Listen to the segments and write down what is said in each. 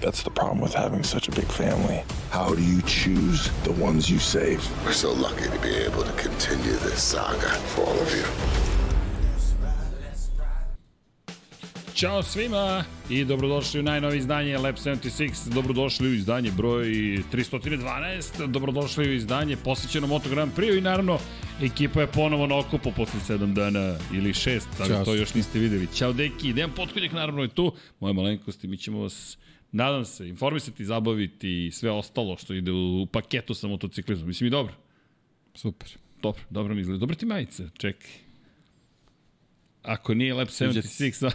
That's the problem with having such a big family. How do you choose the ones you save? We're so lucky to be able to continue this saga for all of you. Ćao svima i dobrodošli u najnovi izdanje Lab 76, dobrodošli u izdanje broj 312, dobrodošli u izdanje posvećeno Moto Grand Prix i naravno ekipa je ponovo na okupu posle 7 dana ili 6, tako to još niste videli. Ćao deki, Dejan Potkonjak naravno je tu, moje malenkosti, mi ćemo vas nadam se, informisati, zabaviti i sve ostalo što ide u paketu sa motociklizmom. Mislim i dobro. Super. Dobro, dobro mi izgleda. Dobro ti majice, čekaj. Ako nije Lab 76,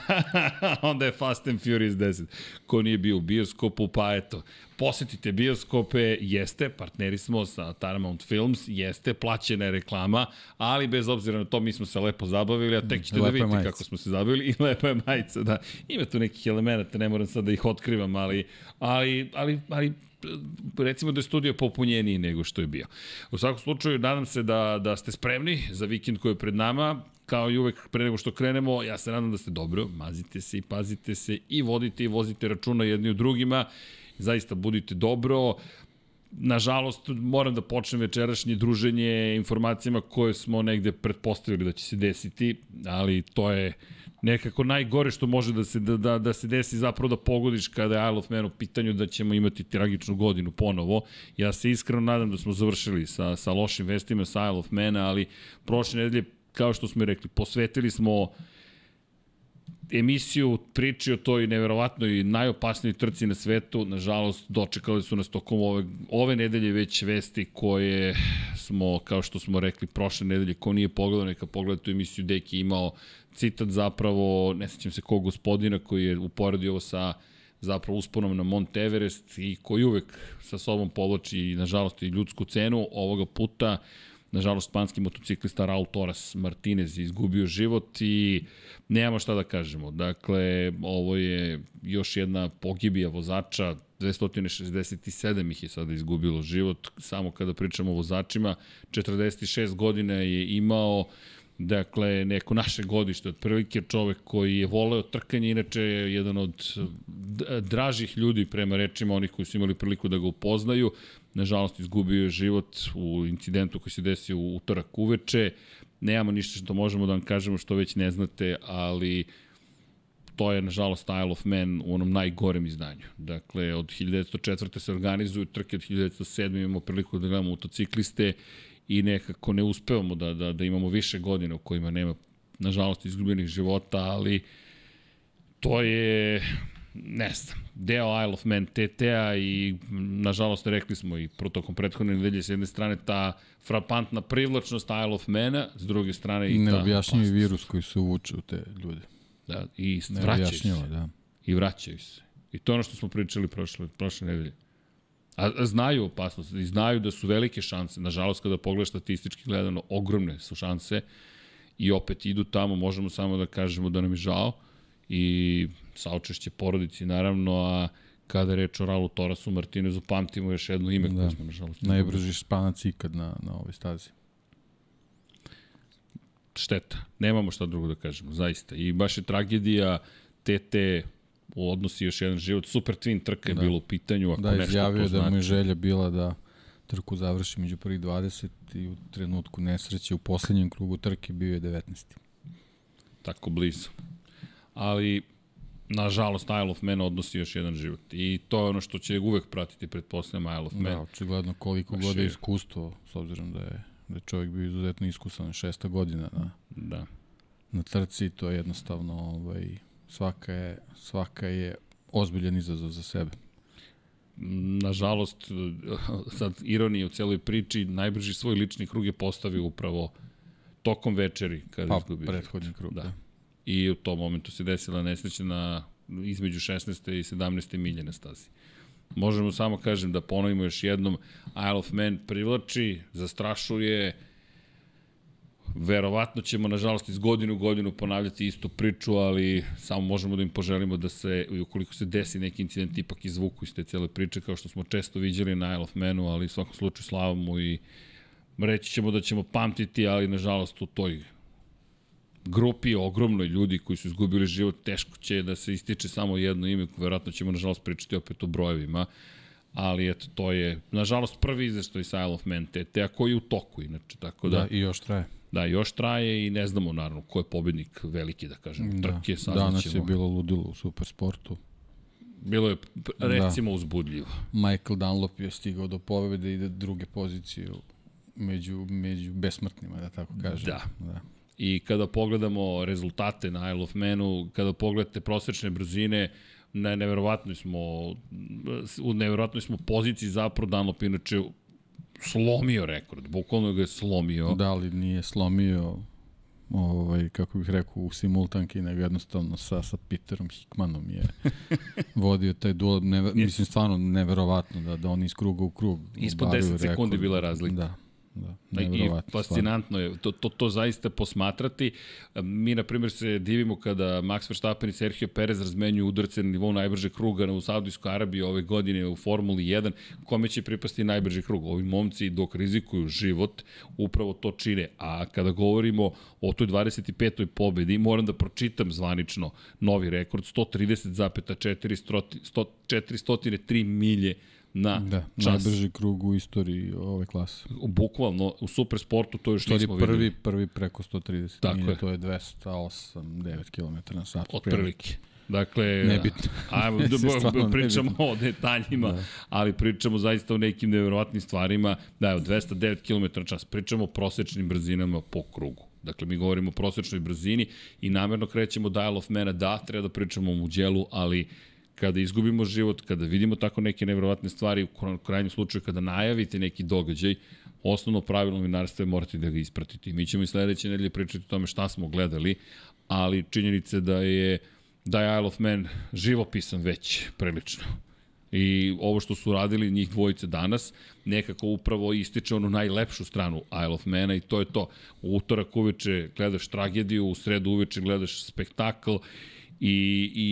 onda je Fast and Furious 10. Ko nije bio u bioskopu, pa eto. Posetite bioskope, jeste, partneri smo sa Paramount Films, jeste, plaćena je reklama, ali bez obzira na to mi smo se lepo zabavili, a tek ćete da vidite majica. kako smo se zabavili i lepa je majica, da. Ima tu nekih elemenata, ne moram sad da ih otkrivam, ali, ali, ali, ali recimo da je studio popunjeniji nego što je bio. U svakom slučaju, nadam se da, da ste spremni za vikend koji je pred nama kao i uvek pre nego što krenemo, ja se nadam da ste dobro, mazite se i pazite se i vodite i vozite računa jedni u drugima, zaista budite dobro, nažalost, moram da počnem večerašnje druženje informacijama koje smo negde pretpostavili da će se desiti, ali to je nekako najgore što može da se, da, da, da se desi zapravo da pogodiš kada je Isle of Man u pitanju da ćemo imati tragičnu godinu ponovo. Ja se iskreno nadam da smo završili sa, sa lošim vestima sa Isle of Man, ali prošle nedelje kao što smo rekli, posvetili smo emisiju priči o toj neverovatnoj najopasnijoj trci na svetu. Nažalost, dočekali su nas tokom ove, ove nedelje već vesti koje smo, kao što smo rekli, prošle nedelje, ko nije pogledao, neka pogleda tu emisiju, Deki imao citat zapravo, ne sećam se kog gospodina koji je uporedio ovo sa zapravo usponom na Mont Everest i koji uvek sa sobom povlači, nažalost, i ljudsku cenu ovoga puta Nažalost, španski motociklista Raul Torres Martinez izgubio život i nemamo šta da kažemo. Dakle, ovo je još jedna pogibija vozača, 267 ih je sada izgubilo život, samo kada pričamo o vozačima, 46 godina je imao, dakle, neko naše godište, otprilike čovek koji je voleo trkanje, inače je jedan od dražih ljudi prema rečima onih koji su imali priliku da ga upoznaju, nažalost izgubio je život u incidentu koji se desio u utorak uveče. Nemamo ništa što možemo da vam kažemo što već ne znate, ali to je nažalost Isle of Man u onom najgorem izdanju. Dakle, od 1904. se organizuju trke, od 1907. imamo priliku da gledamo motocikliste i nekako ne uspevamo da, da, da imamo više godina u kojima nema nažalost izgubljenih života, ali to je ne znam, deo Isle of Man TT-a i nažalost rekli smo i protokom prethodne nedelje s jedne strane ta frapantna privlačnost Isle of Man-a, s druge strane i ta Neobjašnjivi virus koji se uvuče u te ljude. Da, i vraćaju se. Da. I vraćaju se. I to ono što smo pričali prošle, prošle nedelje. A, a znaju opasnost i znaju da su velike šanse. Nažalost, kada pogledaš statistički gledano, ogromne su šanse i opet idu tamo, možemo samo da kažemo da nam je žao i saučešće porodici naravno, a kada je reč o Ralu Torasu Martinezu, pamtimo još jedno ime da. koje smo nažalost. Najbrži španac ikad na, na ovoj stazi. Šteta. Nemamo šta drugo da kažemo, zaista. I baš je tragedija TT u odnosi još jedan život. Super Twin trka je da. bilo u pitanju. Ako da, izjavio da znači. mu je želja bila da trku završi među prvih 20 i u trenutku nesreće u poslednjem krugu trke bio je 19. Tako blizu. Ali nažalost Isle of Man odnosi još jedan život. I to je ono što će uvek pratiti, pretpostavljam, Isle of Man. Da, očigledno koliko god je iskustvo, s obzirom da je, da je čovjek bio izuzetno iskusan, šesta godina na, da. na trci, to je jednostavno ovaj, svaka je, svaka je ozbiljan izazov za sebe. Nažalost, sad ironija u celoj priči, najbrži svoj lični krug je postavio upravo tokom večeri kada pa, izgubio. prethodni krug, da. da. I u tom momentu se desila nesreća na između 16. i 17. milje na stazi. Možemo samo kažem da ponovimo još jednom, Isle of Man privlači, zastrašuje, Verovatno ćemo, nažalost, iz godinu u godinu ponavljati istu priču, ali samo možemo da im poželimo da se, ukoliko se desi neki incident, ipak izvuku iz te cele priče, kao što smo često viđali na Isle of Manu, ali u svakom slučaju slavamo i reći ćemo da ćemo pamtiti, ali nažalost u toj grupi ogromnoj ljudi koji su izgubili život, teško će da se ističe samo jedno ime, verovatno ćemo nažalost pričati opet o brojevima, ali eto, to je, nažalost, prvi izveštaj sa Isle of Man, te, te a koji u toku, inače, tako da... Da, i još traje. Da, još traje i ne znamo naravno ko je pobednik veliki, da kažem, da. trke, saznaćemo. Danas je bilo ludilo u supersportu. Bilo je, recimo, da. uzbudljivo. Michael Dunlop je stigao do pobede i do druge pozicije među, među besmrtnima, da tako kažem. Da. da. I kada pogledamo rezultate na Isle of Manu, kada pogledate prosečne brzine, ne, neverovatno smo u neverovatnoj smo poziciji zapravo Dunlop inače slomio rekord, bukvalno ga je slomio. Da li nije slomio ovaj, kako bih rekao, u simultanki, nego jednostavno sa, sa Peterom Hickmanom je vodio taj duel, ne, mislim stvarno neverovatno da, da on iz kruga u krug Ispod 10 sekundi bila razlika. Da, Da, I fascinantno je to, to, to zaista posmatrati. Mi, na primjer, se divimo kada Max Verstappen i Sergio Perez razmenjuju udarce na nivou najbrže kruga u Saudijskoj Arabiji ove godine u Formuli 1. Kome će pripasti najbrži krug? Ovi momci dok rizikuju život upravo to čine. A kada govorimo o toj 25. pobedi, moram da pročitam zvanično novi rekord, 130,4 403 milje na da, čas. Najbrži krug u istoriji ove klase. Bukvalno, u supersportu to još nismo prvi, videli. Prvi preko 130 Tako milje, je. to je 208, 9 km na sat. Otprilike. Dakle, nebitno. Ajmo, da pričamo nebitno. o detaljima, da. ali pričamo zaista o nekim nevjerovatnim stvarima. Da, je 209 km na čas. Pričamo o prosečnim brzinama po krugu. Dakle, mi govorimo o prosečnoj brzini i namerno krećemo Dial of Mana, da, treba da pričamo o muđelu, ali kada izgubimo život, kada vidimo tako neke nevjerovatne stvari, u krajnjem slučaju kada najavite neki događaj, osnovno pravilo novinarstva je morate da ga ispratite. Mi ćemo i sledeće nedelje pričati o tome šta smo gledali, ali činjenica da je da je Isle of Man živopisan već prilično. I ovo što su radili njih dvojice danas, nekako upravo ističe onu najlepšu stranu Isle of Mana i to je to. U utorak uveče gledaš tragediju, u sredu uveče gledaš spektakl I, i,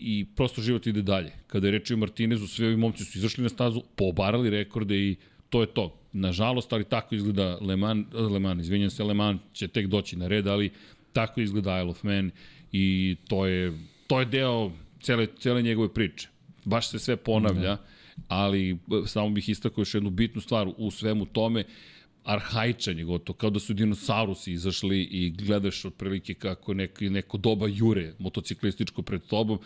i prosto život ide dalje. Kada je reč o Martinezu, svi ovi momci su izašli na stazu, pobarali rekorde i to je to. Nažalost, ali tako izgleda Le Mans, Le Mans izvinjam se, Le Mans će tek doći na red, ali tako izgleda Isle of Man i to je, to je deo cele, cele njegove priče. Baš se sve ponavlja, da. ali samo bih istakao još jednu bitnu stvar u svemu tome, arhaičan je gotovo, kao da su dinosaurusi izašli i gledaš otprilike kako neko, neko doba jure motociklističko pred tobom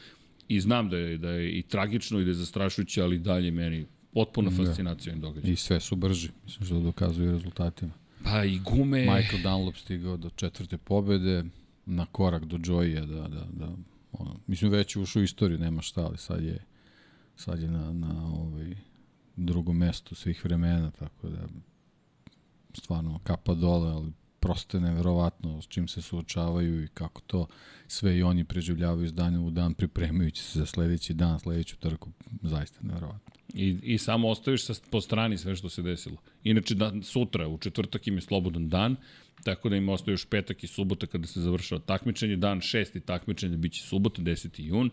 i znam da je, da je i tragično i da je zastrašujuće, ali dalje meni potpuna da. fascinacija im događa. I sve su brži, mislim što dokazuje rezultatima. Pa i gume... Michael Dunlop stigao do četvrte pobede, na korak do Joya, da, da, da, ono, mislim već je ušao u istoriju, nema šta, ali sad je, sad je na, na ovaj, drugom mestu svih vremena, tako da stvarno kapa dole, ali prosto je neverovatno s čim se suočavaju i kako to sve i oni preživljavaju iz dana u dan pripremajući se za sledeći dan, sledeću trku, zaista neverovatno. I, I samo ostaviš sa, po strani sve što se desilo. Inače, da, sutra, u četvrtak im je slobodan dan, tako da im ostaje još petak i subota kada se završava takmičenje. Dan šesti takmičenje biće subota, 10. jun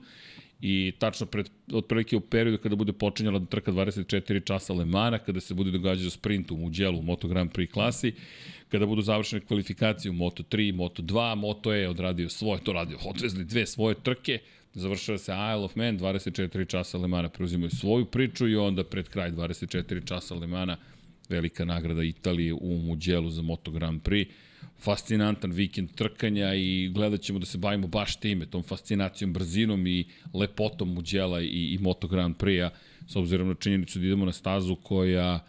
i tačno pred, otprilike u periodu kada bude počinjala trka 24 časa Lemana, kada se bude događao sprint u Muđelu u Moto Grand Prix klasi, kada budu završene kvalifikacije u Moto 3, Moto 2, Moto E odradio svoje, to radio, odvezli dve svoje trke, završava se Isle of Man, 24 časa Lemana preuzimaju svoju priču i onda pred kraj 24 časa Lemana velika nagrada Italije u Muđelu za Moto Grand Prix fascinantan vikend trkanja i gledat ćemo da se bavimo baš time, tom fascinacijom, brzinom i lepotom Muđela i, i Moto Grand Prix-a, s obzirom na činjenicu da idemo na stazu koja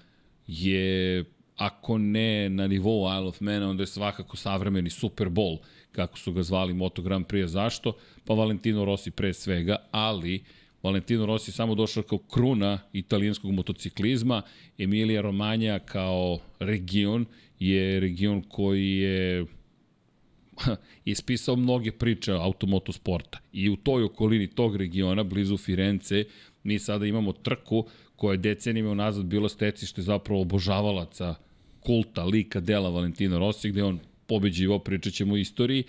je, ako ne na nivou Isle of Man, onda je svakako savremeni Super Bowl kako su ga zvali Moto Grand Prix. Zašto? Pa Valentino Rossi pre svega, ali Valentino Rossi samo došao kao kruna italijanskog motociklizma. Emilija Romagna kao region je region koji je ispisao mnoge priče automotosporta. I u toj okolini tog regiona, blizu Firence, mi sada imamo trku koja je decenijima unazad bilo stecište zapravo obožavalaca kulta, lika, dela Valentina Rossi, gde on pobeđivo, pričat ćemo o istoriji,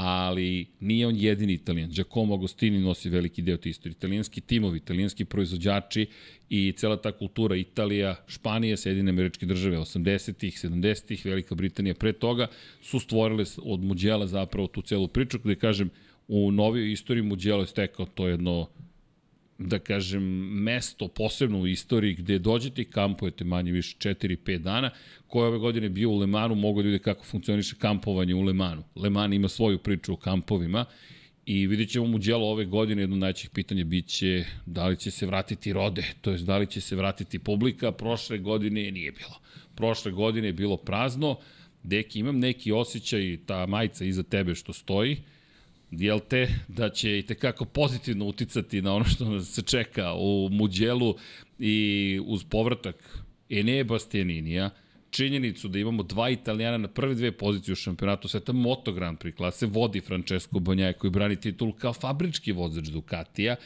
ali nije on jedini italijan. Giacomo Agostini nosi veliki deo te istorije. Italijanski timovi, italijanski proizvođači i cela ta kultura Italija, Španija, Sjedine američke države 80-ih, 70-ih, Velika Britanija pre toga su stvorile od Muđela zapravo tu celu priču, gde kažem, u novijoj istoriji Muđelo je stekao to jedno da kažem, mesto posebno u istoriji gde dođete i kampujete manje više 4-5 dana, koje ove godine bio u Lemanu, mogu da vide kako funkcioniše kampovanje u Lemanu. Leman ima svoju priču o kampovima i vidjet ćemo mu djelo ove godine, jedno od najčih pitanja biće da li će se vratiti rode, to je da li će se vratiti publika, prošle godine nije bilo. Prošle godine je bilo prazno, deki, imam neki osjećaj, ta majica iza tebe što stoji, jel te, da će i tekako pozitivno uticati na ono što se čeka u Muđelu i uz povratak Enea Bastianinija, činjenicu da imamo dva Italijana na prve dve pozicije u šampionatu sveta Moto Grand Prix klase, vodi Francesco Bonjaje koji brani titul kao fabrički vozač Ducatija,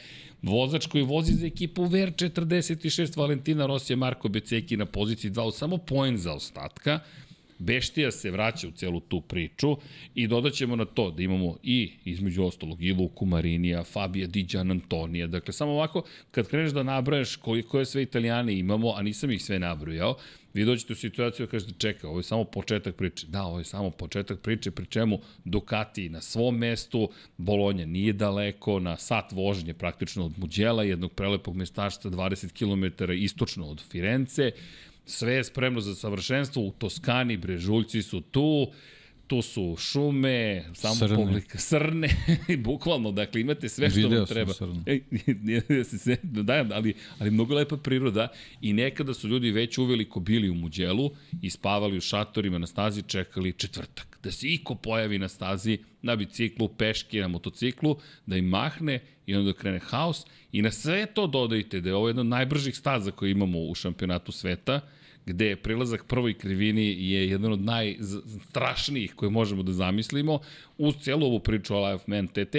vozač koji vozi za ekipu VR46 Valentina Rosija Marko Beceki na poziciji 2 u samo poen za ostatka, Beštija se vraća u celu tu priču i dodaćemo na to da imamo i između ostalog i Luku Marinija, Fabija Di Gian Antonija. Dakle, samo ovako, kad kreneš da nabrajaš koji, koje sve italijane imamo, a nisam ih sve nabrojao, vi dođete u situaciju da kažete čeka, ovo je samo početak priče. Da, ovo je samo početak priče, pri čemu Ducati na svom mestu, Bolonja nije daleko, na sat vožnje praktično od Muđela, jednog prelepog mestašca 20 km istočno od Firence, Sve je spremno za savršenstvo, u Toskani brežuljci su tu, tu su šume, samo srne. publika, srne, bukvalno, dakle imate sve što Video vam treba. Srne. E, se, da, ali, ali mnogo lepa priroda i nekada su ljudi već uveliko bili u Muđelu i spavali u šatorima na stazi, čekali četvrtak. Da se iko pojavi na stazi, na biciklu, peške, na motociklu, da im mahne i onda da krene haos i na sve to dodajte da je ovo jedna od najbržih staza koje imamo u šampionatu sveta, gde prilazak prvoj krivini je jedan od najstrašnijih koje možemo da zamislimo, uz celu ovu priču o Life Man TT,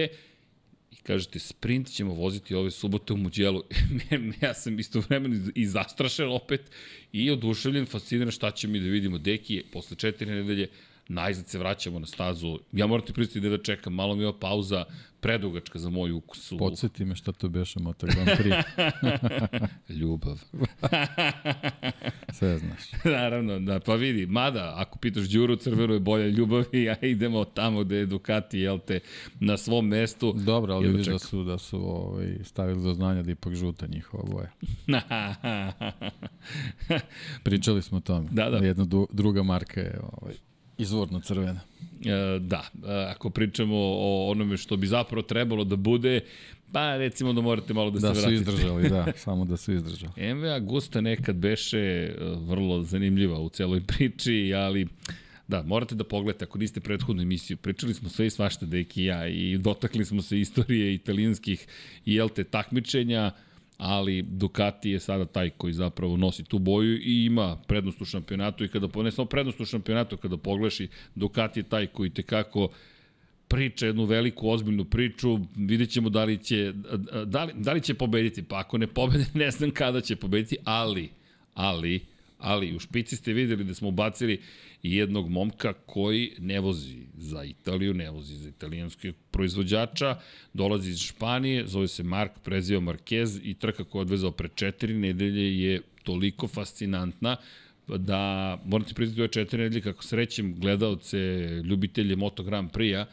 i kažete sprint ćemo voziti ove subote u Muđelu. ja sam isto vremeno i zastrašen opet i oduševljen, fasciniran šta će mi da vidimo. Deki je posle četiri nedelje najzad se vraćamo na stazu. Ja moram ti pristiti da, da čekam, malo mi je ova pauza predugačka za moj ukus. Podsjeti me šta to beše Moto Grand Prix. Ljubav. Sve znaš. Naravno, da, pa vidi, mada, ako pitaš Đuru, crveno je bolja ljubav i ja idemo tamo gde je Ducati, jel te, na svom mestu. Dobro, ali vidiš da su, da su ovaj, stavili do znanja da ipak žuta njihova boja. Pričali smo o tome. Da, da. Jedna druga marka je ovaj, Izvorno crvena. E, da, e, ako pričamo o onome što bi zapravo trebalo da bude, pa recimo da morate malo da, da se vratite. Da su izdržali, da, samo da su izdržali. MV Augusta nekad beše e, vrlo zanimljiva u celoj priči, ali Da, morate da pogledate ako niste prethodnu emisiju. Pričali smo sve i svašta, deki i ja, i dotakli smo se istorije italijanskih i te takmičenja. Ali Ducati je sada taj koji zapravo nosi tu boju i ima prednost u šampionatu. I kada, ne samo prednost u šampionatu, kada pogledaš i Ducati je taj koji tekako priča jednu veliku, ozbiljnu priču, vidjet ćemo da li će, da li, da li će pobediti, pa ako ne pobede, ne znam kada će pobediti, ali, ali, ali u špici ste videli da smo ubacili jednog momka koji ne vozi za Italiju, ne vozi za italijanskog proizvođača, dolazi iz Španije, zove se Mark, preziva Marquez i trka koja je odvezao pre četiri nedelje je toliko fascinantna da, moram ti priznati ove četiri nedelje, kako srećem gledalce, ljubitelje Moto Grand Prix-a,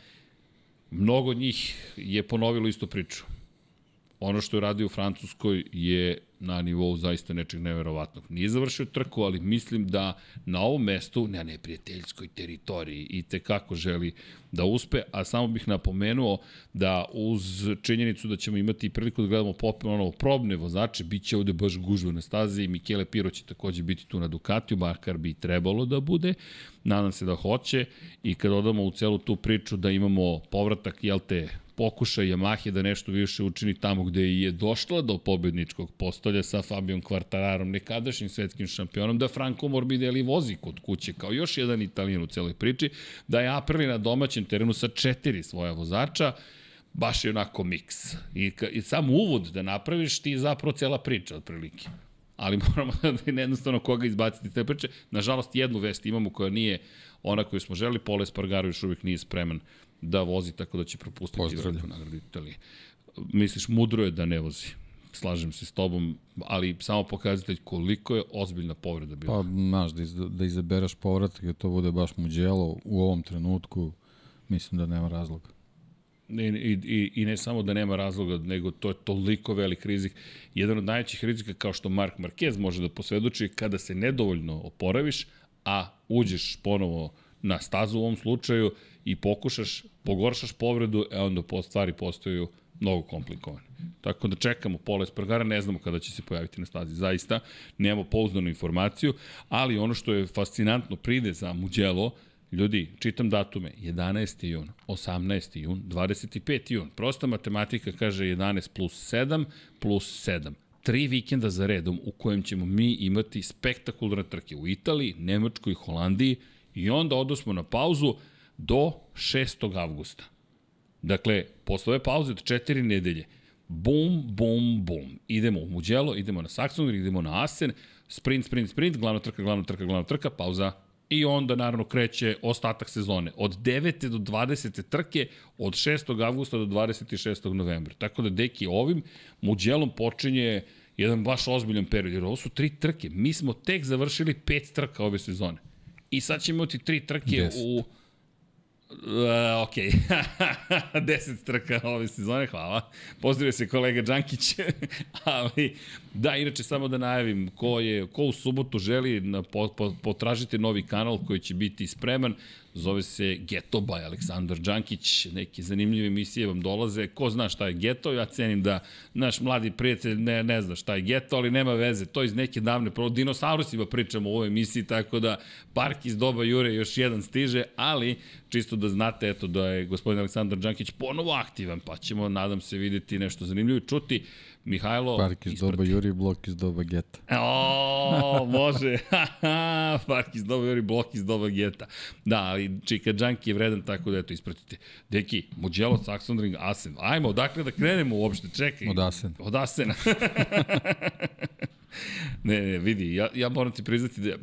mnogo njih je ponovilo istu priču. Ono što je radio u Francuskoj je na nivou zaista nečeg neverovatnog. Nije završio trku, ali mislim da na ovom mestu, na neprijateljskoj teritoriji, i te kako želi da uspe, a samo bih napomenuo da uz činjenicu da ćemo imati priliku da gledamo popimo ono, probne vozače, bit će ovde baš gužva na stazi i Michele Piro će takođe biti tu na Ducatiju, makar bi trebalo da bude, nadam se da hoće. I kad odamo u celu tu priču da imamo povratak, jel te, pokušaj Yamahe da nešto više učini tamo gde je došla do pobedničkog postolja sa Fabijom Kvartararom, nekadašnjim svetskim šampionom, da Franco Morbidelli vozi kod kuće kao još jedan italijan u celoj priči, da je Aprili na domaćem terenu sa četiri svoja vozača, baš je onako miks. I, I sam uvod da napraviš ti je zapravo cela priča otprilike ali moramo da jednostavno koga izbaciti te priče. Nažalost, jednu vest imamo koja nije ona koju smo želi, Pole Spargaro još uvijek nije spreman da vozi, tako da će propustiti veliku nagradu Italije. Misliš, mudro je da ne vozi. Slažem se s tobom, ali samo pokazatelj koliko je ozbiljna povreda bila. Pa, znaš, da, iz, da izabereš povratak i to bude baš muđelo u ovom trenutku, mislim da nema razloga. I, i, I ne samo da nema razloga, nego to je toliko velik rizik. Jedan od najvećih rizika, kao što Mark Marquez može da posvedoči, kada se nedovoljno oporaviš, a uđeš ponovo na stazu u ovom slučaju i pokušaš, pogoršaš povredu, e onda po stvari postaju mnogo komplikovane. Tako da čekamo Pola Espargara, ne znamo kada će se pojaviti na stazi. Zaista, nemamo pouzdanu informaciju, ali ono što je fascinantno pride za Mugello, Ljudi, čitam datume, 11. jun, 18. jun, 25. jun. Prosta matematika kaže 11 plus 7 plus 7 tri vikenda za redom u kojem ćemo mi imati spektakularne trke u Italiji, Nemačkoj, Holandiji i onda odosmo na pauzu do 6. avgusta. Dakle, posle ove pauze od četiri nedelje, bum, bum, bum. Idemo u Mugello, idemo na Saxon, idemo na Asen, sprint, sprint, sprint, glavna trka, glavna trka, glavna trka, pauza i onda naravno kreće ostatak sezone. Od 9. do 20. trke, od 6. avgusta do 26. novembra. Tako da, deki, ovim Muđelom počinje jedan baš ozbiljan period, jer ovo su tri trke. Mi smo tek završili pet trka ove sezone. I sad ćemo imati tri trke Deset. u Uh, ok, 10 trka ove sezone, hvala. Pozdravio se kolega Đankić, ali da, inače samo da najavim ko, je, ko u subotu želi na, po, po, novi kanal koji će biti spreman, zove se Geto by Aleksandar Đankić, neke zanimljive emisije vam dolaze, ko zna šta je Geto, ja cenim da naš mladi prijatelj ne, ne zna šta je Geto, ali nema veze, to iz neke davne, pro dinosaurusima pričamo u ovoj emisiji, tako da Park iz doba Jure još jedan stiže, ali čisto da znate eto da je gospodin Aleksandar Đankić ponovo aktivan, pa ćemo nadam se videti nešto zanimljivo i čuti. Mihajlo... Park iz isprati. doba Juri, blok iz doba Geta. O, može. Park iz doba Juri, blok iz doba Geta. Da, ali Čika Džanki je vredan tako da eto, ispratite. Deki, Mugello, Saxonring, Asen. Ajmo, odakle da krenemo uopšte, čekaj. Od Asena. Od Asena. ne, ne, vidi, ja, ja moram ti priznati da,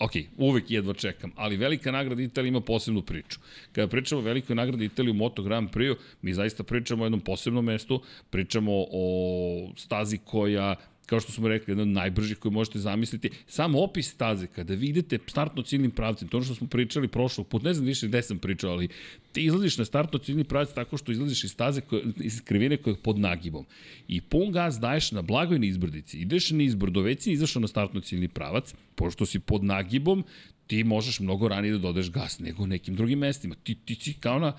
ok, uvek jedva čekam, ali velika nagrada Italije ima posebnu priču. Kada pričamo o velikoj nagradi Italije u Moto Grand Prix, mi zaista pričamo o jednom posebnom mestu, pričamo o stazi koja kao što smo rekli, jedan od najbržih koji možete zamisliti. Sam opis staze, kada vi idete startno ciljnim pravcem, to što smo pričali prošlog put, ne znam više gde sam pričao, ali ti izlaziš na startno ciljni pravac tako što izlaziš iz staze, koje, iz krivine koja je pod nagibom. I pun gaz daješ na blagoj nizbrdici. Ideš na izbrdo, već si izašao na startno ciljni pravac, pošto si pod nagibom, ti možeš mnogo ranije da dodeš gas nego nekim drugim mestima. Ti, ti si kao na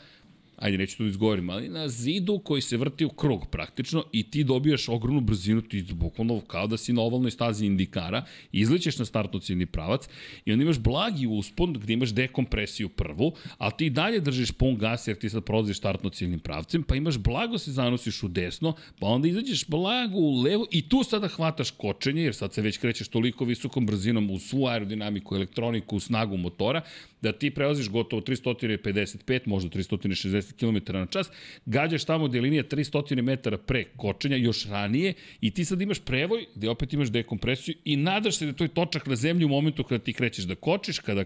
ajde neću to da izgovorim, ali na zidu koji se vrti u krug praktično i ti dobijaš ogromnu brzinu, ti bukvalno kao da si na ovalnoj stazi indikara, izlećeš na startno ciljni pravac i onda imaš blagi uspon gde imaš dekompresiju prvu, ali ti dalje držiš pun gas jer ti sad prolaziš startno ciljnim pravcem, pa imaš blago se zanosiš u desno, pa onda izađeš blago u levo i tu sada hvataš kočenje, jer sad se već krećeš toliko visokom brzinom u svu aerodinamiku, elektroniku, snagu motora, da ti prelaziš gotovo 355, možda 360 km na čas, gađaš tamo gde je linija 300 metara pre kočenja, još ranije, i ti sad imaš prevoj gde opet imaš dekompresiju i nadaš se da to je točak na zemlji u momentu kada ti krećeš da kočiš, kada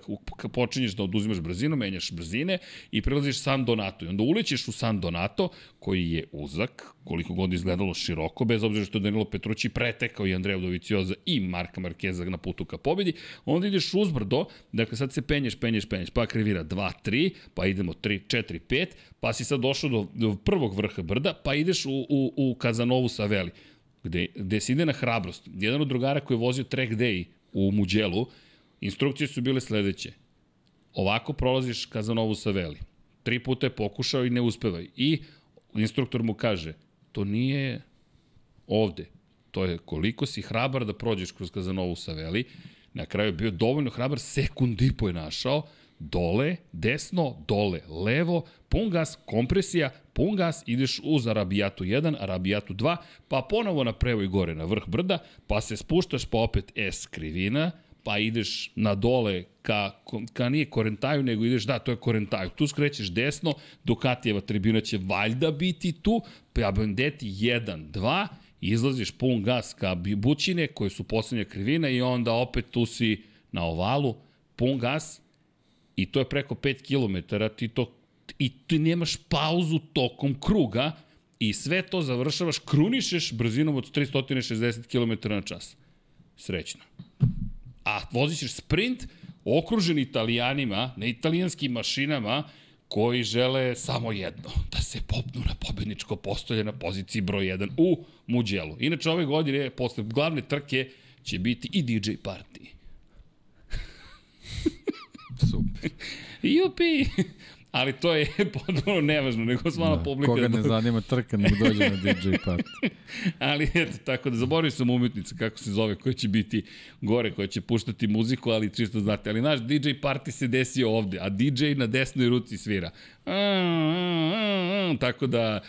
počinješ da oduzimaš brzinu, menjaš brzine i prelaziš San Donato. I onda ulećeš u San Donato, koji je uzak, koliko god izgledalo široko, bez obzira što je Danilo Petrući pretekao i Andreja Dovicioza i Marka Markeza na putu ka pobedi, onda ideš uzbrdo, dakle sad se penješ, penješ, penješ, pa krivira 2, 3, pa idemo 3, 4, 5, pa si sad došao do, do prvog vrha brda, pa ideš u, u, u Kazanovu sa Veli. gde, gde se ide na hrabrost. Jedan od drugara koji je vozio track day u Muđelu, instrukcije su bile sledeće. Ovako prolaziš Kazanovu sa Veli. Tri puta je pokušao i ne uspevaj. I instruktor mu kaže, to nije ovde. To je koliko si hrabar da prođeš kroz Kazanovu sa Veli. Na kraju je bio dovoljno hrabar, sekund i po je našao, dole, desno, dole, levo, pun gas, kompresija, pun gas, ideš uz Arabijatu 1, Arabijatu 2, pa ponovo na prevoj gore na vrh brda, pa se spuštaš pa opet S krivina, pa ideš na dole ka, ka nije Korentaju, nego ideš, da, to je Korentaju. Tu skrećeš desno, Dukatijeva tribuna će valjda biti tu, pa Bandeti 1, 2, izlaziš pun gas ka Bućine, koje su poslednja krivina i onda opet tu si na ovalu, pun gas i to je preko 5 km, ti to i ti nemaš pauzu tokom kruga i sve to završavaš, krunišeš brzinom od 360 km na čas. Srećno. A voziš sprint okružen italijanima, na italijanskim mašinama, koji žele samo jedno, da se popnu na pobedničko postolje na poziciji broj 1 u Muđelu. Inače, ove godine, posle glavne trke, će biti i DJ party. Super. Jupi! Ali to je potpuno nevažno, nego sva da, publika... Koga ne zanima trka, nek dođe na DJ party. ali eto, tako da zaboravio sam umetnice, kako se zove, koja će biti gore, koja će puštati muziku, ali čisto znate. Ali naš DJ party se desio ovde, a DJ na desnoj ruci svira. Tako da,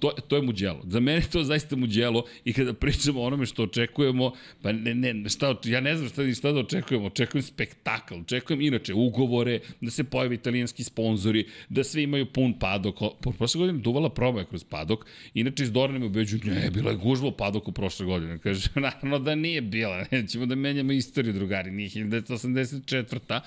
to, to je muđelo. Za mene to zaista muđelo i kada pričamo o onome što očekujemo, pa ne, ne, šta, ja ne znam šta, šta da očekujemo. Očekujem spektakl, očekujem inače ugovore, da se pojavi italijanski sponsori, da svi imaju pun padok. Prošle godine duvala proba kroz padok, inače iz Dorne me ubeđu, ne, bila je gužba u padoku prošle godine. Kaže, naravno da nije bila, nećemo da menjamo istoriju, drugari, nije 1984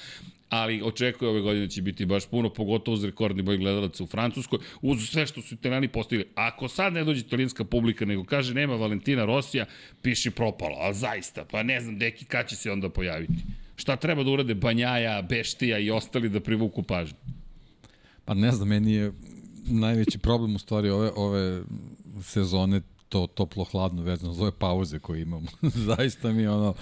ali očekuje ove godine će biti baš puno, pogotovo uz rekordni boj gledalaca u Francuskoj, uz sve što su italijani postavili. Ako sad ne dođe italijanska publika, nego kaže nema Valentina Rosija, piši propalo, ali zaista, pa ne znam, deki, kad će se onda pojaviti? Šta treba da urade Banjaja, Beštija i ostali da privuku pažnju? Pa ne znam, meni je najveći problem u stvari ove, ove sezone to toplo-hladno vezano za ove pauze koje imamo. Zaista mi je ono,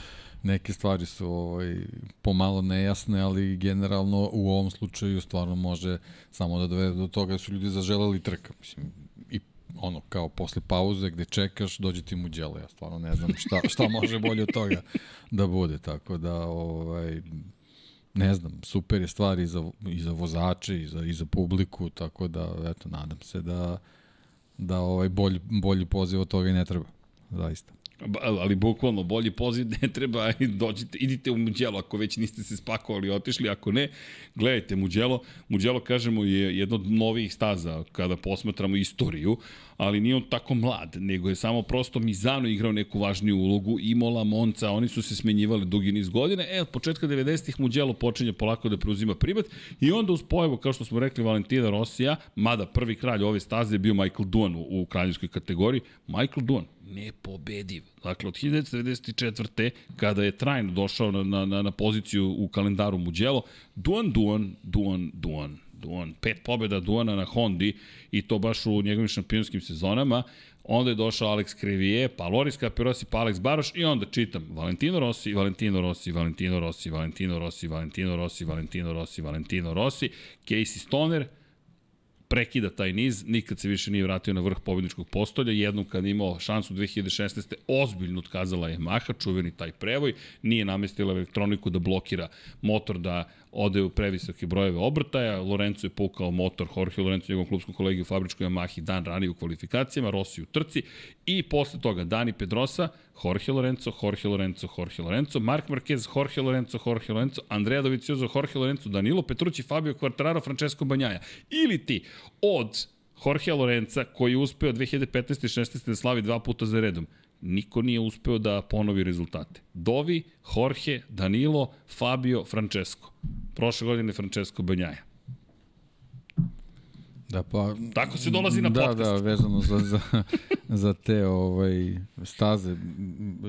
neke stvari su ovaj, pomalo nejasne, ali generalno u ovom slučaju stvarno može samo da dovede do toga da su ljudi zaželeli trka. Mislim, i ono, kao posle pauze gde čekaš, dođe ti mu djelo. Ja stvarno ne znam šta, šta može bolje od toga da bude. Tako da, ovaj, ne znam, super je stvar i za, i za vozače i za, i za publiku, tako da, eto, nadam se da, da ovaj bolji, bolji poziv od toga i ne treba. Zaista ali bukvalno bolji poziv ne treba i dođite, idite u Muđelo ako već niste se spakovali otišli, ako ne, gledajte Muđelo. Muđelo, kažemo, je jedno od novih staza kada posmatramo istoriju, ali nije on tako mlad, nego je samo prosto Mizano igrao neku važniju ulogu, Imola, Monca, oni su se smenjivali dugi niz godine, e, od početka 90-ih Muđelo počinje polako da preuzima primat i onda uz pojavu, kao što smo rekli, Valentina Rosija, mada prvi kralj ove staze je bio Michael Duan u, u kraljevskoj kategoriji, Michael Duan, nepobediv. Dakle, od 1994. kada je trajno došao na, na, na, poziciju u kalendaru Mugello, Duan, Duan, Duan, Duan, Duan. Pet pobjeda Duana na Hondi i to baš u njegovim šampionskim sezonama. Onda je došao Alex Krivije, pa Loris Capirosi, pa Alex Baroš i onda čitam Valentino Rossi, Valentino Rossi, Valentino Rossi, Valentino Rossi, Valentino Rossi, Valentino Rossi, Valentino Rossi, Casey Stoner, prekida taj niz, nikad se više nije vratio na vrh pobjedničkog postolja, jednom kad imao šansu 2016. ozbiljno otkazala je Maha, čuveni taj prevoj, nije namestila elektroniku da blokira motor da ode u previsoke brojeve obrtaja, Lorenzo je pukao motor, Jorge Lorenzo, njegovom klubskom kolegi u fabričkoj Yamahi dan ranije u kvalifikacijama, Rossi u trci i posle toga Dani Pedrosa, Jorge Lorenzo, Jorge Lorenzo, Jorge Lorenzo, Mark Marquez, Jorge Lorenzo, Jorge Lorenzo, Andrea Dovizioso, Jorge Lorenzo, Danilo Petrucci, Fabio Quartararo, Francesco Banjaja. Ili ti od Jorge Lorenza, koji je uspeo 2015. i 16. da slavi dva puta za redom, niko nije uspeo da ponovi rezultate. Dovi, Jorge, Danilo, Fabio, Francesco. Prošle godine Francesco Banjaja. Da, pa... Tako se dolazi na da, podcast. Da, da, vezano za, za, za te ovaj, staze.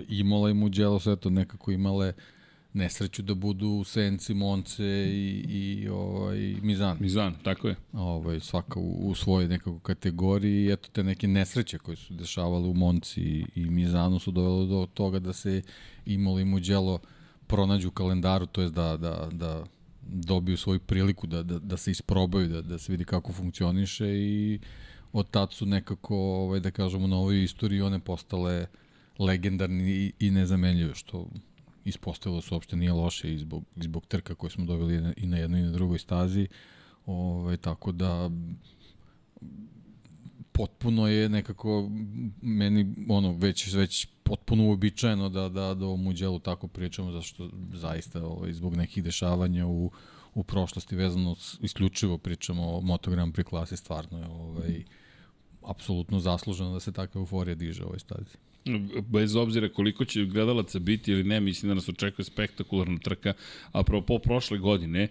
Imola i Mugello su eto nekako imale nesreću da budu u Senci, Monce i, i ovaj, Mizan. Mizan, tako je. Ovaj, svaka u, u svojoj nekako kategoriji i eto te neke nesreće koje su dešavale u Monci i, i Mizanu su dovelo do toga da se Imoli i Muđelo pronađu u kalendaru, to jest da, da, da dobiju svoju priliku da, da, da se isprobaju, da, da se vidi kako funkcioniše i od tad su nekako, ovaj, da kažemo, na ovoj istoriji one postale legendarni i, i nezamenljive, što ispostavilo se uopšte nije loše i zbog, zbog trka koje smo dobili i na jednoj i na drugoj stazi. Ovaj, tako da potpuno je nekako meni ono već već potpuno uobičajeno da da da o Muđelu tako pričamo zašto zaista ovaj zbog nekih dešavanja u u prošlosti vezano isključivo pričamo o Moto Grand Prix klasi stvarno je ovaj apsolutno zasluženo da se takva euforija diže u ovoj stazi bez obzira koliko će gledalaca biti ili ne, mislim da nas očekuje spektakularna trka, a po prošle godine,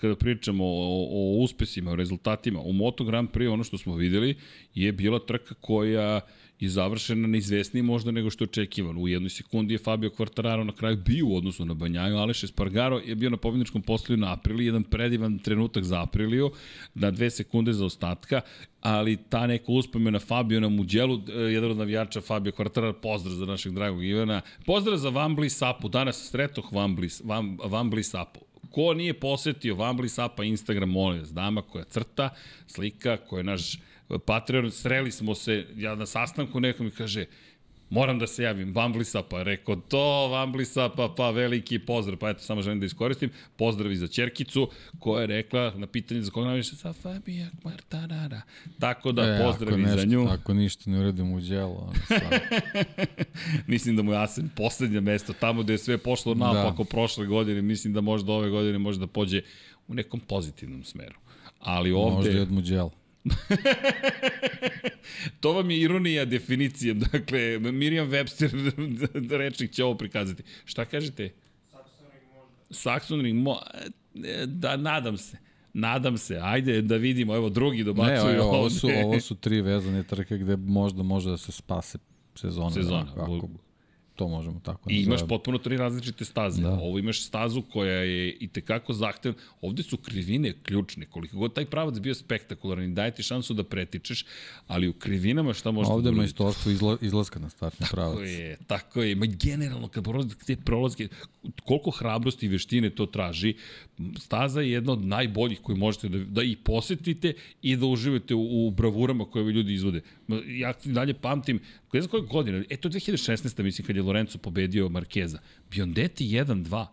kada pričamo o, o uspesima, o rezultatima, u Moto Grand Prix ono što smo videli je bila trka koja je završena neizvesniji možda nego što je očekivano. U jednoj sekundi je Fabio Quartararo na kraju bio u odnosu na Banjaju, Aleš Espargaro je bio na pobjedničkom postolju na Apriliju, jedan predivan trenutak za Apriliju, na dve sekunde za ostatka, ali ta neka uspomena Fabio na Muđelu, e, jedan od navijača Fabio Quartararo, pozdrav za našeg dragog Ivana, pozdrav za Vambli Sapu, danas sretoh Vambli, Vam, Vambli Sapu. Ko nije posetio Vambli Sapa Instagram, molim vas, dama koja crta, slika, koja je naš Patreon, sreli smo se, ja na sastanku nekom mi kaže, moram da se javim, Vamblisa, pa rekao to, Vamblisa, pa, pa veliki pozdrav, pa eto, samo želim da iskoristim, pozdrav i za Čerkicu, koja je rekla na pitanje za koga naviše, sa Fabija Kvartarara. Tako da, e, pozdrav i za nju. Ako ništa ne uradim u djelo, mislim da mu je Asen poslednje mesto, tamo gde je sve pošlo napako da. prošle godine, mislim da možda ove godine može da pođe u nekom pozitivnom smeru. Ali ovde... Možda i od Muđela. To vam je ironija definicije. Dakle, Miriam Webster rečnik će ovo prikazati. Šta kažete? Saxon Ring mo... Da, nadam se. Nadam se. Ajde da vidimo. Evo, drugi dobacuju ne, ovo, ovo, su, ovo su tri vezane trke gde možda može da se spase sezona. Sezona. Ako, to možemo tako I imaš potpuno tri različite staze. Da. Ovo imaš stazu koja je i tekako zahtevna. Ovde su krivine ključne. Koliko god taj pravac bio spektakularan daje ti šansu da pretičeš, ali u krivinama šta možeš Ovde da Ovde majstorstvo izla, izlaska na startni tako pravac. Tako je, tako je. Ma generalno, kad prolazi te prolazke, koliko hrabrosti i veštine to traži, staza je jedna od najboljih koje možete da, da i posetite i da uživate u, u bravurama koje ljudi izvode. Ja dalje pamtim, ne znam koje godine, e to 2016. mislim kad je Lorenzo pobedio Markeza. Biondetti 1-2,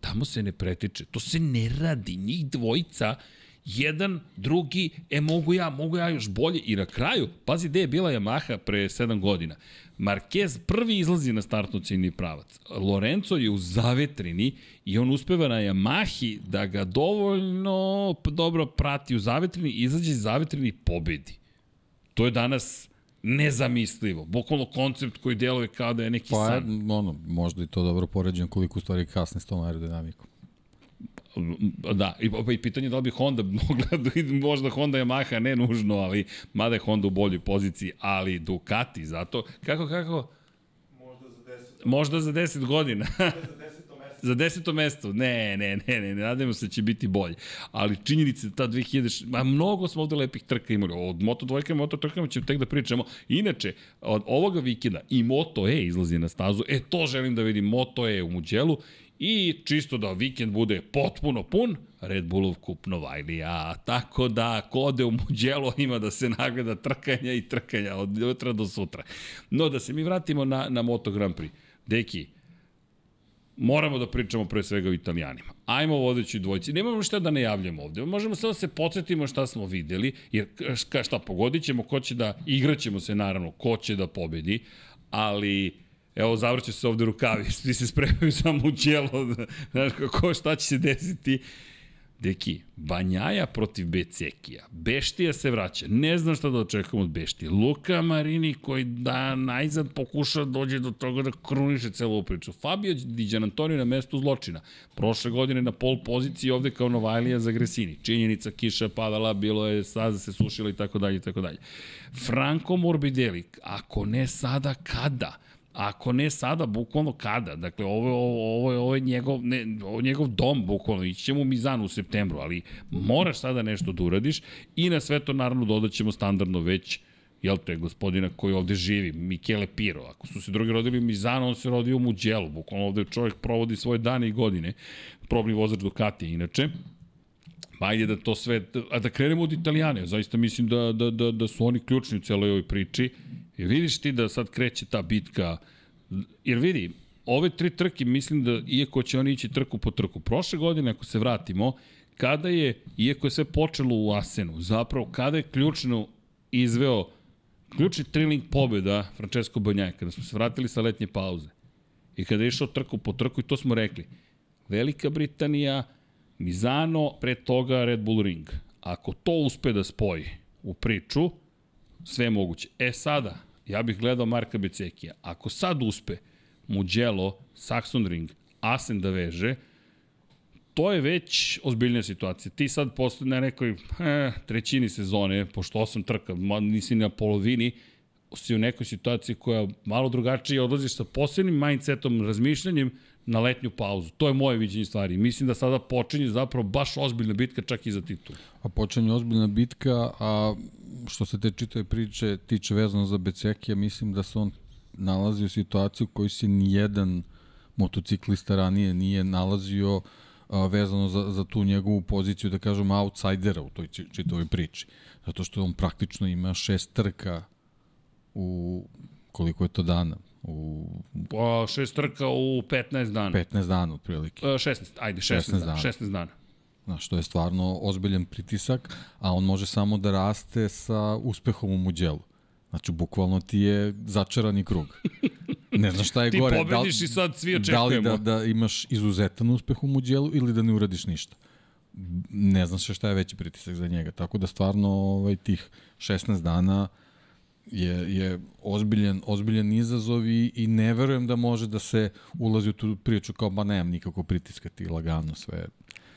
tamo se ne pretiče, to se ne radi, njih dvojica, jedan, drugi, e mogu ja, mogu ja još bolje i na kraju, pazi gde je bila Yamaha pre 7 godina, Marquez prvi izlazi na startnu ciljni pravac. Lorenzo je u zavetrini i on uspeva na Yamahi da ga dovoljno dobro prati u zavetrini, izađe iz zavetrini i pobedi. To je danas nezamislivo. Bukvalno koncept koji deluje kao da je neki pa, san. ono, možda i to dobro poređen koliko u stvari kasne s tom aerodinamikom. Da, i, pa i pitanje da li bi Honda mogla da možda Honda Yamaha, ne nužno, ali mada je Honda u boljoj poziciji, ali Ducati, zato, kako, kako? Možda za 10. Možda za 10 godina. za deseto mesto. Ne, ne, ne, ne, ne, nadajmo se da će biti bolje. Ali činjenica da ta 2000, ma mnogo smo ovde lepih trka imali. Od Moto dvojka i Moto trkama ćemo tek da pričamo. Inače, od ovoga vikenda i Moto E izlazi na stazu. E, to želim da vidim. Moto E u Muđelu. I čisto da vikend bude potpuno pun, Red Bullov kup Novajlija. Tako da, ko ode u Muđelo ima da se nagleda trkanja i trkanja od jutra do sutra. No, da se mi vratimo na, na Moto Grand Prix. Deki, moramo da pričamo pre svega o italijanima. Ajmo vodeći dvojci. Nemamo šta da najavljamo ovde. Možemo samo da se podsjetimo šta smo videli, jer ka šta pogodit ćemo, ko će da, igraćemo se naravno, ko će da pobedi, ali evo zavrće se ovde rukavi, svi se spremaju samo u ćelo, znaš kako, šta će se desiti. Deki, Banjaja protiv Becekija. Beštija se vraća. Ne znam šta da očekujem od Beštije. Luka Marini koji da najzad pokuša da dođe do toga da kruniše celu priču. Fabio Diđan Antonio na mestu zločina. Prošle godine na pol poziciji ovde kao Novajlija za Gresini. Činjenica, kiša padala, bilo je staza se sušila i tako dalje i tako dalje. Franco Morbidelli, ako ne sada, kada? Ako ne sada, bukvalno kada? Dakle, ovo, ovo, ovo, ovo je njegov, ne, ovo je njegov dom, bukvalno. Ići ćemo u Mizanu u septembru, ali moraš sada nešto da uradiš i na sve to naravno dodat ćemo standardno već jel te, gospodina koji ovde živi, Michele Piro. Ako su se drugi rodili u Mizanu, on se rodio u Mugello. Bukvalno ovde čovjek provodi svoje dane i godine. Probni vozač Ducati, inače. Ajde da to sve, a da krenemo od Italijane, zaista mislim da, da, da, da su oni ključni u celoj ovoj priči. Jer vidiš ti da sad kreće ta bitka, jer vidi, ove tri trke mislim da, iako će oni ići trku po trku, prošle godine ako se vratimo, kada je, iako je sve počelo u Asenu, zapravo kada je ključno izveo ključni triling pobjeda Francesco Banjaja, kada smo se vratili sa letnje pauze. I kada je išao trku po trku i to smo rekli, Velika Britanija, Mizano, pre toga Red Bull Ring. Ako to uspe da spoji u priču, sve moguće. E sada, ja bih gledao Marka Becekija. Ako sad uspe Mugello, Saxon Ring, Asen da veže, to je već ozbiljnija situacija. Ti sad posle na nekoj eh, trećini sezone, pošto osam trka, nisi na polovini, si u nekoj situaciji koja malo drugačije odlaziš sa posebnim mindsetom, razmišljanjem na letnju pauzu. To je moje viđenje stvari. Mislim da sada počinje zapravo baš ozbiljna bitka čak i za titul. A počinje ozbiljna bitka, a što se te čitave priče tiče vezano za Becekija, mislim da se on nalazi u situaciju u kojoj se nijedan motociklista ranije nije nalazio a, vezano za, za tu njegovu poziciju, da kažem, outsidera u toj či- čitavoj priči. Zato što on praktično ima šest trka u koliko je to dana? U Pa, šest trka u 15 dana. 15 dana otprilike. E, 16, ajde, 16, 16 dana. 16 dana. Znaš, to je stvarno ozbiljan pritisak, a on može samo da raste sa uspehom u Muđelu. Znači, bukvalno ti je začarani krug. Ne znaš šta je Ti gore. pobediš i sad svi Da li da, očekujemo. da imaš izuzetan uspeh u Muđelu ili da ne uradiš ništa. Ne znaš šta je veći pritisak za njega. Tako da stvarno ovaj, tih 16 dana je, je ozbiljan, ozbiljan izazov i, i ne verujem da može da se ulazi u tu priču kao, ba nemam nikako pritiska ti lagano sve.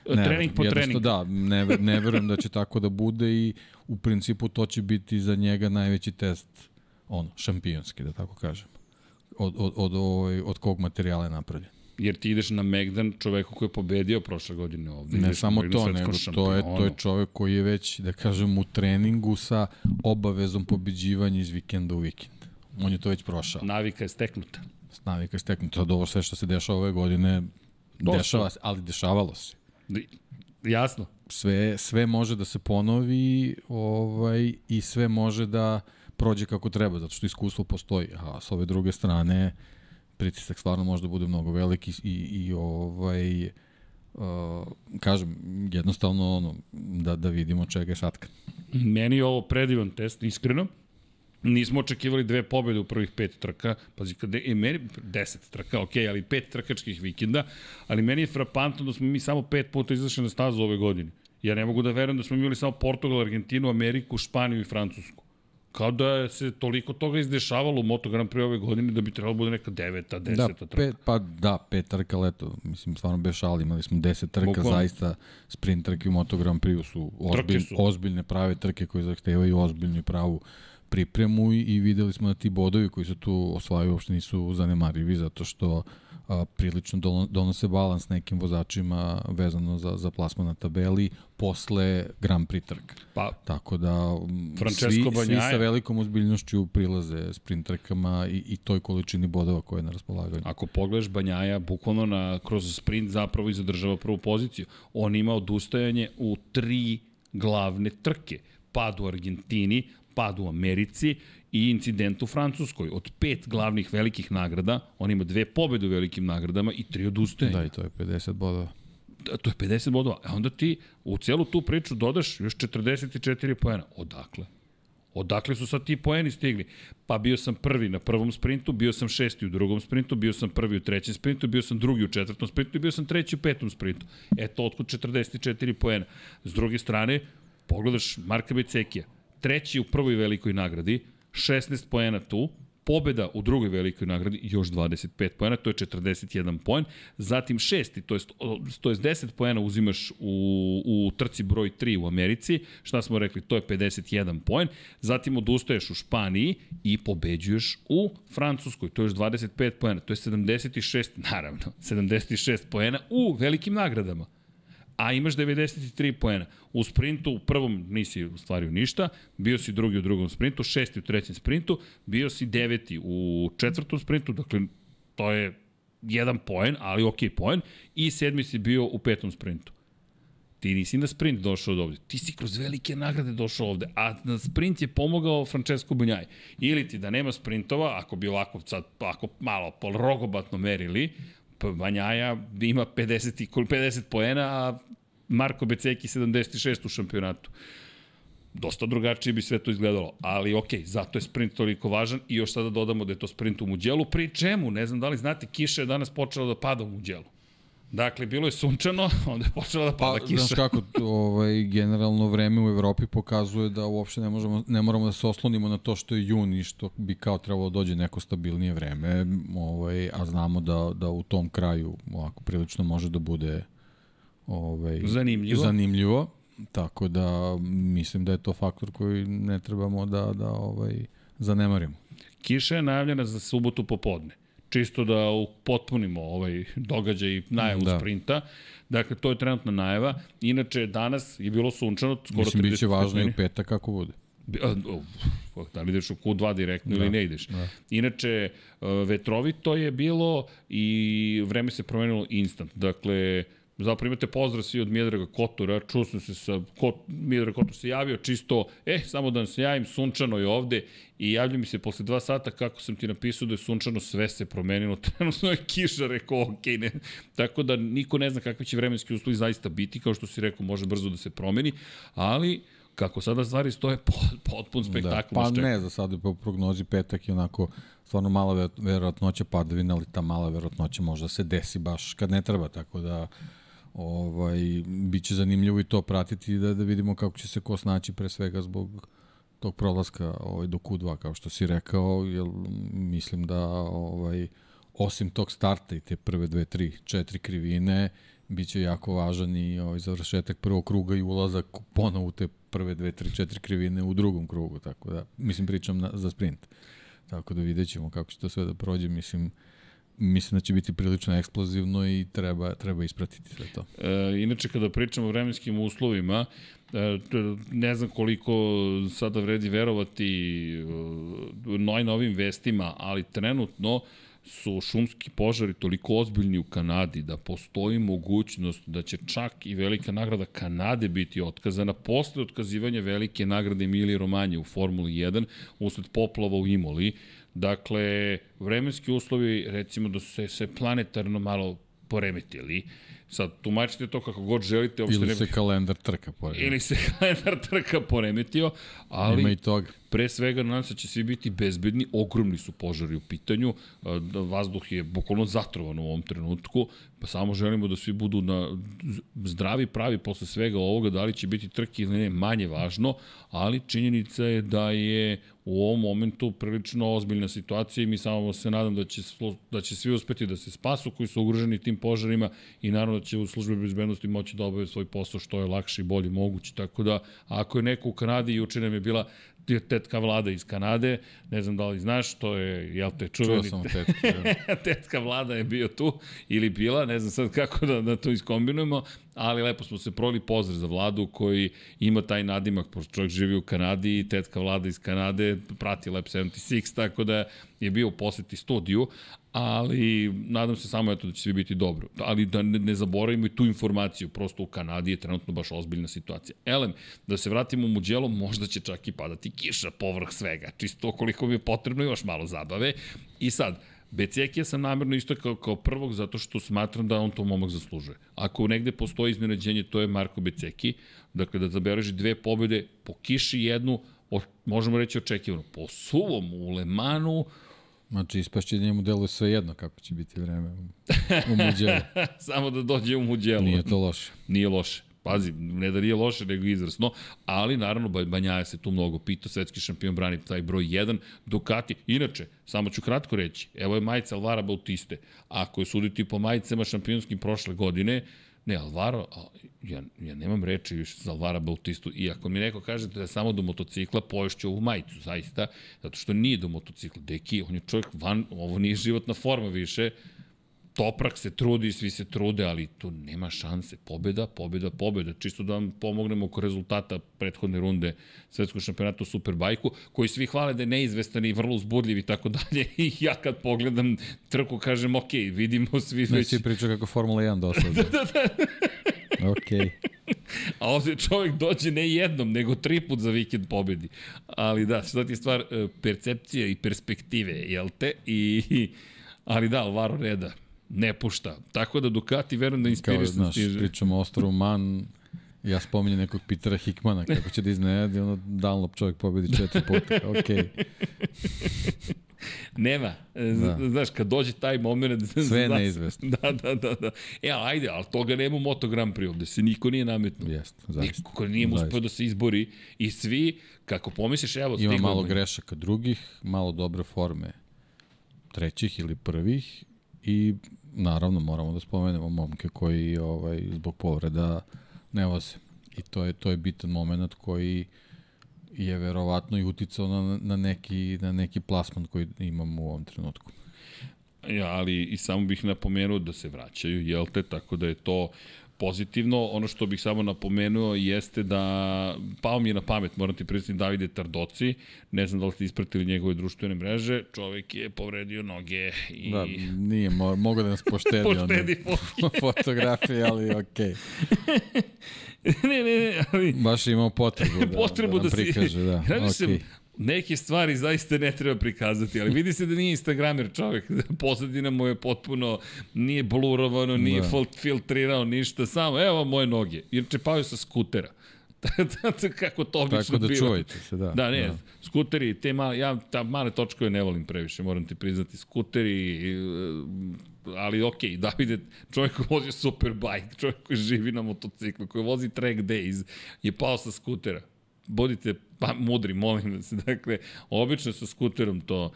Ne, Trening po trening. Da, ne, ne verujem da će tako da bude i u principu to će biti za njega najveći test ono, šampionski, da tako kažem. Od, od, od, od, od kog materijala je napravljen. Jer ti ideš na Megdan, čoveku koji je pobedio prošle godine ovde. Ne Ideš samo to, nego to je, to je čovek koji je već, da kažem, u treningu sa obavezom pobeđivanja iz vikenda u vikend. On je to već prošao. Navika je steknuta. Navika je steknuta. Sad ovo sve što se dešava ove godine, To dešava se, ali dešavalo se. Jasno. Sve, sve može da se ponovi ovaj, i sve može da prođe kako treba, zato što iskustvo postoji. A s ove druge strane, pritisak stvarno može da bude mnogo veliki i, i ovaj, uh, kažem, jednostavno ono, da, da vidimo čega je satkan. Meni je ovo predivan test, iskreno. Nismo očekivali dve pobede u prvih pet trka, pazi, kada je meni deset trka, ok, ali pet trkačkih vikenda, ali meni je frapantno da smo mi samo pet puta izašli na stazu ove godine. Ja ne mogu da verujem da smo imali samo Portugal, Argentinu, Ameriku, Španiju i Francusku. Kao da se toliko toga izdešavalo u Moto Grand Prix ove godine da bi trebalo da bude neka deveta, Da, deseta trka. pet, pa da, pet trka leto, mislim, stvarno bez šali, imali smo deset trka, Bukvalno. zaista sprint trke u Moto Grand Prix su, ozbilj, su. ozbiljne prave trke koje zahtevaju ozbiljnu i pravu pripremu i, videli smo da ti bodovi koji se tu osvajaju uopšte nisu zanemarivi zato što a, prilično dono- donose balans nekim vozačima vezano za, za plasman na tabeli posle Grand Prix trka. Pa, Tako da Francesco svi, svi sa velikom ozbiljnošću prilaze sprint trkama i, i toj količini bodova koje je na raspolaganju. Ako pogledaš Banjaja, bukvalno na, kroz sprint zapravo i zadržava prvu poziciju. On ima odustajanje u tri glavne trke. Pad u Argentini, pad u Americi i incident u Francuskoj. Od pet glavnih velikih nagrada, on ima dve pobede u velikim nagradama i tri odustajanja. Da, i to je 50 bodova. Da, to je 50 bodova. A onda ti u celu tu priču dodaš još 44 poena. Odakle? Odakle su sad ti poeni stigli? Pa bio sam prvi na prvom sprintu, bio sam šesti u drugom sprintu, bio sam prvi u trećem sprintu, bio sam drugi u četvrtom sprintu i bio sam treći u petom sprintu. Eto, otkud 44 poena. S druge strane, pogledaš Marka Becekija, treći u prvoj velikoj nagradi, 16 poena tu, Pobeda u drugoj velikoj nagradi još 25 poena, to je 41 poen. Zatim šesti, to je, to je 10 poena uzimaš u, u trci broj 3 u Americi. Šta smo rekli, to je 51 poen. Zatim odustaješ u Španiji i pobeđuješ u Francuskoj, to je još 25 poena. To je 76, naravno, 76 poena u velikim nagradama a imaš 93 poena. U sprintu u prvom nisi ostvario ništa, bio si drugi u drugom sprintu, šesti u trećem sprintu, bio si deveti u četvrtom sprintu, dakle to je jedan poen, ali ok poen, i sedmi si bio u petom sprintu. Ti nisi na sprint došao od ovde. Ti si kroz velike nagrade došao ovde. A na sprint je pomogao Francesco Bunjaj. Ili ti da nema sprintova, ako bi ovako sad, ako malo pol rogobatno merili, Banjaja ima 50, 50 poena, a Marko Beceki 76 u šampionatu. Dosta drugačije bi sve to izgledalo, ali ok, zato je sprint toliko važan i još sada dodamo da je to sprint u Muđelu, pri čemu, ne znam da li znate, kiša je danas počela da pada u Muđelu. Dakle, bilo je sunčano, onda je počela da pada pa, kiša. Znaš kako, ovaj, generalno vreme u Evropi pokazuje da uopšte ne, možemo, ne moramo da se oslonimo na to što je jun i što bi kao trebalo da dođe neko stabilnije vreme, ovaj, a znamo da, da u tom kraju ovako prilično može da bude ovaj, zanimljivo. zanimljivo. Tako da mislim da je to faktor koji ne trebamo da, da ovaj, zanemarimo. Kiša je najavljena za subotu popodne čisto da potpunimo ovaj događaj najavu da. sprinta. Dakle, to je trenutna najava. Inače, danas je bilo sunčano, skoro Mislim, bit će važno i u petak kako bude. Da li ideš u Q2 direktno da. ili ne ideš. Da. Inače, e, vetrovito je bilo i vreme se promenilo instant. Dakle, Zapravo imate pozdrav svi od Mjedraga Kotora, čuo sam se sa, Kot, Mjedraga Kotor se javio čisto, e, samo da se javim, sunčano je ovde i javlja mi se posle dva sata kako sam ti napisao da je sunčano, sve se promenilo, trenutno je kiša, rekao, ok, ne. Tako da niko ne zna kakvi će vremenski uslovi zaista biti, kao što si rekao, može brzo da se promeni, ali kako sada stvari stoje, potpun spektakl. Da, pa ne, za sada po prognozi petak je onako stvarno mala verovatnoća padavina, ali ta mala verovatnoća možda se desi baš kad ne treba, tako da ovaj, bit će zanimljivo i to pratiti da, da vidimo kako će se ko snaći pre svega zbog tog prolaska ovaj, do Q2, kao što si rekao, jer mislim da ovaj, osim tog starta i te prve dve, tri, četiri krivine, bit će jako važan i ovaj, završetak prvog kruga i ulazak ponovo u te prve dve, tri, četiri krivine u drugom krugu, tako da, mislim, pričam na, za sprint. Tako da vidjet ćemo kako će to sve da prođe, mislim, mislim da će biti prilično eksplozivno i treba, treba ispratiti sve to. E, inače, kada pričamo o vremenskim uslovima, e, ne znam koliko sada vredi verovati e, najnovim vestima, ali trenutno su šumski požari toliko ozbiljni u Kanadi da postoji mogućnost da će čak i velika nagrada Kanade biti otkazana posle otkazivanja velike nagrade Emilije Romanje u Formuli 1 usled poplava u Imoli. Dakle, vremenski uslovi, recimo da su se, se planetarno malo poremetili. Sad, tumačite to kako god želite. Ili se ne... kalendar trka poremetio. Ili se kalendar trka poremetio, ali... Ima i toga. Pre svega, nadam se da će svi biti bezbedni, ogromni su požari u pitanju, da vazduh je bukvalno zatrovan u ovom trenutku, pa samo želimo da svi budu na zdravi, pravi posle svega ovoga, da li će biti trke ili ne, manje važno, ali činjenica je da je u ovom momentu prilično ozbiljna situacija i mi samo se nadam da će, da će svi uspeti da se spasu koji su ugroženi tim požarima i naravno da će u službi bezbednosti moći da obave svoj posao što je lakše i bolje moguće. Tako da, ako je neko u Kanadi, juče nam je bila tetka vlada iz Kanade, ne znam da li znaš, to je, jel te, čuveni... Čuo sam tetka. Da. tetka vlada je bio tu ili bila, ne znam sad kako da, da to iskombinujemo, ali lepo smo se proli pozdrav za vladu koji ima taj nadimak, pošto čovjek živi u Kanadi i tetka vlada iz Kanade prati Lab 76, tako da je bio u poseti studiju, ali nadam se samo eto da će svi biti dobro. Ali da ne, ne zaboravimo i tu informaciju, prosto u Kanadi je trenutno baš ozbiljna situacija. Elem, da se vratimo u Muđelo, možda će čak i padati kiša povrh svega, čisto koliko mi je potrebno još malo zabave. I sad, Becekija sam namjerno isto kao, kao prvog zato što smatram da on to momak zaslužuje. Ako negde postoji iznenađenje, to je Marko Beceki. Dakle, da zabeleži dve pobjede, po kiši jednu, o, možemo reći očekivano. Po suvom u Lemanu, Znači, ispašće njemu deluje sve jedno kako će biti vreme u, Muđelu. Samo da dođe u Muđelu. Nije to loše. Nije loše. pazi, ne da nije loše, nego izvrsno, ali naravno Banjaja se tu mnogo pita, svetski šampion brani taj broj 1, Ducati, inače, samo ću kratko reći, evo je majica Alvara Bautiste, ako je suditi po majicama šampionskim prošle godine, Ne, Alvaro, ja, ja nemam reči više za Alvara Bautistu i ako mi neko kaže da je samo do motocikla, poješću ovu majicu, zaista, zato što nije do motocikla. Deki, on je čovjek van, ovo nije životna forma više, Toprak se trudi, svi se trude, ali tu nema šanse. Pobeda, pobeda, pobeda. Čisto da vam pomognemo oko rezultata prethodne runde svetskog šampionata u Superbajku, koji svi hvale da je neizvestan i vrlo uzbudljiv i tako dalje. I ja kad pogledam trku kažem, ok, vidimo svi ne, već... Ne, priča kako Formula 1 dosad. da, da, da. ok. A ovde čovjek dođe ne jednom, nego tri put za vikend pobedi. Ali da, šta ti je stvar e, percepcije i perspektive, jel te? I, ali da, Alvaro Reda, ne pušta. Tako da Ducati verujem da inspiriš Kao, znaš, stiže. pričamo o Ostaru Man, ja spominjem nekog Petera Hickmana, kako će da iznenadi, ono Dunlop čovjek pobedi četiri puta, okej. Okay. Nema. Da. Znaš, kad dođe taj moment... Sve je neizvestno. Da, da, da, da. E, ajde, ali toga nema u Moto Grand Prix ovde, se niko nije nametnuo. Jeste, zaista. Niko nije uspeo da se izbori i svi, kako pomisliš, evo... Ima malo grešaka drugih, malo dobre forme trećih ili prvih i naravno moramo da spomenemo momke koji ovaj zbog povreda ne voze. I to je to je bitan momenat koji je verovatno i uticao na, na, neki, na neki plasman koji imamo u ovom trenutku. Ja, ali i samo bih napomenuo da se vraćaju, jel te, tako da je to pozitivno. Ono što bih samo napomenuo jeste da pao mi je na pamet, moram ti predstaviti Davide Tardoci, ne znam da li ste ispratili njegove društvene mreže, čovek je povredio noge i... Da, nije, mo mogu da nas poštedi, poštedi fotografije, ali okej. Okay. ne, ne, ne, ali... Baš je imao potrebu da, potrebu da, da prikaže, si... da. Ja okay neke stvari zaista ne treba prikazati, ali vidi se da nije Instagramer čovek, pozadina mu je potpuno, nije blurovano, nije da. filtrirao ništa, samo evo moje noge, jer čepaju sa skutera. kako to obično Tako da bilo. čuvajte se, da. Da, ne, da. skuteri, te male, ja ta male točkove ne volim previše, moram ti priznati, skuteri, ali ok, Davide, čovjek koji vozi superbike, čovjek koji živi na motociklu, koji vozi track days, je pao sa skutera budite pa, mudri, molim vas. Dakle, obično sa skuterom to,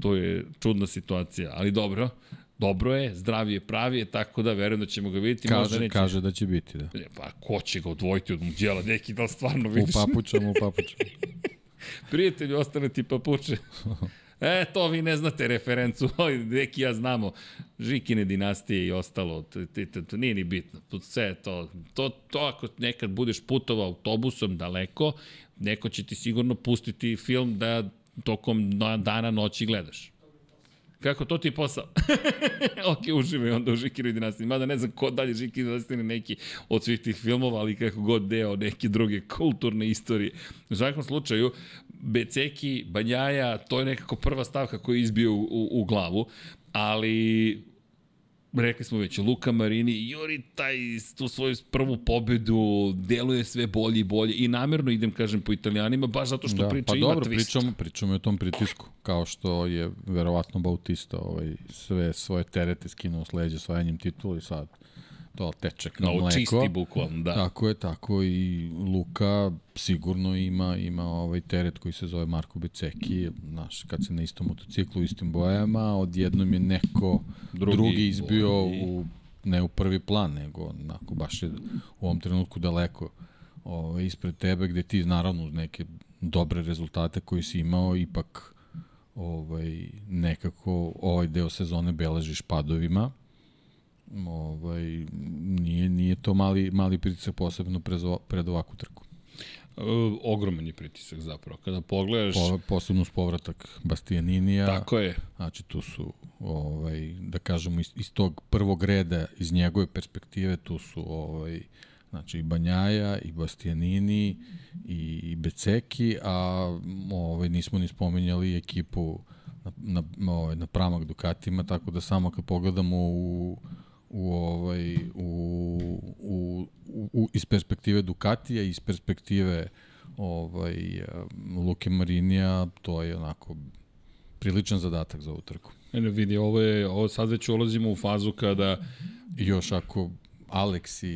to je čudna situacija, ali dobro, dobro je, zdravi je, pravi je, tako da verujem da ćemo ga vidjeti. Kaže, možda neće... kaže da će biti, da. E, pa ko će ga odvojiti od muđela, neki da stvarno vidiš. U papučama, u papučama. Prijatelji, ostane ti papuče. E, to vi ne znate referencu, neki ja znamo, Žikine dinastije i ostalo, to, nije ni bitno, sve to, to, to ako nekad budeš putovao autobusom daleko, neko će ti sigurno pustiti film da tokom dana noći gledaš. Kako to ti je posao? ok, uživaj onda u Žikiri dinastiji. Mada ne znam ko dalje Žikiri dinastiji neki od svih tih filmova, ali kako god deo neke druge kulturne istorije. U svakom slučaju, Beceki, Banjaja, to je nekako prva stavka koja je izbio u, u, u glavu, ali rekli smo već, Luka Marini juri taj, tu svoju prvu pobedu, deluje sve bolje i bolje i namerno idem, kažem, po italijanima, baš zato što da, priča pa ima dobro, twist. Pričamo, pričamo o tom pritisku, kao što je verovatno Bautista ovaj, sve svoje terete skinuo s leđa svojanjem titula i sad to teče kao no, mleko. čisti bukvalno, da. Tako je, tako i Luka sigurno ima ima ovaj teret koji se zove Marko Beceki, znaš, kad se na istom motociklu u istim bojama, odjednom je neko drugi, drugi izbio ovaj... u ne u prvi plan, nego onako baš je u ovom trenutku daleko ovaj, ispred tebe, gde ti naravno uz neke dobre rezultate koji si imao, ipak ovaj, nekako ovaj deo sezone beležiš padovima, ovaj, nije, nije to mali, mali pritisak posebno pred, pred ovakvu trku. E, ogroman je pritisak zapravo. Kada pogledaš... Po, posebno s povratak Bastianinija. Tako je. Znači tu su, ovaj, da kažemo, iz, iz tog prvog reda, iz njegove perspektive, tu su ovaj, znači i Banjaja, i Bastianini, i, i Beceki, a ovaj, nismo ni spomenjali ekipu na, na, ovaj, na pramak Dukatima, tako da samo kad pogledamo u u ovaj u, u, u iz perspektive Ducatija iz perspektive ovaj Luke Marinija to je onako priličan zadatak za ovu trku. Ne, vidi, ovo je ovo sad već ulazimo u fazu kada još ako Alex i,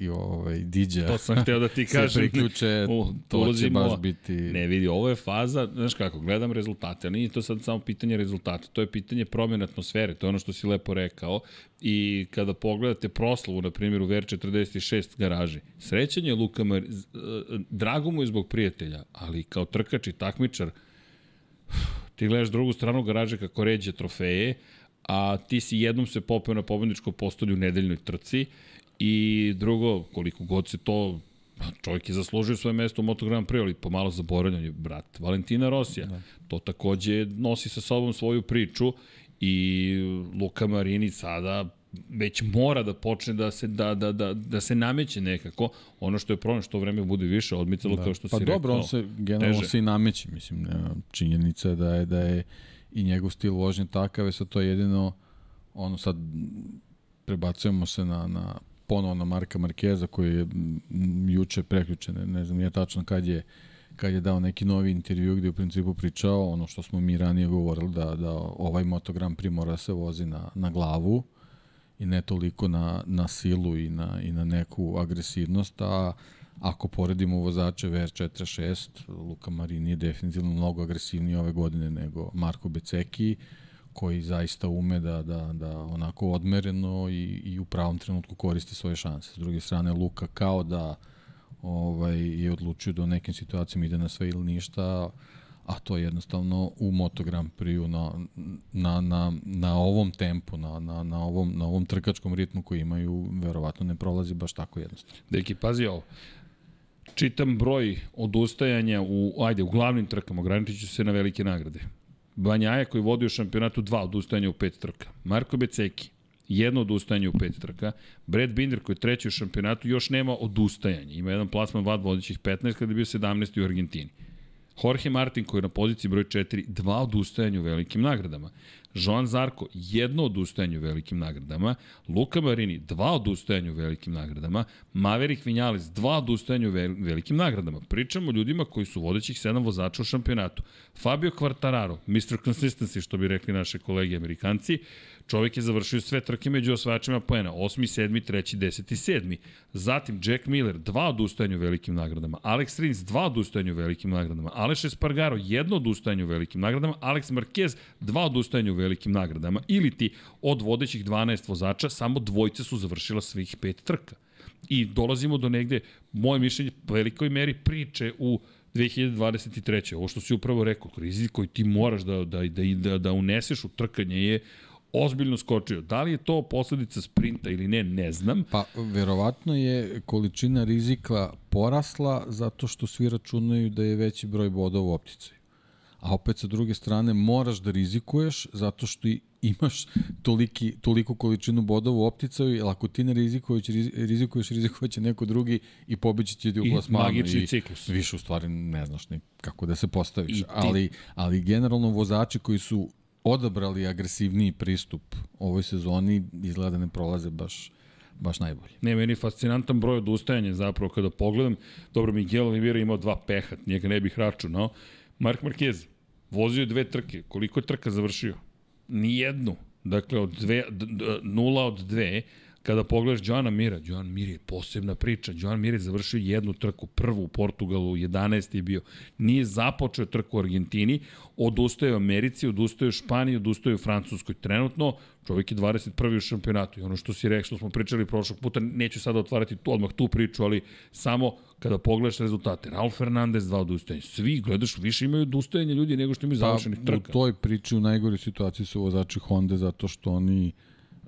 i ovaj, Diđa To sam hteo da ti kažem. se priključe, U, to će baš biti... Ne vidi, ovo je faza, znaš kako, gledam rezultate, ali nije to sad samo pitanje rezultata, to je pitanje promjene atmosfere, to je ono što si lepo rekao. I kada pogledate proslavu, na primjer, u VR46 garaži, srećan je Luka Mar... z- e, Drago mu je zbog prijatelja, ali kao trkač i takmičar, ti gledaš drugu stranu garaže kako ređe trofeje, a ti si jednom se popeo na pobedničko postolju u nedeljnoj trci i drugo, koliko god se to pa čovjek je zaslužio svoje mesto u Moto Grand Prix, ali pomalo zaboravljan je brat Valentina Rosija. Da. To takođe nosi sa sobom svoju priču i Luka Marini sada već mora da počne da se da da da da se nameće nekako ono što je problem što vreme bude više odmicalo da. kao što pa si dobro, rekao. on se generalno teže. se i nameće, mislim, činjenica je da je da je i njegov stil vožnje takav, je sad to jedino ono sad prebacujemo se na, na ponovo na Marka Markeza koji je juče preključen, ne, znam nije tačno kad je kad je dao neki novi intervju gde je u principu pričao ono što smo mi ranije govorili da, da ovaj Moto Grand Prix mora da se vozi na, na glavu i ne toliko na, na silu i na, i na neku agresivnost, a ako poredimo vozače VR46, Luka Marini je definitivno mnogo agresivniji ove godine nego Marko Beceki, koji zaista ume da, da, da onako odmereno i, i u pravom trenutku koristi svoje šanse. S druge strane, Luka kao da ovaj, je odlučio da u nekim situacijama ide na sve ili ništa, a to je jednostavno u Moto Grand Prix na, na, na, na ovom tempu, na, na, na, ovom, na ovom trkačkom ritmu koji imaju, verovatno ne prolazi baš tako jednostavno. Deki, pazi ovo. Čitam broj odustajanja u, ajde, u glavnim trkama, ograničit ću se na velike nagrade. Banjaja koji vodi u šampionatu dva odustajanja u pet trka. Marko Beceki, jedno odustajanje u pet trka. Brad Binder koji je treći u šampionatu još nema odustajanje. Ima jedan plasman vad vodećih 15 kada je bio 17. u Argentini. Jorge Martin koji je na poziciji broj 4, dva odustajanja u velikim nagradama. Joan Zarko, jedno odustajanje u velikim nagradama. Luka Marini, dva odustajanja u velikim nagradama. Maverick Vinales, dva odustajanja u vel- velikim nagradama. Pričamo o ljudima koji su vodećih sedam vozača u šampionatu. Fabio Quartararo, Mr. Consistency, što bi rekli naše kolege amerikanci, Čovjek je završio sve trke među osvajačima poena. 8. 7. 3. 10. 7. Zatim Jack Miller, dva odustajanja u velikim nagradama. Alex Rins, dva odustajanja u velikim nagradama. Aleš Espargaro, jedno odustajanje u velikim nagradama. Alex Marquez, dva odustajanja u velikim nagradama. Ili ti od vodećih 12 vozača, samo dvojce su završila svih pet trka. I dolazimo do negde, moje mišljenje, velikoj meri priče u 2023. Ovo što si upravo rekao, rizik koji ti moraš da, da, da, da, da uneseš u trkanje je ozbiljno skočio. Da li je to posledica sprinta ili ne, ne znam. Pa, verovatno je količina rizika porasla zato što svi računaju da je veći broj bodova u opticaju. A opet sa druge strane moraš da rizikuješ zato što imaš toliki, toliku količinu bodova u opticaju, jer ako ti ne rizikuješ, rizikuješ, rizikuješ neko drugi i pobići će ti u I plasmanu. magični I ciklus. Više u stvari ne znaš ni kako da se postaviš. Ti- Ali, ali generalno vozači koji su odabrali agresivniji pristup ovoj sezoni izgleda da ne prolaze baš baš najbolje. Ne, meni je fascinantan broj odustajanja zapravo kada pogledam. Dobro, Miguel Oliveira imao dva peha, njega ne bih računao. Mark Marquez vozio je dve trke. Koliko je trka završio? Nijednu. Dakle, od dve, nula od dve. Kada pogledaš Joana Mira, Joan Mir je posebna priča. Joan Mir je završio jednu trku, prvu u Portugalu, 11. je bio. Nije započeo trku u Argentini, odustaje u Americi, odustaje u Španiji, odustaje u Francuskoj. Trenutno čovjek je 21. u šampionatu. I ono što si rekao, što smo pričali prošlog puta, neću sada otvarati tu, odmah tu priču, ali samo kada pogledaš rezultate. Raul Fernandez dva odustajanja. Svi, gledaš, više imaju odustajanja ljudi nego što imaju završenih pa, trka. U toj priči u najgoroj situaciji su vozači Honda zato što oni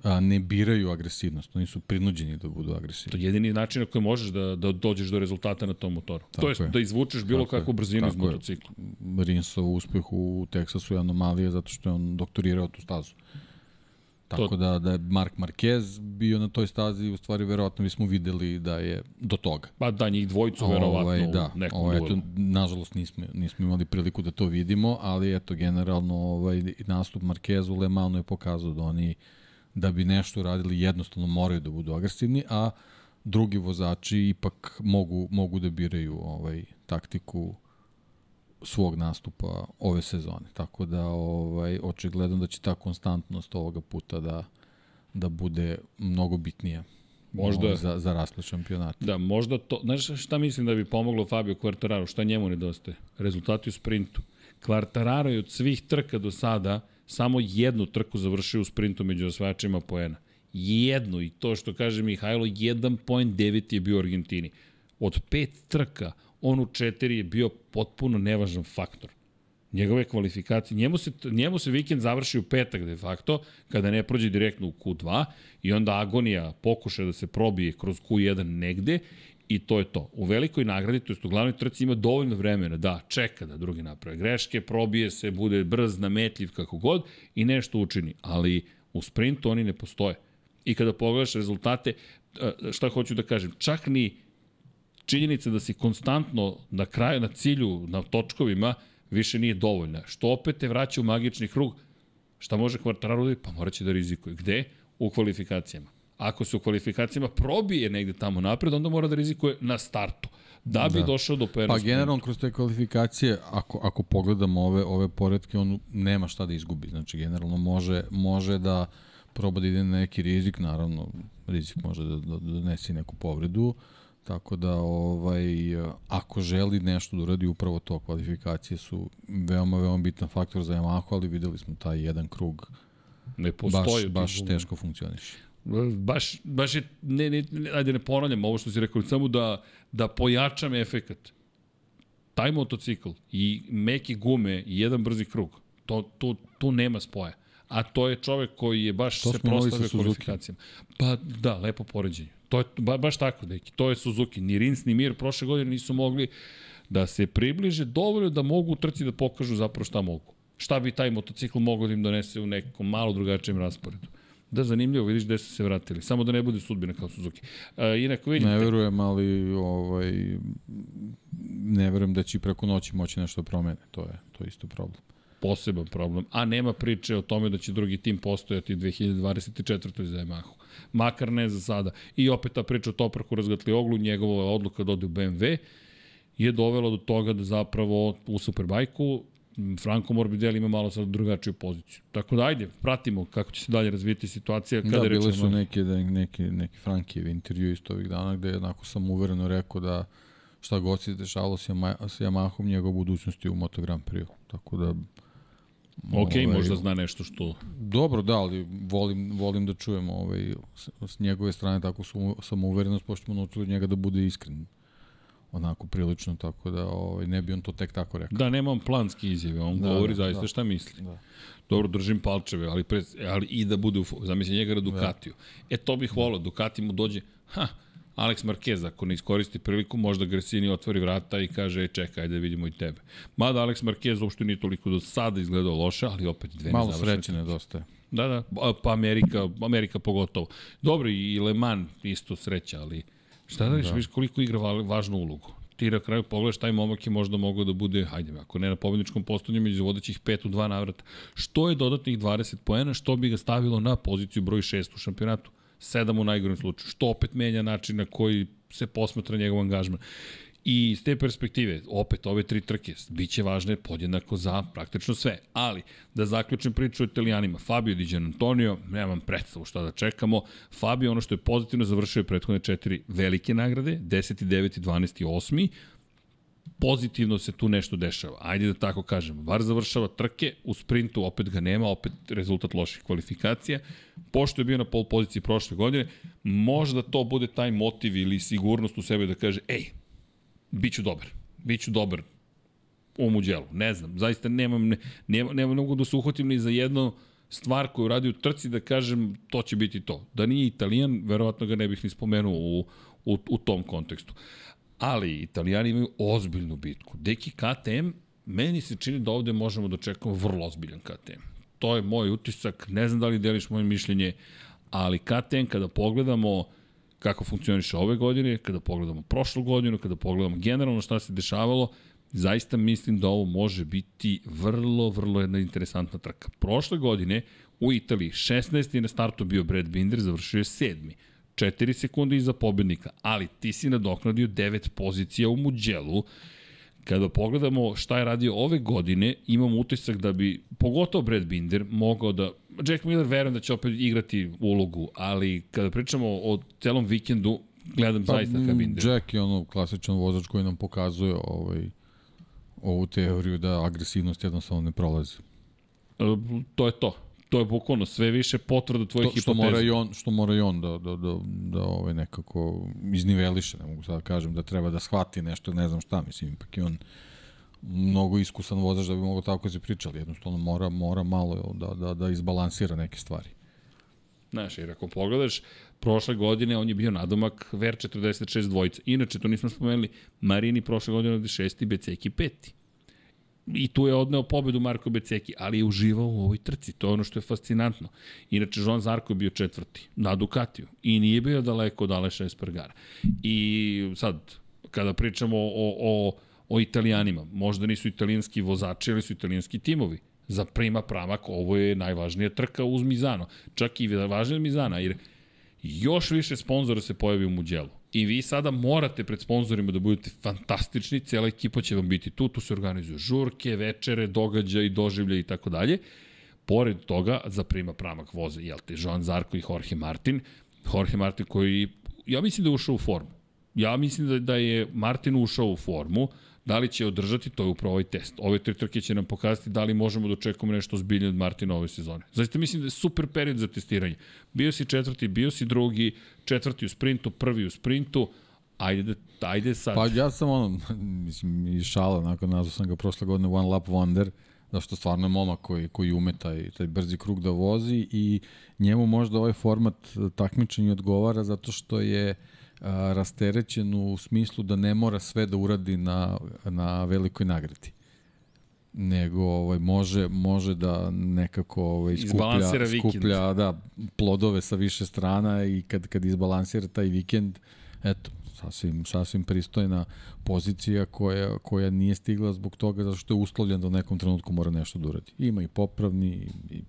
a, ne biraju agresivnost, oni su prinuđeni da budu agresivni. To je jedini način na koji možeš da, da dođeš do rezultata na tom motoru. Tako to je, je. da izvučeš bilo Tako kakvu brzinu iz Tako je. motocikla. Rinsov uspeh u Teksasu je anomalija zato što je on doktorirao tu stazu. Tako To- da, da je Mark Marquez bio na toj stazi, u stvari verovatno bismo videli da je do toga. Pa da, njih dvojicu verovatno Ovaj, u da, nekom ovaj, eto, nažalost nismo, nismo imali priliku da to vidimo, ali eto, generalno ovaj, nastup Marqueza u Le Manu je pokazao da oni da bi nešto radili jednostavno moraju da budu agresivni, a drugi vozači ipak mogu, mogu da biraju ovaj taktiku svog nastupa ove sezone. Tako da ovaj očigledno da će ta konstantnost ovoga puta da da bude mnogo bitnija Možda- ovaj, za, za rasplet šampionata. Da, možda to, znaš šta mislim da bi pomoglo Fabio Quartararo, šta njemu nedostaje? Rezultati u sprintu. Quartararo je od svih trka do sada samo jednu trku završio u sprintu među osvajačima poena. Jednu, i to što kaže Mihajlo, 1.9 je bio Argentini. Od pet trka, on u četiri je bio potpuno nevažan faktor. Njegove kvalifikacije, njemu se, njemu se vikend završi u petak de facto, kada ne prođe direktno u Q2 i onda agonija pokuša da se probije kroz Q1 negde i to je to. U velikoj nagradi, to jest u glavnoj trci ima dovoljno vremena da čeka da drugi naprave greške, probije se, bude brz, nametljiv kako god i nešto učini, ali u sprintu oni ne postoje. I kada pogledaš rezultate, šta hoću da kažem, čak ni činjenica da si konstantno na kraju, na cilju, na točkovima, više nije dovoljna. Što opet te vraća u magični krug. Šta može Kvartararo da Pa morat će da rizikuje. Gde? U kvalifikacijama. Ako se u kvalifikacijama probije negde tamo napred, onda mora da rizikuje na startu. Da bi da. došao do poena. Pa generalno kroz te kvalifikacije, ako, ako pogledamo ove, ove poredke, on nema šta da izgubi. Znači, generalno može, može da proba da ide na neki rizik, naravno, rizik može da, da, da donesi neku povredu, Tako da, ovaj, ako želi nešto da uradi, upravo to, kvalifikacije su veoma, veoma bitan faktor za Yamaha, ali videli smo taj jedan krug ne postoji baš, baš teško funkcioniše. Baš, baš je, ne, ne, ne, ajde ne ponavljam ovo što si rekao, samo da, da pojačam efekat. Taj motocikl i meke gume i jedan brzi krug, to, to, tu nema spoja. A to je čovek koji je baš to se prostavio kvalifikacijama. Pa da, lepo poređenje. To je ba, baš tako, neki. To je Suzuki. Ni Rins, ni Mir prošle godine nisu mogli da se približe dovoljno da mogu u trci da pokažu zapravo šta mogu. Šta bi taj motocikl mogao da im donese u nekom malo drugačijem rasporedu. Da, zanimljivo, vidiš gde su se vratili. Samo da ne bude sudbina kao Suzuki. Uh, inako vidite... Ne verujem, ali ovaj, ne verujem da će preko noći moći nešto promene. To je, to je isto problem poseban problem, a nema priče o tome da će drugi tim postojati 2024. za Yamahu. Makar ne za sada. I opet ta priča o Topraku razgatli oglu, njegova odluka da ode u BMW je dovela do toga da zapravo u Superbajku Franco Morbidelli ima malo sad drugačiju poziciju. Tako da ajde, pratimo kako će se dalje razvijeti situacija. Kada da, bile su neke, da, neki, neki Frankijev intervju isto ovih dana gde jednako sam uvereno rekao da šta god se dešavalo s, Yamahom, njegov budućnosti u Moto Grand Prix. Tako da Ok, ovaj, možda zna nešto što... Dobro, da, ali volim, volim da čujem ovaj, s, s njegove strane tako su, samouverenost, pošto smo naučili njega da bude iskren onako prilično, tako da ovaj, ne bi on to tek tako rekao. Da, nema on planski izjave, on da, govori da, zaista da. šta misli. Da. Dobro, držim palčeve, ali, pre, ali i da bude, u, zamisli njega na Ducatiju. Da. E, to bih volao, Ducati mu dođe, ha, Alex Marquez, ako ne iskoristi priliku, možda Gresini otvori vrata i kaže, čekaj, da vidimo i tebe. Mada Alex Marquez uopšte nije toliko do sada izgledao loše, ali opet dve Malo sreće nedostaje. Da, da, pa Amerika, Amerika pogotovo. Dobro, i Le Mans isto sreća, ali šta da viš, da. viš koliko igra važnu ulogu. Ti na kraju pogledaš, taj momak je možda mogao da bude, hajde, ako ne na pobedničkom postavljanju, među vodećih 5 u 2 navrata. Što je dodatnih 20 poena, što bi ga stavilo na poziciju broj 6 u šampionatu? 7 u najgorom slučaju, što opet menja način na koji se posmatra njegov angažman. I s te perspektive, opet ove tri trke, bit će važne podjednako za praktično sve. Ali, da zaključim priču o italijanima, Fabio Di Antonio, nemam predstavu šta da čekamo. Fabio, ono što je pozitivno, završio je prethodne četiri velike nagrade, 10. 9. 12. 8 pozitivno se tu nešto dešava. Ajde da tako kažemo. Var završava trke, u sprintu opet ga nema, opet rezultat loših kvalifikacija. Pošto je bio na pol poziciji prošle godine, možda to bude taj motiv ili sigurnost u sebe da kaže, ej, bit ću dobar, bit ću dobar u muđelu. Ne znam, zaista nemam, ne, nemam, nemam mogu da se uhvatim ni za jednu stvar koju radi u trci da kažem to će biti to. Da nije italijan, verovatno ga ne bih ni spomenuo u, u, u tom kontekstu. Ali italijani imaju ozbiljnu bitku. Deki KTM, meni se čini da ovde možemo da očekamo vrlo ozbiljan KTM. To je moj utisak, ne znam da li deliš moje mišljenje, ali KTM kada pogledamo kako funkcioniše ove godine, kada pogledamo prošlu godinu, kada pogledamo generalno šta se dešavalo, zaista mislim da ovo može biti vrlo, vrlo jedna interesantna trka. Prošle godine u Italiji 16. je na startu bio Brad Binder, završio je sedmi. 4 sekunde iza pobednika, ali ti si nadoknadio 9 pozicija u Muđelu. Kada pogledamo šta je radio ove godine, imamo utisak da bi, pogotovo Brad Binder, mogao da Jack Miller verujem da će opet igrati ulogu, ali kada pričamo o celom vikendu, gledam pa, zaista Habinde. Jack je ono klasičan vozač koji nam pokazuje ovaj, ovu teoriju da agresivnost jednostavno ne prolazi. E, to je to. To je bukvalno sve više potvrda tvojih to, što. Mora i on, što mora i on da, da, da, da ovaj nekako izniveliše, ne mogu sad da kažem, da treba da shvati nešto, ne znam šta, mislim, ipak i on mnogo iskusan vozač da bi mogo tako da se pričali, jednostavno mora, mora malo da, da, da izbalansira neke stvari. Znaš, jer ako pogledaš, prošle godine on je bio nadomak Ver 46 dvojica. Inače, to nismo spomenuli, Marini prošle godine od šesti, Beceki peti. I tu je odneo pobedu Marko Beceki, ali je uživao u ovoj trci. To je ono što je fascinantno. Inače, Jean Zarko je bio četvrti na Ducatiju i nije bio daleko od Aleša Espargara. I sad, kada pričamo o, o, o italijanima, možda nisu italijanski vozači, ali su italijanski timovi za prima pramak, ovo je najvažnija trka uz Mizano. Čak i važnija od Mizana, jer još više sponzora se pojavi u Muđelu. I vi sada morate pred sponsorima da budete fantastični, cijela ekipa će vam biti tu, tu se organizuju žurke, večere, događaj, doživlje i tako dalje. Pored toga, za prima pramak voze, jel te, Joan Zarko i Jorge Martin. Jorge Martin koji, ja mislim da je ušao u formu. Ja mislim da, da je Martin ušao u formu, Da li će održati, to je upravo ovaj test. Ove tri trke će nam pokazati da li možemo da očekujemo nešto zbiljnije od Martina ove sezone. Zaista mislim da je super period za testiranje. Bio si četvrti, bio si drugi, četvrti u sprintu, prvi u sprintu, ajde, da, ajde sad. Pa ja sam ono, mislim, i šala, nakon nazvao sam ga prošle godine One Lap Wonder, što stvarno je momak koji, koji ume taj, taj brzi krug da vozi i njemu možda ovaj format takmičenja odgovara zato što je uh, a, rasterećen u smislu da ne mora sve da uradi na, na velikoj nagradi nego ovaj može može da nekako ovaj skuplja skuplja da plodove sa više strana i kad kad izbalansira taj vikend eto sasvim sasvim pristojna pozicija koja koja nije stigla zbog toga zato što je uslovljen da u nekom trenutku mora nešto da uradi. Ima i popravni i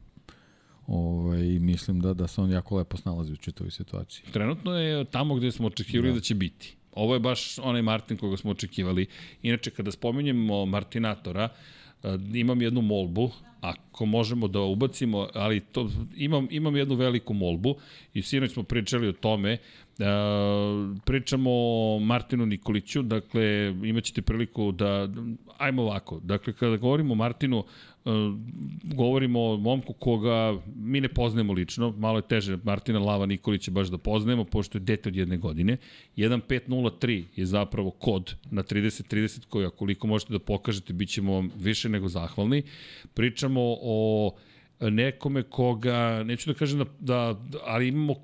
Ovaj, mislim da, da se on jako lepo snalazi u čitavoj situaciji. Trenutno je tamo gde smo očekivali da. da će biti. Ovo je baš onaj Martin koga smo očekivali. Inače, kada spominjemo Martinatora, eh, imam jednu molbu, ako možemo da ubacimo, ali to, imam, imam jednu veliku molbu i sinoć smo pričali o tome, Uh, pričamo o Martinu Nikoliću, dakle imaćete priliku da, ajmo ovako, dakle kada govorimo o Martinu, E, govorimo o momku koga mi ne poznajemo lično, malo je teže Martina Lava Nikolića baš da poznajemo, pošto je dete od jedne godine. 1503 je zapravo kod na 30-30 koji, koliko možete da pokažete, bit ćemo vam više nego zahvalni. Pričamo o nekome koga, neću da kažem da, da ali imamo,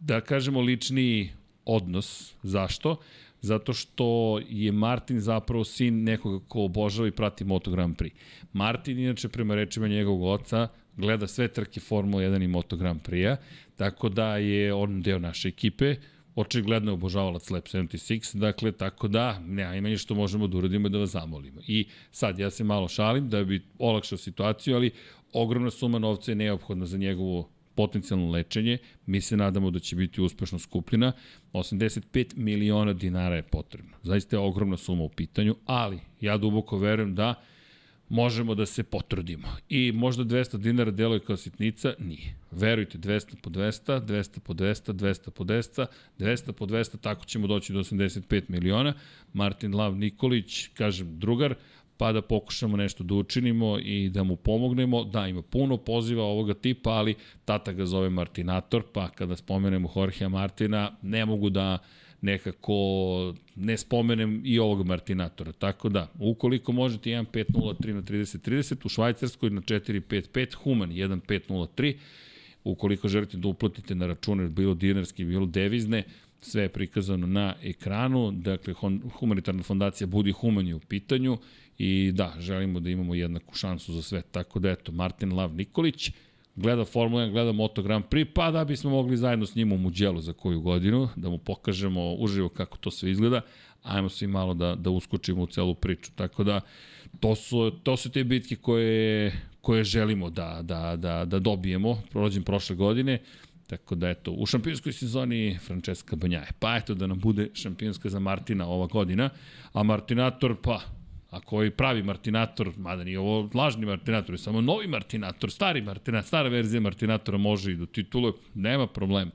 da kažemo, lični odnos. Zašto? Zato što je Martin zapravo sin nekoga ko obožava i prati Moto Grand Prix. Martin, inače, prema rečima njegovog oca, gleda sve trke Formula 1 i Moto Grand Prix-a, tako da je on deo naše ekipe, očigledno je obožavalac Lab 76, dakle, tako da, najmanje što možemo da uradimo da vas zamolimo. I sad, ja se malo šalim da bi olakšao situaciju, ali ogromna suma novca je neophodna za njegovu potencijalno lečenje. Mi se nadamo da će biti uspešno skupljena. 85 miliona dinara je potrebno. Zaista je ogromna suma u pitanju, ali ja duboko verujem da možemo da se potrudimo. I možda 200 dinara deluje kao sitnica, nije. Verujte, 200 po 200, 200 po 200, 200 po 200, 200 po 200, tako ćemo doći do 85 miliona. Martin Lav Nikolić, kažem, drugar, pa da pokušamo nešto da učinimo i da mu pomognemo. Da, ima puno poziva ovoga tipa, ali tata ga zove Martinator, pa kada spomenemo Jorgea Martina, ne mogu da nekako ne spomenem i ovog Martinatora. Tako da, ukoliko možete 1503 na 3030, u Švajcarskoj na 455, Human 1503, ukoliko želite da uplatite na račune, bilo dinarski, bilo devizne, sve je prikazano na ekranu, dakle, humanitarna fondacija Budi Human je u pitanju I da, želimo da imamo jednaku šansu za sve. Tako da eto, Martin Lav Nikolić gleda Formula 1, gleda Moto Grand Prix, pa da bismo mogli zajedno s njim u Muđelu za koju godinu, da mu pokažemo uživo kako to sve izgleda, ajmo svi malo da, da uskočimo u celu priču. Tako da, to su, to su te bitke koje, koje želimo da, da, da, da dobijemo, prođem prošle godine, Tako da eto, u šampionskoj sezoni Francesca Banjaje. Pa eto da nam bude šampionska za Martina ova godina, a Martinator, pa Ako je pravi Martinator, mada nije ovo lažni Martinator, je samo novi Martinator, stari Martinator, stara verzija Martinatora može i do titule, nema problema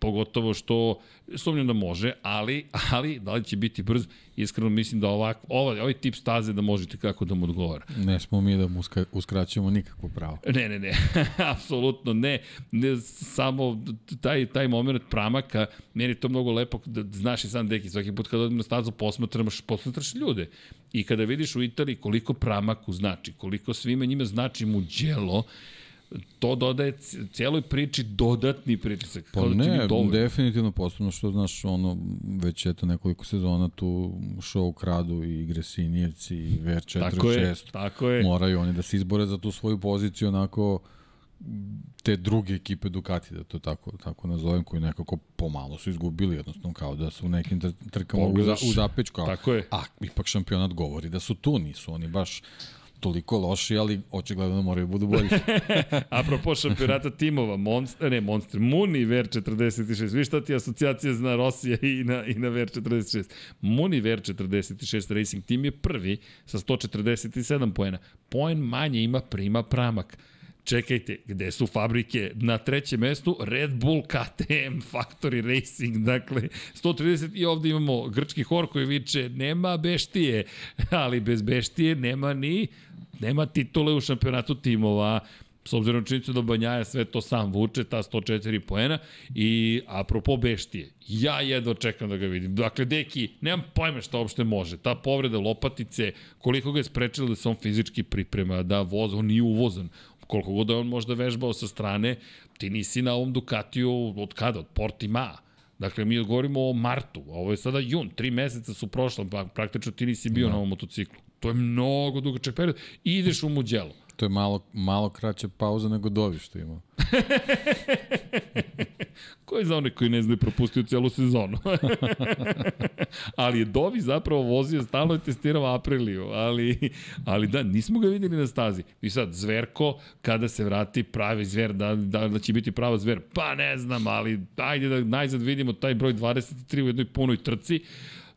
pogotovo što sumnjam da može, ali, ali da li će biti brz, iskreno mislim da ovak, ovaj, ovaj tip staze da možete kako da mu odgovara. Ne smo mi da mu uska, uskraćujemo nikakvo pravo. Ne, ne, ne, apsolutno ne. ne. Samo taj, taj moment pramaka, meni je to mnogo lepo, da znaš i sam deki, svaki put kada odem na stazu posmatraš, posmatraš ljude. I kada vidiš u Italiji koliko pramaku znači, koliko svima njima znači mu djelo, to dodaje cijeloj priči dodatni pritisak. Pa da ne, definitivno posebno što znaš, ono, već eto nekoliko sezona tu show kradu i igre Sinijevci i VR46. Tako je, tako je. Moraju oni da se izbore za tu svoju poziciju onako te druge ekipe Ducati, da to tako, tako nazovem, koji nekako pomalo su izgubili, jednostavno kao da su u nekim trkama u, za, u zapečku. Tako je. A ipak šampionat govori da su tu, nisu oni baš toliko loši, ali očigledno moraju da budu bolji. Apropo šampionata timova, Monster, ne Monster, Muni Ver 46. Vi šta ti asocijacija zna Rosija i na, i na Ver 46. Muni Ver 46 Racing Team je prvi sa 147 poena. Poen manje ima prima pramak. Čekajte, gde su fabrike? Na trećem mestu Red Bull KTM Factory Racing, dakle 130 i ovde imamo grčki hor koji viče nema beštije, ali bez beštije nema ni nema titule u šampionatu timova, s obzirom činjenicu da Banjaja sve to sam vuče, ta 104 poena i apropo Beštije, ja jedno čekam da ga vidim. Dakle, Deki, nemam pojma šta uopšte može. Ta povreda lopatice, koliko ga je sprečilo da se on fizički priprema, da voz, on nije uvozan. Koliko god da on možda vežbao sa strane, ti nisi na ovom Ducatiju od kada? Od Portima. Dakle, mi govorimo o martu, ovo je sada jun, tri meseca su prošla, pa praktično ti nisi bio da. na ovom motociklu. To je mnogo dugačak period. I ideš u Muđelo. To je malo, malo kraća pauza nego Dovi što ima. Ko je za one koji ne znaju propustio celu sezonu? ali je Dovi zapravo vozio, stalno je testirao Apriliju, ali, ali da, nismo ga videli na stazi. I sad, Zverko, kada se vrati pravi zver, da, da, da će biti prava zver, pa ne znam, ali ajde da najzad vidimo taj broj 23 u jednoj punoj trci.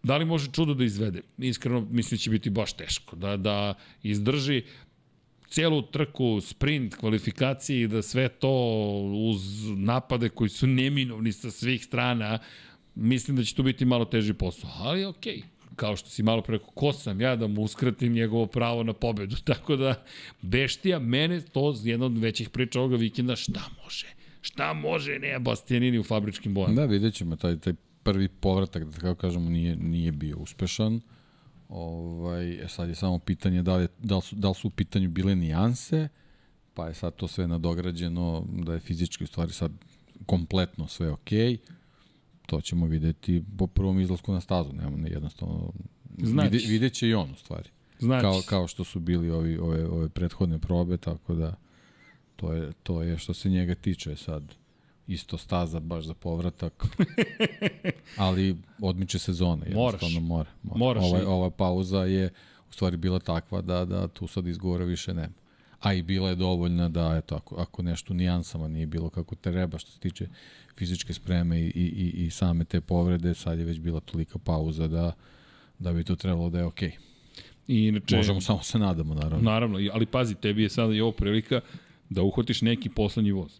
Da li može čudo da izvede? Iskreno, mislim da će biti baš teško. Da, da izdrži celu trku, sprint, kvalifikacije i da sve to uz napade koji su neminovni sa svih strana, mislim da će to biti malo teži posao. Ali okej, okay kao što si malo preko, ko sam ja da mu uskratim njegovo pravo na pobedu. Tako da, Beštija, mene to jedna od većih priča ovoga vikenda, šta može? Šta može ne Bastianini u fabričkim bojama? Da, vidjet ćemo taj, taj prvi povratak, da tako kažemo, nije, nije bio uspešan. Ovaj, e sad je samo pitanje da li, da li, su, da li su u pitanju bile nijanse, pa je sad to sve nadograđeno, da je fizički u stvari sad kompletno sve okej. Okay. To ćemo videti po prvom izlasku na stazu, nema ne jednostavno znači. vide, vidjet će i on u stvari. Znači. Kao, kao što su bili ovi, ove, ove prethodne probe, tako da to je, to je što se njega tiče sad isto staza baš za povratak. ali odmiče sezone, jednostavno mora. mora. Moraš ova, ova pauza je u stvari bila takva da, da tu sad izgovora više nema. A i bila je dovoljna da, eto, ako, ako nešto nijansama nije bilo kako treba što se tiče fizičke spreme i, i, i same te povrede, sad je već bila tolika pauza da, da bi to trebalo da je okej. Okay. I inače, Možemo samo se nadamo, naravno. Naravno, ali pazi, tebi je sada i ovo prilika da uhvatiš neki poslednji voz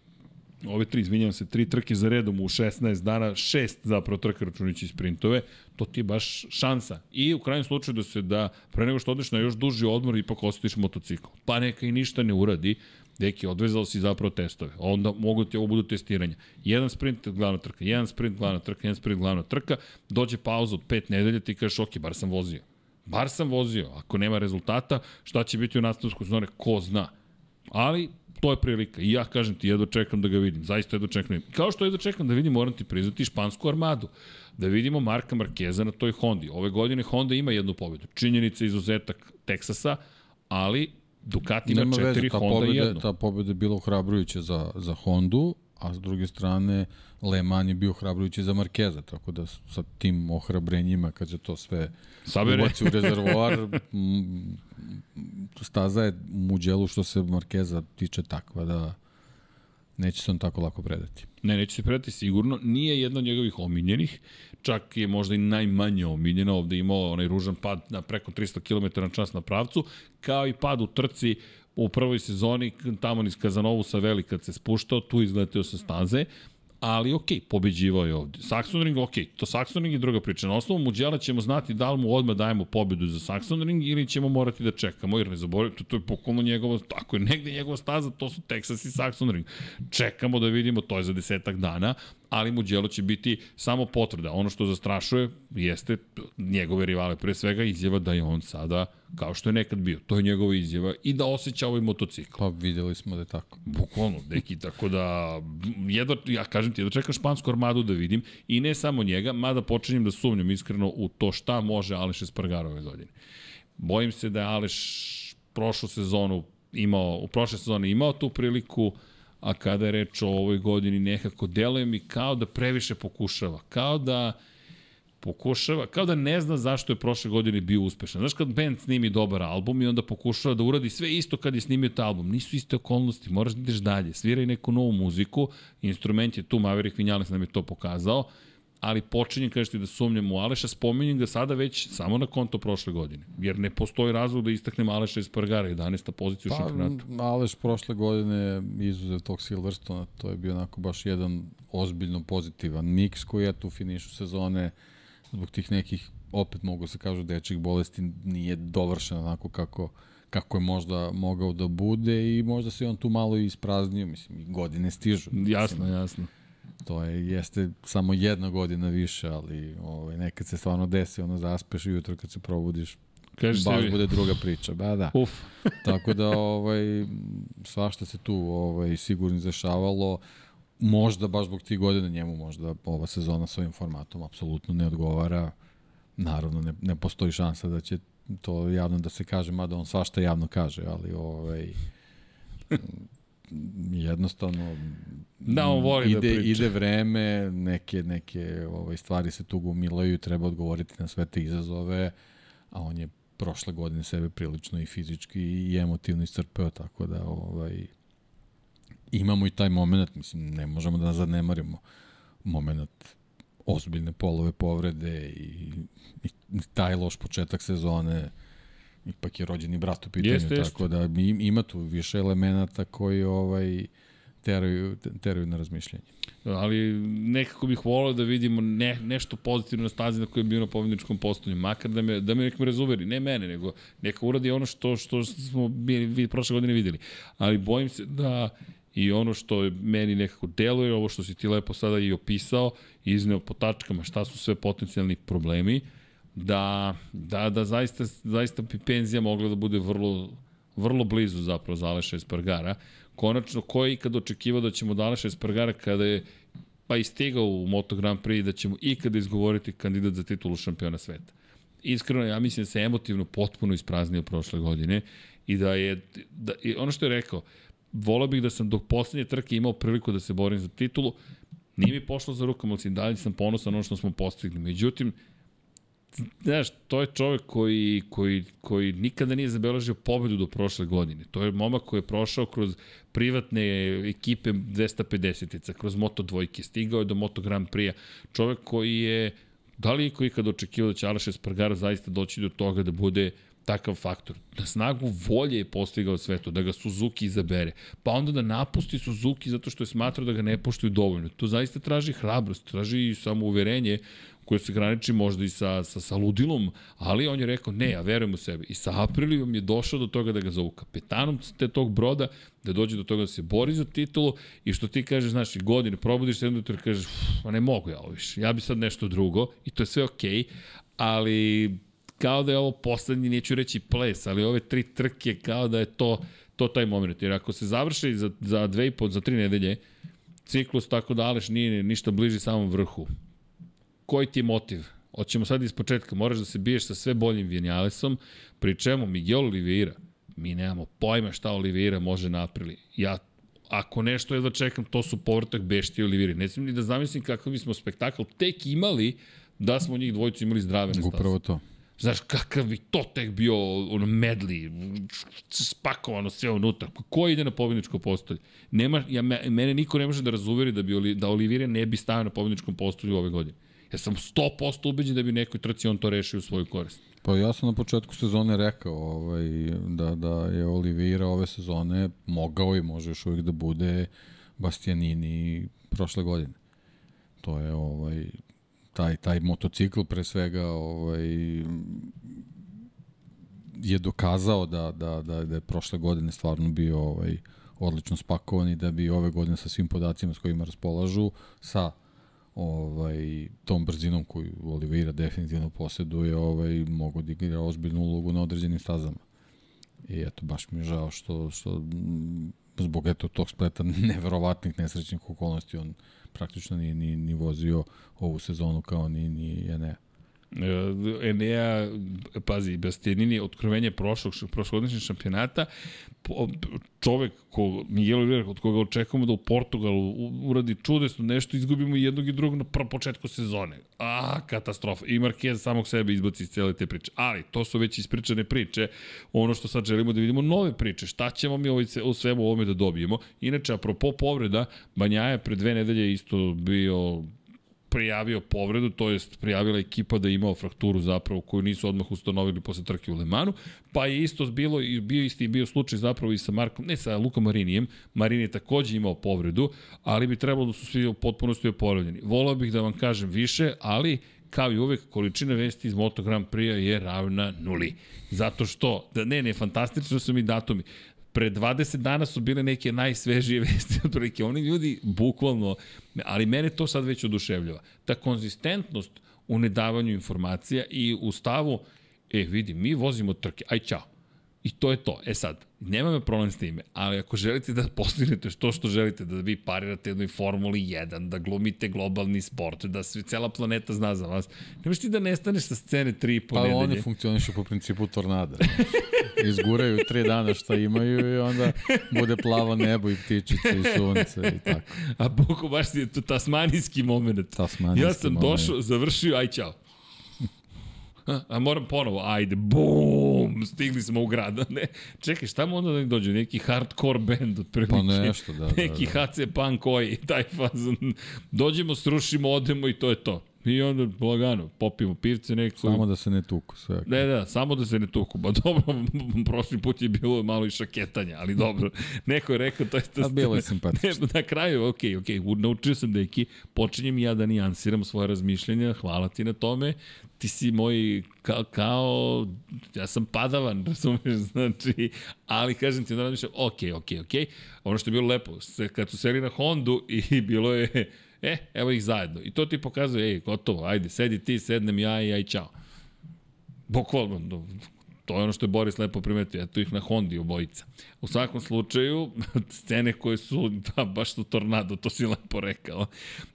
ove tri, izvinjam se, tri trke za redom u 16 dana, šest zapravo trke računići sprintove, to ti je baš šansa. I u krajnjem slučaju da se da, pre nego što odeš na još duži odmor, ipak osjetiš motocikl. Pa neka i ništa ne uradi, Deki, odvezao si zapravo testove. Onda mogu ti ovo budu testiranja. Jedan sprint, glavna trka, jedan sprint, glavna trka, jedan sprint, glavna trka, dođe pauza od pet nedelja, ti kažeš, ok, bar sam vozio. Bar sam vozio. Ako nema rezultata, šta će biti u nastavsku sezone, ko zna. Ali to je prilika. I ja kažem ti, jedno čekam da ga vidim. Zaista jedno čekam da. Kao što jedno čekam da vidim, moram ti priznati, špansku armadu. Da vidimo Marka Markeza na toj Hondi. Ove godine Honda ima jednu pobedu. Činjenica izuzetak Teksasa, ali Ducati ima četiri, veze, Honda pobede, jednu. Ta pobeda je bila ohrabrujuća za, za Hondu, a s druge strane Le Mans je bio ohrabrujući za Markeza, tako da sa tim ohrabrenjima kad se to sve Sabere. ubaci u rezervoar, staza je Muđelu što se Markeza tiče takva da neće se on tako lako predati. Ne, neće se predati sigurno. Nije jedna od njegovih omiljenih, čak je možda i najmanje omiljena. Ovde imao onaj ružan pad na preko 300 km na čas na pravcu, kao i pad u trci u prvoj sezoni, tamo niz Kazanovu sa veli kad se spuštao, tu izleteo sa staze, ali ok, pobeđivao je ovde. Saxon Ring, ok, to Saxon Ring je druga priča. Na osnovu Muđela ćemo znati da li mu odmah dajemo pobedu za Saxon Ring ili ćemo morati da čekamo, jer ne zaboravite, to, to je pokolno njegova, tako je negde njegova staza, to su Texas i Saxon Ring. Čekamo da vidimo, to je za desetak dana, ali Muđelo će biti samo potvrda. Ono što zastrašuje jeste njegove rivale, pre svega izjava da je on sada kao što je nekad bio. To je njegova izjava i da osjeća ovaj motocikl. Pa videli smo da je tako. Bukvalno, neki, tako da jedva, ja kažem ti, da čekam špansku armadu da vidim i ne samo njega, mada počinjem da sumnjam iskreno u to šta može Aleš Espargaro ove godine. Bojim se da je Aleš prošlu sezonu imao, u prošle sezone imao tu priliku, a kada je reč o ovoj godini nekako deluje mi kao da previše pokušava, kao da pokušava, kao da ne zna zašto je prošle godine bio uspešan. Znaš kad band snimi dobar album i onda pokušava da uradi sve isto kad je snimio taj album. Nisu iste okolnosti, moraš da ideš dalje. Sviraj neku novu muziku, instrument je tu, Maverick Vinales nam je to pokazao, ali počinjem, kažeš ti, da sumnjam u Aleša, spominjem ga sada već samo na konto prošle godine. Jer ne postoji razlog da istaknem Aleša iz Pargara, 11. pozicija pa, u šampionatu. Aleš prošle godine izuzev tog Silverstona, to je bio onako baš jedan ozbiljno pozitivan miks koji je tu finišu sezone zbog tih nekih, opet mogu se kažu, dečjih bolesti nije dovršen onako kako, kako je možda mogao da bude i možda se on tu malo i ispraznio, mislim, godine stižu. Jasno, mislim, jasno. To je, jeste samo jedna godina više, ali ovaj, nekad se stvarno desi, ono zaspeš jutro kad se probudiš, Kažeš baš bude druga priča. Ba da. Uf. Tako da ovaj svašta se tu ovaj sigurno dešavalo. Možda baš zbog tih godina njemu možda ova sezona sa ovim formatom apsolutno ne odgovara. Naravno ne, ne postoji šansa da će to javno da se kaže, mada on svašta javno kaže, ali ovaj jednostavno Da, on voli da ide, priča. ide vreme, neke, neke ovaj, stvari se tu gomilaju, treba odgovoriti na sve te izazove, a on je prošle godine sebe prilično i fizički i emotivno iscrpeo, tako da ovaj, imamo i taj moment, mislim, ne možemo da zanemarimo moment ozbiljne polove povrede i, i, i taj loš početak sezone, ipak je rođeni brat u pitanju, Jeste, jeste. tako da ima tu više elemenata koji ovaj teraju, teraju na razmišljanje. ali nekako bih volao da vidimo ne, nešto pozitivno na stazi na kojem je bio na pobedničkom postoju, makar da me, da me nekom razuveri, ne mene, nego neka uradi ono što, što smo bili, vid, prošle godine videli. Ali bojim se da i ono što je meni nekako deluje, ovo što si ti lepo sada i opisao, izneo po tačkama šta su sve potencijalni problemi, da, da, da zaista, zaista bi penzija mogla da bude vrlo, vrlo blizu zapravo za Aleša Espargara. Konačno, ko je ikad očekivao da ćemo od Aleša Espargara kada je pa i stigao u Moto Grand Prix da ćemo ikada izgovoriti kandidat za titulu šampiona sveta. Iskreno, ja mislim da se emotivno potpuno ispraznio prošle godine i da je, da, i ono što je rekao, volao bih da sam dok poslednje trke imao priliku da se borim za titulu, nije mi pošlo za rukom, ali dalje sam ponosan ono što smo postigli. Međutim, znaš, to je čovek koji, koji, koji nikada nije zabeležio pobedu do prošle godine. To je momak koji je prošao kroz privatne ekipe 250-ica, kroz Moto dvojke, stigao je do Moto Grand Prix-a. Čovek koji je, da li je koji ikada očekivao da će Aleš Espargaro zaista doći do toga da bude takav faktor. Na snagu volje je postigao sve to, da ga Suzuki izabere. Pa onda da napusti Suzuki zato što je smatrao da ga ne poštuju dovoljno. To zaista traži hrabrost, traži samouverenje koje se graniči možda i sa, sa, sa ludilom, ali on je rekao ne, ja verujem u sebe. I sa Aprilijom je došao do toga da ga zovu kapetanom te tog broda, da dođe do toga da se bori za titulu i što ti kažeš, znaš, godine, probudiš se jedno i kažeš, ma ne mogu ja ovo više, ja bi sad nešto drugo i to je sve okej, okay, ali kao da je ovo poslednji, neću reći ples, ali ove tri trke kao da je to, to taj moment. Jer ako se završi za, za dve i po, za tri nedelje, ciklus tako da Aleš nije ništa bliži samom vrhu. Koji ti je motiv? Hoćemo sad iz početka, moraš da se biješ sa sve boljim Vinjalesom, pri čemu Miguel Oliveira, mi nemamo pojma šta Oliveira može naprili. Ja ako nešto je da čekam, to su povrtak Bešti i Oliviri. Ne smijem ni da zamislim kakav bismo spektakl tek imali da smo njih dvojicu imali zdrave na. Upravo to. Znaš, kakav bi to tek bio ono medli, spakovano sve unutra. Ko ide na pobjedničko postolje? Nema, ja, mene niko ne može da razuveri da, bi, da Olivire ne bi stavio na pobjedničkom postolju ove godine. Ja sam 100% ubeđen da bi nekoj trci on to rešio u svoju korist. Pa ja sam na početku sezone rekao ovaj, da, da je Oliveira ove sezone mogao i može još uvijek da bude Bastianini prošle godine. To je ovaj, taj, taj motocikl pre svega ovaj, je dokazao da, da, da, da je prošle godine stvarno bio ovaj, odlično spakovan i da bi ove godine sa svim podacima s kojima raspolažu, sa ovaj, tom brzinom koju Oliveira definitivno posjeduje, ovaj, mogu da igra ozbiljnu ulogu na određenim stazama. I eto, baš mi je žao što, što zbog eto tog spleta neverovatnih nesrećnih okolnosti on praktično nije ni, ni vozio ovu sezonu kao ni, ni Enea. E, Enea, pazi, Bastianini, otkrovenje prošlog, prošlogodišnjeg šampionata, čovek ko, Miguel Oliveira, od koga očekujemo da u Portugalu uradi čudesno nešto, izgubimo jednog i drugog na prvom početku sezone. A, katastrofa. I Marquez samog sebe izbaci iz cele te priče. Ali, to su već ispričane priče. Ono što sad želimo da vidimo nove priče. Šta ćemo mi ovaj, u svemu ovome da dobijemo? Inače, apropo povreda, Banjaja je pre dve nedelje isto bio prijavio povredu, to jest prijavila ekipa da je imao frakturu zapravo koju nisu odmah ustanovili posle trke u Lemanu, pa je isto bilo i bio isti bio slučaj zapravo i sa Markom, ne sa Lukom Marinijem, Marini je takođe imao povredu, ali bi trebalo da su svi u potpunosti oporavljeni. Volao bih da vam kažem više, ali kao i uvek, količina vesti iz Moto Grand Prix je ravna nuli. Zato što, da ne, ne, fantastično su mi datumi. Pre 20 dana su bile neke najsvežije vesti od prilike. Oni ljudi, bukvalno, ali mene to sad već oduševljava. Ta konzistentnost u nedavanju informacija i u stavu, e, vidi, mi vozimo trke, aj čao. I to je to. E sad, nema me problem s time, ali ako želite da postignete što što želite, da vi parirate jednoj Formuli 1, da glumite globalni sport, da sve, cela planeta zna za vas, nemaš ti da nestaneš sa scene 3 po pa nedelje. Pa oni funkcionišu po principu tornada. Izguraju tri dana šta imaju i onda bude plavo nebo i ptičice i sunce i tako. A Boko, baš je to tasmanijski moment. Tasmanijski ja sam moment. došao, završio, aj čao. A moram ponovo, ajde, bum, stigli smo u grad. Ne, čekaj, šta mu onda da dođe? Neki hardcore band od prilike. Pa nešto, da. Neki da, da. HC Punk koji, taj fazon. Dođemo, srušimo, odemo i to je to. I onda lagano, popijemo pivce neko. Samo da se ne tuku sve. Ne, da, samo da se ne tuku. Ba dobro, prošli put je bilo malo i šaketanja, ali dobro. Neko je rekao, to je... To, A bilo je simpatično. Na kraju, ok, ok, naučio sam deki, počinjem ja da nijansiram svoje razmišljenja, hvala ti na tome, ti si moj kao, kao ja sam padavan, razumeš, znači, ali kažem ti da razmišljam, ok, ok, ok, ono što je bilo lepo, kad su seli na Hondu i bilo je, E, evo ih zajedno. I to ti pokazuje, ej, gotovo, ajde, sedi ti, sednem ja i aj čao. Bukvalno, to je ono što je Boris lepo primetio, eto ih na Hondi obojica. U svakom slučaju, scene koje su, da, baš su tornado, to si lepo rekao.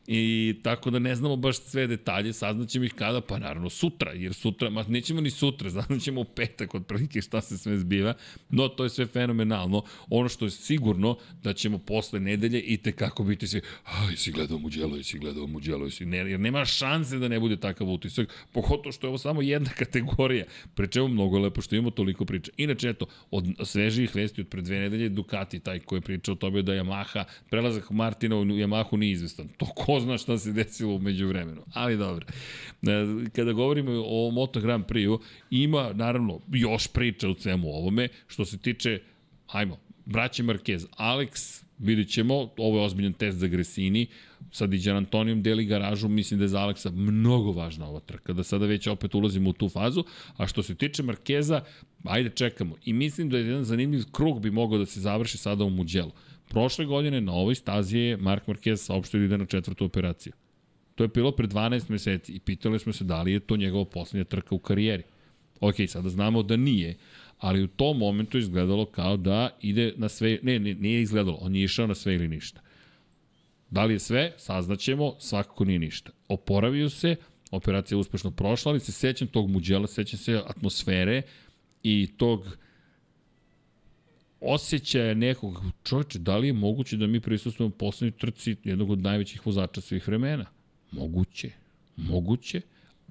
I tako da ne znamo baš sve detalje, saznaćemo ih kada, pa naravno sutra, jer sutra, ma nećemo ni sutra, saznaćemo u petak od prilike šta se sve zbiva, no to je sve fenomenalno. Ono što je sigurno da ćemo posle nedelje i te kako biti svi, aj, si gledao Muđelo, si gledao Muđelo, si, ne, jer nema šanse da ne bude takav utisak, pogotovo što je ovo samo jedna kategorija, pre čemu mnogo lepo što imamo toliko priča. Inače, eto, od svežih vesti od pre dve nedelje, Ducati, taj koji je pričao o tome da Yamaha, prelazak Martina u Yamahu nije izvestan. To ko zna šta se desilo umeđu vremenu. Ali dobro. E, kada govorimo o Moto Grand Prix-u, ima, naravno, još priča u svemu ovome, što se tiče, ajmo, braće Marquez, Alex, vidit ćemo, ovo je ozbiljan test za Gresini, sa Diđan Antonijom deli garažu, mislim da je za Aleksa mnogo važna ova trka, da sada već opet ulazimo u tu fazu, a što se tiče Markeza, ajde čekamo. I mislim da je jedan zanimljiv krug bi mogao da se završi sada u Muđelu. Prošle godine na ovoj stazi je Mark Marquez saopštio da ide na četvrtu operaciju. To je bilo pre 12 meseci i pitali smo se da li je to njegova poslednja trka u karijeri. Ok, sada znamo da nije, ali u tom momentu izgledalo kao da ide na sve, ne, ne, nije izgledalo, on je išao na sve ili ništa. Da li je sve? Saznaćemo, svakako nije ništa. Oporavio se, operacija je uspešno prošla, ali se sećam tog muđela, sećam se atmosfere i tog osjećaja nekog, čovječe, da li je moguće da mi prisustujemo poslednjoj trci jednog od najvećih vozača svih vremena? Moguće, moguće,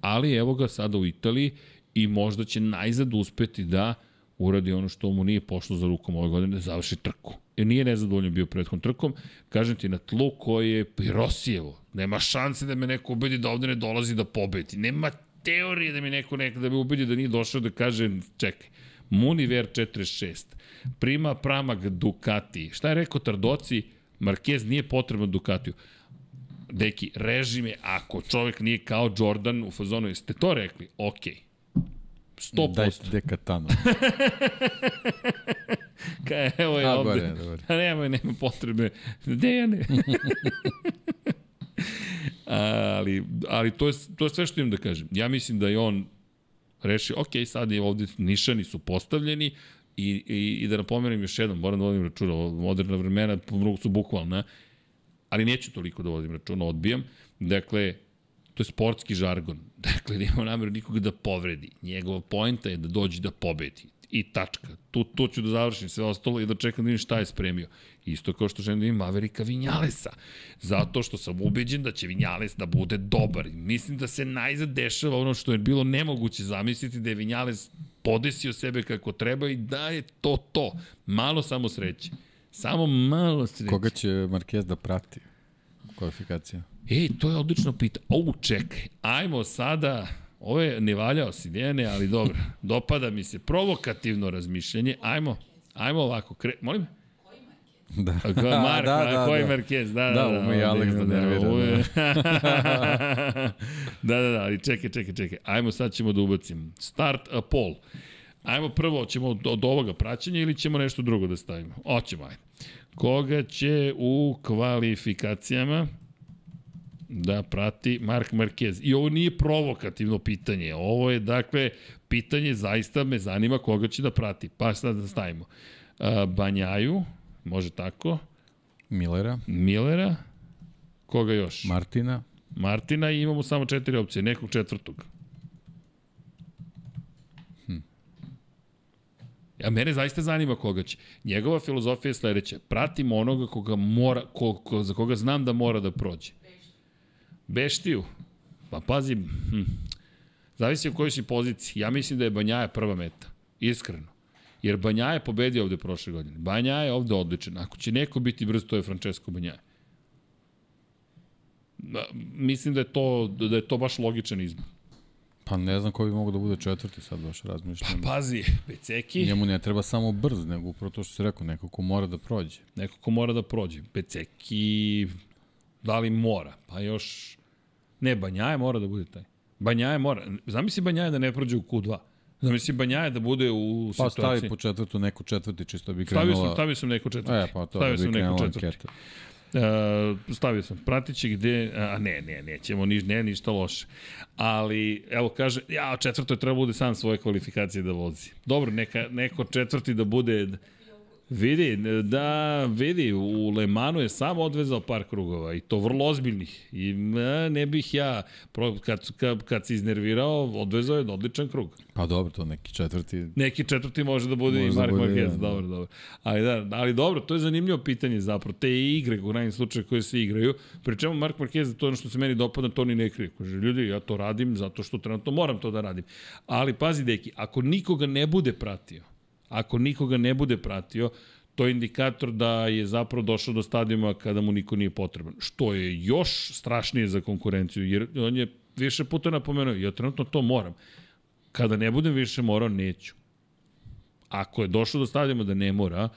ali evo ga sada u Italiji i možda će najzad uspeti da uradi ono što mu nije pošlo za rukom ove godine, završi trku. Jer nije nezadovoljan bio prethodnom trkom. Kažem ti, na tlu koje je Pirosijevo, nema šanse da me neko ubedi da ovde ne dolazi da pobedi. Nema teorije da mi neko nekada da me ubedi da nije došao da kaže, čekaj, Muniver 46, Prima Pramag Ducati. Šta je rekao Tardoci? Marquez nije potrebno Ducatiju. Deki, režime, ako čovek nije kao Jordan u fazonu, jeste to rekli? Okej. Okay. 100%. Dajte dekatano. Kaj, evo je A, ovde. gore, dobro. A nema, nema potrebe. Dejane. ali, ali to, je, to je sve što imam da kažem. Ja mislim da je on rešio, ok, sad je ovde nišani su postavljeni i, i, i da napomenem još jednom, moram da vodim računa, moderna vremena su bukvalna, ali neću toliko da vodim računa, odbijam. Dakle, to je sportski žargon. Dakle, nema namjeru nikoga da povredi. Njegova poenta je da dođe da pobedi. I tačka. Tu, tu ću da završim sve ostalo i da čekam da vidim šta je spremio. Isto kao što želim da vidim Maverika Vinjalesa. Zato što sam ubeđen da će Vinjales da bude dobar. Mislim da se najzad dešava ono što je bilo nemoguće zamisliti da je Vinjales podesio sebe kako treba i da je to to. Malo samo sreće. Samo malo sreće. Koga će Marquez da prati? Kvalifikacija. Ej, to je odlično pitanje. O, čekaj, ajmo sada, ovo je ne valjao si, Dijane, ali dobro, dopada mi se provokativno razmišljanje, ajmo, ajmo ovako, kre, molim? Da. Ko je Mark, da, da, koji da. Marquez, da, da, Da, da. ume i Alex da nervira, ovo je- da, da, da, ali čekaj, čekaj, čekaj, ajmo sad ćemo da ubacimo. Start a poll. Ajmo prvo, ćemo od, od ovoga praćenja ili ćemo nešto drugo da stavimo? Oćemo, ajde. Koga će u kvalifikacijama da prati Mark Marquez. I ovo nije provokativno pitanje. Ovo je, dakle, pitanje zaista me zanima koga će da prati. Pa sad da stavimo. A, Banjaju, može tako. Millera, Millera, koga još? Martina, Martina i imamo samo četiri opcije, nekog četvrtog. Hm. Ja, mene zaista zanima koga će. Njegova filozofija je sledeća. Pratimo onoga koga mora, ko, ko, za koga znam da mora da prođe. Beštiju. Pa pazi, hm. zavisi u kojoj si poziciji. Ja mislim da je Banjaja prva meta. Iskreno. Jer Banjaja je pobedio ovde prošle godine. Banjaja je ovde odličan. Ako će neko biti brz, to je Francesco Banjaja. Mislim da je to da je to baš logičan izbor. pa ne znam ko bi mogo da bude četvrti sad baš razmišljam. Pazi, Beceki, Njemu ne treba samo brz, nego upravo to što si rekao, neko ko mora da prođe. neko ko mora da prođe. Beceki, da li mora? Pa još, ne, Banjaje mora da bude taj. Banjaje mora. Zamisli Banjaje da ne prođe u Q2. Zamisli Banjaje da bude u Pa situaciji. stavi po četvrtu neku četvrti, čisto bi Stavio krenula... sam, stavio sam neko četvrti. E, pa to stavio bi sam četvrti. anketa. E, stavio sam, pratit će gde, a ne, ne, nećemo, ni, ne, ništa loše. Ali, evo kaže, ja, četvrto je treba bude sam svoje kvalifikacije da vozi. Dobro, neka, neko četvrti da bude, vidi, da, vidi, u Lemanu je sam odvezao par krugova i to vrlo ozbiljnih. I ne, ne bih ja, kad, kad, kad se iznervirao, odvezao je odličan krug. Pa dobro, to neki četvrti... Neki četvrti može da bude Može i da Mark bude Marquez, da. dobro, dobro. Ali da, ali dobro, to je zanimljivo pitanje zapravo. Te igre, u najim slučaju koje se igraju, pri čemu Mark Marquez, to je ono što se meni dopada, to ni ne krije. Kaže, ljudi, ja to radim zato što trenutno moram to da radim. Ali pazi, deki, ako nikoga ne bude pratio, ako nikoga ne bude pratio, to je indikator da je zapravo došao do stadijuma kada mu niko nije potreban. Što je još strašnije za konkurenciju, jer on je više puta napomenuo, ja trenutno to moram. Kada ne budem više morao, neću. Ako je došlo do stadijuma da ne mora,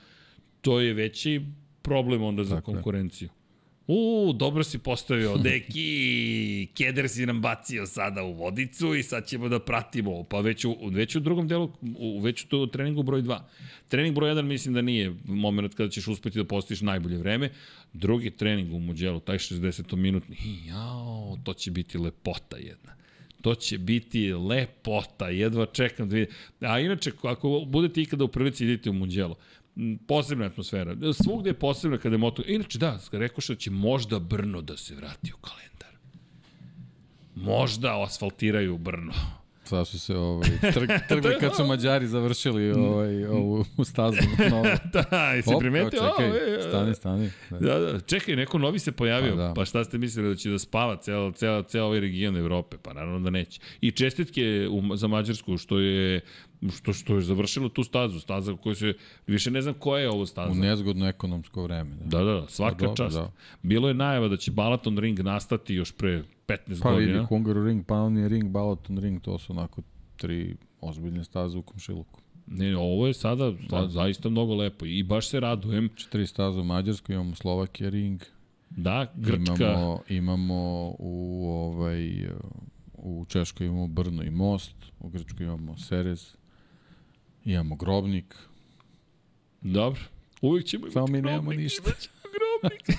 to je veći problem onda za Tako konkurenciju. U, dobro si postavio, deki, keder si nam bacio sada u vodicu i sad ćemo da pratimo, pa već u, već u drugom delu, u, već u treningu broj 2. Trening broj 1 mislim da nije moment kada ćeš uspeti da postiš najbolje vreme. Drugi trening u Muđelu, taj 60-minutni, jao, to će biti lepota jedna. To će biti lepota, jedva čekam da vidim. A inače, ako budete ikada u prilici, idite u Muđelo. Posebna atmosfera. Svugde je posebna kada je moto... Inače, da, rekao što će možda Brno da se vrati u kalendar. Možda asfaltiraju Brno. Sad su se ovaj, trg, trgli kad su Mađari završili ovaj, ovu stazu. Novu. da, jesi Hop, primetio? čekaj, O, e, e, stani, stani. Da, da, čekaj, neko novi se pojavio. Pa Pa, da. pa šta ste mislili da će da spava ceo, ceo, ceo ovaj region Evrope? Pa naravno da neće. I čestitke u, za Mađarsku što je što što je završilo tu stazu, staza koju se više ne znam koja je ovo staza. U nezgodno ekonomsko vreme. Da, Da, da, da, svaka Pa dobro, čast. da. Bilo je najava da će Balaton Ring nastati još pre 15 Pa vidi, godina. Hungaru Ring, Pioneer Ring, Balaton Ring, to su onako tri ozbiljne staze u komšiluku. Ne, ovo je sada da. zaista mnogo lepo i baš se radujem. Četiri staze u Mađarskoj, imamo Slovakija Ring, Da, Grčka. Imamo, imamo u, ovaj, u Češkoj imamo Brno i Most, u Grčkoj imamo Serez, imamo Grobnik. Dobro. Uvijek ćemo imati Samo mi nemamo grobnik, ništa. imat ćemo grobnik.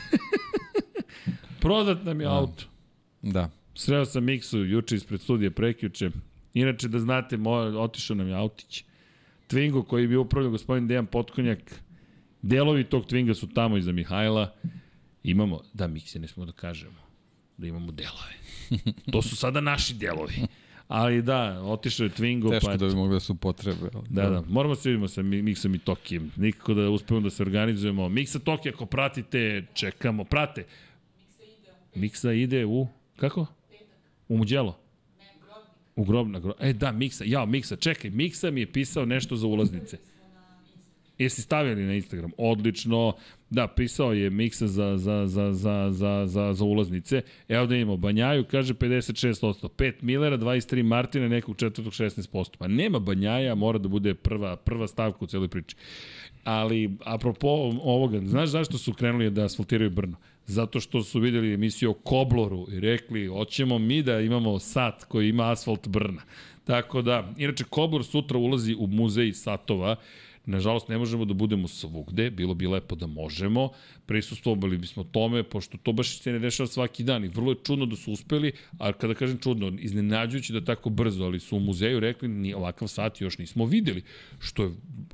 Prodat nam je Da. auto. Da. Sreo sam Miksu juče ispred studija prekjuče. Inače, da znate, moj, otišao nam je autić. Twingo koji bi upravljao gospodin Dejan Potkonjak. Delovi tog Twinga su tamo iza Mihajla. Imamo, da, Mikse, ne smo da kažemo da imamo delove. To su sada naši delovi. Ali da, otišao je Twingo. Teško pa da bi mogli da su potrebe. Ali, Da, da, moramo se vidimo sa Mi- Miksom i Tokijem. Nikako da uspemo da se organizujemo. Miksa Tokija, ako pratite, čekamo, prate. Miksa ide u, kako? U Muđelo. U grob, na grob. E, da, Miksa, ja, Miksa, čekaj, Miksa mi je pisao nešto za ulaznice. Jesi stavili na Instagram? Odlično. Da, pisao je Miksa za, za, za, za, za, za, za ulaznice. Evo da imamo Banjaju, kaže 56%. 5 Millera, 23 Martina, nekog četvrtog 16%. Pa nema Banjaja, mora da bude prva, prva stavka u celoj priči. Ali, apropo ovoga, znaš zašto su krenuli da asfaltiraju Brno? Zato što su videli emisiju o Kobloru i rekli, hoćemo mi da imamo sat koji ima asfalt Brna. Tako da, inače, Koblor sutra ulazi u muzej satova, Nažalost, ne možemo da budemo svugde, bilo bi lepo da možemo, prisustovali bismo tome, pošto to baš se ne dešava svaki dan i vrlo je čudno da su uspeli, a kada kažem čudno, iznenađujući da tako brzo, ali su u muzeju rekli ni ovakav sat još nismo videli, što je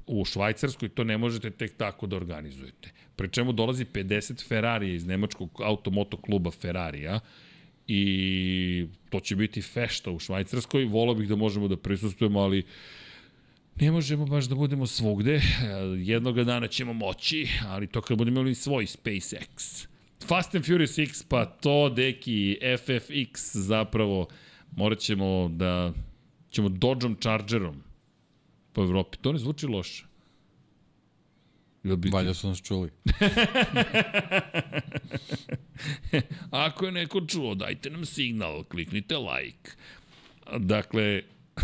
u Švajcarskoj to ne možete tek tako da organizujete. Pri čemu dolazi 50 Ferrarija iz nemačkog automoto kluba Ferrarija, i to će biti fešta u Švajcarskoj. Volao bih da možemo da prisustujemo, ali ne možemo baš da budemo svugde. Jednoga dana ćemo moći, ali to kad budemo imali svoj SpaceX. Fast and Furious X, pa to, deki, FFX zapravo, morat ćemo da ćemo Dodgeom Chargerom po Evropi. To ne zvuči loše. Jel bi... Valja su nas čuli. Ako je neko čuo, dajte nam signal, kliknite like. Dakle,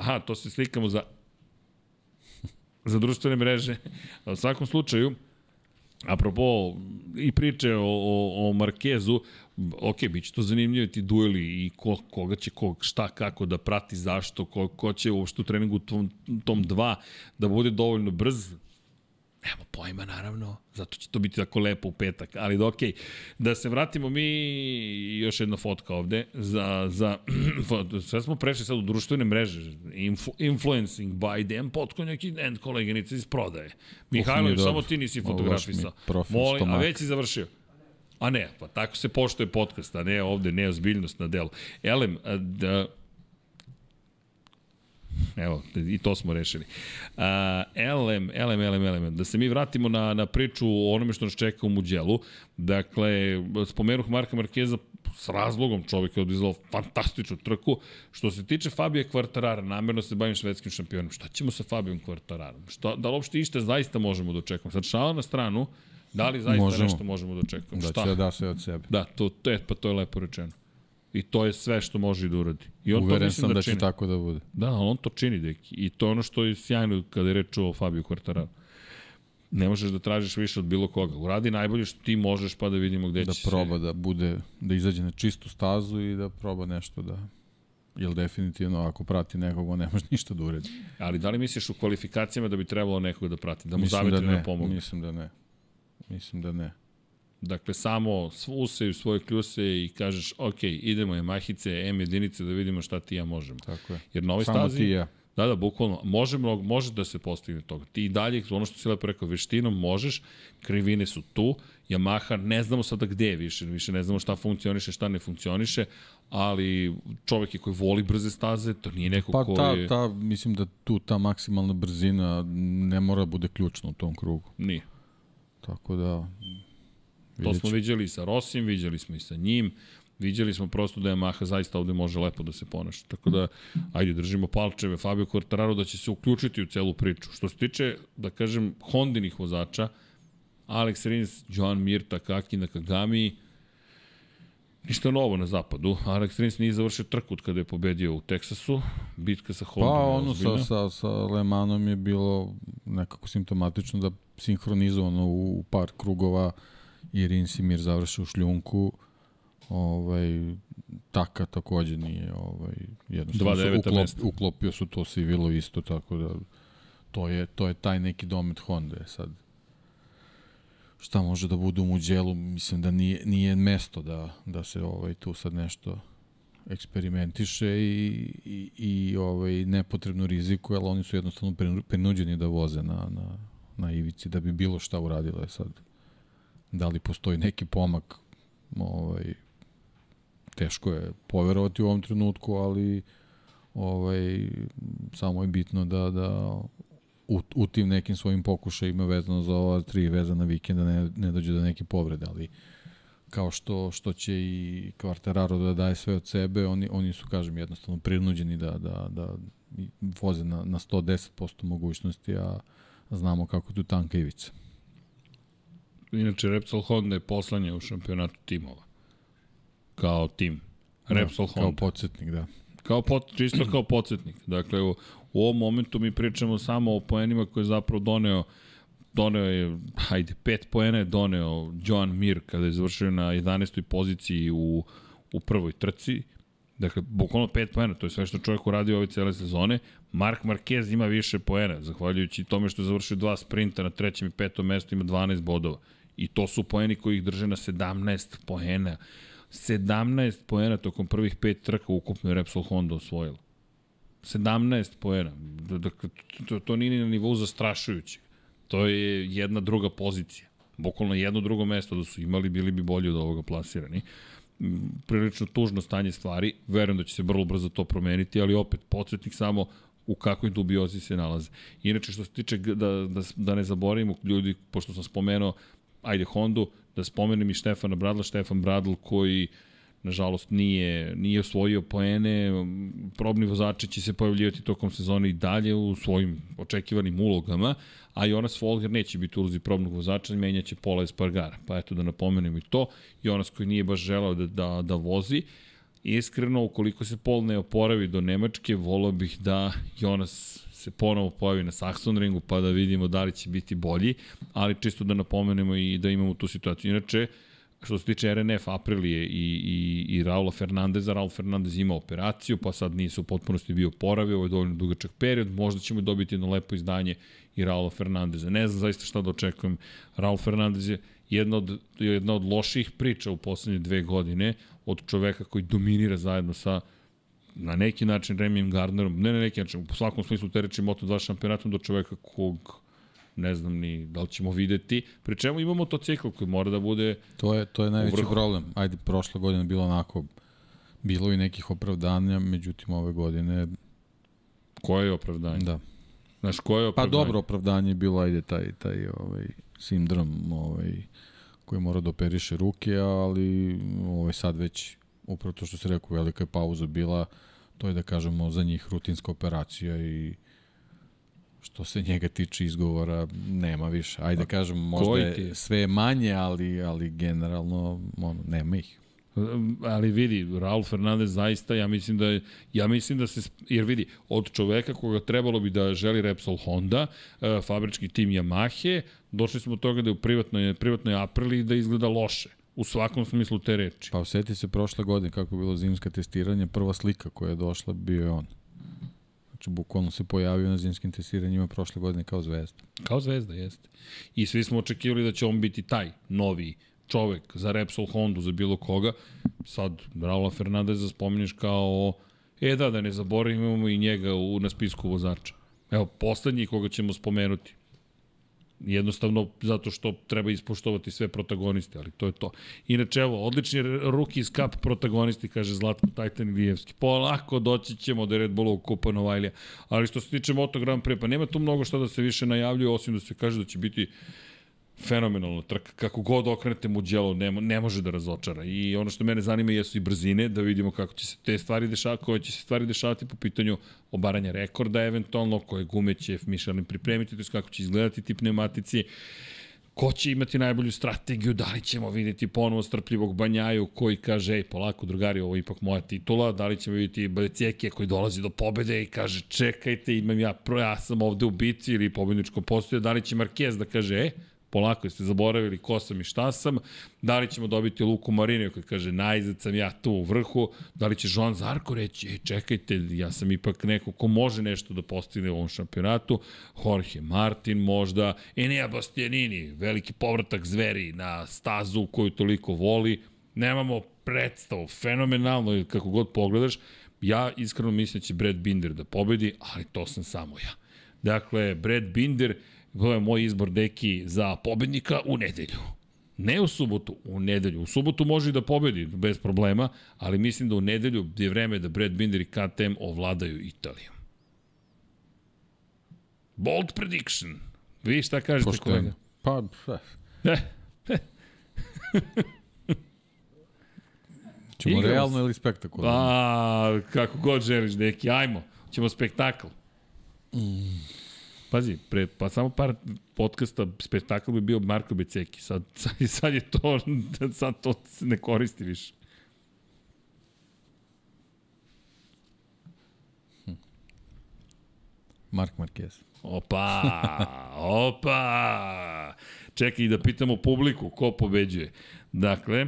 aha, to se slikamo za za društvene mreže. U svakom slučaju, apropo i priče o, o, o Markezu, ok, bit će to zanimljivo ti dueli i ko, koga će ko, šta, kako da prati, zašto, ko, ko će uopšte u treningu tom, tom 2 da bude dovoljno brz, Nema pojma, naravno. Zato će to biti tako lepo u petak. Ali da, okej. Da se vratimo mi, još jedna fotka ovde, za, za sve smo prešli sad u društvene mreže. Influ, influencing by Dan Potkonjak i Dan koleginica iz prodaje. Mihajlović, dobro. samo ti nisi fotografisao. Molim, a već si završio. A ne, pa tako se poštuje podcast, a ne ovde, ne ozbiljnost na delu. Elem, da, Evo, i to smo rešili. Uh, LM, LM, LM, LM, da se mi vratimo na, na priču o onome što nas čeka u Muđelu. Dakle, spomenuh Marka Markeza s razlogom čovjek je odizvao fantastičnu trku. Što se tiče Fabija Kvartarara, namerno se bavim švedskim šampionom. Šta ćemo sa Fabijom Kvartararom? Šta, da li uopšte išta zaista možemo da očekujemo? Sad šala na stranu, da li zaista Možemo. nešto možemo da očekujemo? Da će da da sve od sebe. Da, to, to, je, pa to je lepo rečeno. I to je sve što može da uradi. I on to Uveren mislim sam da, da će čini. tako da bude. Da, on to čini, deki. I to je ono što je sjajno kada je reč o Fabio Quartararo. Ne možeš da tražiš više od bilo koga. Uradi najbolje što ti možeš pa da vidimo gde Da će proba da bude, da izađe na čistu stazu i da proba nešto da... Jer definitivno ako prati nekog, on ne može ništa da uredi. Ali da li misliš u kvalifikacijama da bi trebalo nekoga da prati? Da mu Mislim zavetri da da, ne, pomogne? Mislim da ne. Mislim da ne. Dakle, samo usaju svoje kljuse i kažeš, ok, idemo je mahice, M jedinice da vidimo šta ti ja možemo. Tako je. Jer na ovoj Samo stazi... ti ja. Da, da, bukvalno. Može, mnogo, može da se postigne toga. Ti i dalje, ono što si lepo rekao, veštinom možeš, krivine su tu, Yamaha, ne znamo sada gde je više, više ne znamo šta funkcioniše, šta ne funkcioniše, ali čovek je koji voli brze staze, to nije neko pa, ko ta, je... ta, mislim da tu ta maksimalna brzina ne mora bude ključna u tom krugu. Nije. Tako da... To smo viđali sa Rosim, viđali smo i sa njim, viđali smo prosto da Yamaha zaista ovde može lepo da se ponaša. Tako da, ajde, držimo palčeve Fabio Quartararo da će se uključiti u celu priču. Što se tiče, da kažem, Hondinih vozača, Alex Rins, Joan Mir, Takaki, Nakagami, Ništa novo na zapadu. Alex Rins nije završio trku kada je pobedio u Teksasu. Bitka sa Hondom Pa ono sa, sa, sa Le Manom je bilo nekako simptomatično da sinhronizovano u par krugova Rins i Mir završe u šljunku. Ovaj, Taka takođe nije ovaj, jednostavno uklop, uklopio su to Sivilo isto, tako da to je, to je taj neki domet Honda sad šta može da bude u Muđelu, mislim da nije, nije mesto da, da se ovaj, tu sad nešto eksperimentiše i, i, i ovaj, nepotrebno riziku, jer oni su jednostavno prinuđeni da voze na, na, na ivici da bi bilo šta uradile sad. Da li postoji neki pomak, ovaj, teško je poverovati u ovom trenutku, ali ovaj, samo je bitno da, da u, u tim nekim svojim pokušajima vezano za ova tri vezana vikenda ne, ne dođe do neke povrede, ali kao što, što će i Kvartararo da daje sve od sebe, oni, oni su, kažem, jednostavno prinuđeni da, da, da voze na, na 110% mogućnosti, a znamo kako tu tanka ivica. Inače, Repsol Honda je poslanje u šampionatu timova. Kao tim. Repsol da, Honda. Kao podsjetnik, da. Kao pot, čisto kao podsjetnik. Dakle, u, u ovom momentu mi pričamo samo o poenima koje je zapravo doneo doneo je, hajde, pet poena je doneo Joan Mir kada je završio na 11. poziciji u, u prvoj trci. Dakle, bukvalno pet poena, to je sve što čovjek uradio ove cele sezone. Mark Marquez ima više poena, zahvaljujući tome što je završio dva sprinta na trećem i petom mestu, ima 12 bodova. I to su poeni koji ih drže na 17 poena. 17 poena tokom prvih pet trka ukupno je Repsol Honda osvojila. 17 poena. Dakle, to, to nije na nivou zastrašujućeg. To je jedna druga pozicija. Bukvalno jedno drugo mesto da su imali, bili bi bolji od ovoga plasirani. Prilično tužno stanje stvari. Verujem da će se vrlo brzo to promeniti, ali opet, podsjetnik samo u kakvoj dubiozi se nalaze. Inače, što se tiče, da, da, da ne zaboravimo ljudi, pošto sam spomenuo, ajde Hondu, da spomenem i Štefana Bradla, Štefan Bradl koji nažalost nije, nije osvojio poene, probni vozači će se pojavljivati tokom sezone i dalje u svojim očekivanim ulogama, a Jonas Folger neće biti ulozi probnog vozača, menjaće Pola Espargara. Pa eto da napomenem i to, Jonas koji nije baš želao da, da, da vozi, Iskreno, ukoliko se Pol ne oporavi do Nemačke, volao bih da Jonas se ponovo pojavi na Saxon ringu pa da vidimo da li će biti bolji, ali čisto da napomenemo i da imamo tu situaciju. Inače, što se tiče RNF Aprilije i, i, i Raula Fernandeza, Raul Fernandez ima operaciju, pa sad nisu u potpunosti bio poravio, ovo je dovoljno dugačak period, možda ćemo dobiti jedno lepo izdanje i Raula Fernandeza. Ne znam zaista šta da očekujem. Raul Fernandez je jedna od, jedna od loših priča u poslednje dve godine od čoveka koji dominira zajedno sa na neki način Remijem Gardnerom, ne na neki način, u svakom smislu te reči Moto2 šampionatom do čoveka kog ne znam ni da li ćemo videti. Pri čemu imamo to cikl koji mora da bude To je, to je najveći problem. Ajde, prošle godine bilo onako, bilo i nekih opravdanja, međutim ove godine... Koje je opravdanje? Da. Znaš, koje je pa opravdanje? Pa dobro opravdanje je bilo, ajde, taj, taj ovaj, sindrom ovaj, koji mora da operiše ruke, ali ovaj, sad već, upravo to što se rekao, velika je pauza bila, to je da kažemo za njih rutinska operacija i što se njega tiče izgovora nema više. Ajde da kažem, možda je sve manje, ali, ali generalno ono, nema ih. Ali vidi, Raul Fernandez zaista, ja mislim da je, ja mislim da se, jer vidi, od čoveka koga trebalo bi da želi Repsol Honda, uh, fabrički tim Yamahe, došli smo do toga da je u privatnoj, privatnoj Aprili da izgleda loše u svakom smislu te reči. Pa osjeti se prošle godine kako je bilo zimska testiranje, prva slika koja je došla bio je on. Znači, bukvalno se pojavio na zimskim testiranjima prošle godine kao zvezda. Kao zvezda, jeste. I svi smo očekivali da će on biti taj novi čovek za Repsol Honda, za bilo koga. Sad, Raula Fernandeza spominješ kao E da, da ne zaboravimo, i njega u, na spisku vozača. Evo, poslednji koga ćemo spomenuti. Jednostavno zato što treba ispoštovati sve protagoniste, ali to je to. Inače, evo, odlični iz kap protagonisti, kaže Zlatko Tajtan Ilijevski. Polako doći ćemo do Red Bullovog kupa Novajlija. Ali što se tiče Moto Grand Prix, pa nema tu mnogo što da se više najavljuje, osim da se kaže da će biti fenomenalna trka. Kako god okrenete mu djelo, ne, ne može da razočara. I ono što mene zanima jesu i brzine, da vidimo kako će se te stvari dešavati, koje će se stvari dešavati po pitanju obaranja rekorda eventualno, koje gume će Michelin pripremiti, to je kako će izgledati ti pneumatici ko će imati najbolju strategiju, da li ćemo vidjeti ponovo strpljivog Banjaju koji kaže, ej, polako, drugari, ovo je ipak moja titula, da li ćemo vidjeti Balecekija koji dolazi do pobede i kaže, čekajte, imam ja, ja sam ovde u bici ili pobedničko postoje, da li će Marquez da kaže, e, polako jeste zaboravili ko sam i šta sam, da li ćemo dobiti Luku Marinio koji kaže najzad sam ja tu u vrhu, da li će Joan Zarko reći, ej čekajte, ja sam ipak neko ko može nešto da postigne u ovom šampionatu, Jorge Martin možda, Enea Bastianini, veliki povratak zveri na stazu koju toliko voli, nemamo predstavu, fenomenalno, kako god pogledaš, ja iskreno mislim da će Brad Binder da pobedi, ali to sam samo ja. Dakle, Brad Binder To je moj izbor deki za pobednika u nedelju. Ne u subotu, u nedelju. U subotu može i da pobedi bez problema, ali mislim da u nedelju je vreme da Brad Binder i KTM ovladaju Italijom. Bold prediction. Vi šta kažete Pošto kolega? Pa, eh. Ćemo Igramo realno ili spektakularno? A, kako god želiš, neki, ajmo. Ćemo spektakl. Mm. Pazi, pre, pa samo par podcasta, spektakl bi bio Marko Beceki. Sad, sad, sad je to, sad to se ne koristi više. Mark Marquez. Opa, opa. Čekaj, da pitamo publiku, ko pobeđuje? Dakle,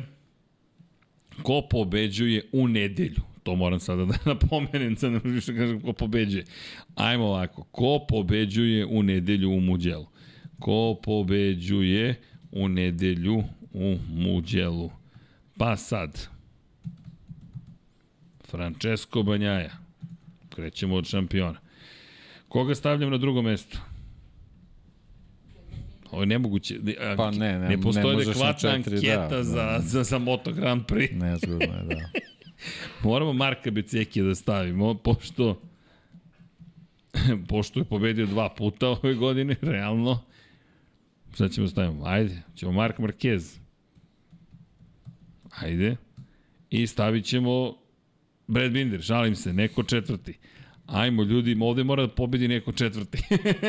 ko pobeđuje u nedelju? To moram sada da napomenem, sad ne možeš više da kažem ko pobeđuje. Ajmo ovako, ko pobeđuje u nedelju u Muđelu? Ko pobeđuje u nedelju u Muđelu? Pa sad, Francesco Banjaja. Krećemo od šampiona. Koga stavljam na drugo mesto? Ovo je nemoguće. Pa ne, ne, ne postoji ne adekvatna četiri, anketa da, za, da. za, za Moto Grand Prix. Nezgodno je, da. Moramo Marka Becekija da stavimo, pošto pošto je pobedio dva puta ove godine, realno. Sad ćemo stavimo, ajde, ćemo Mark Marquez. Ajde. I stavit ćemo Brad Binder, žalim se, neko četvrti. Ajmo ljudi, ovde mora da pobedi neko četvrti.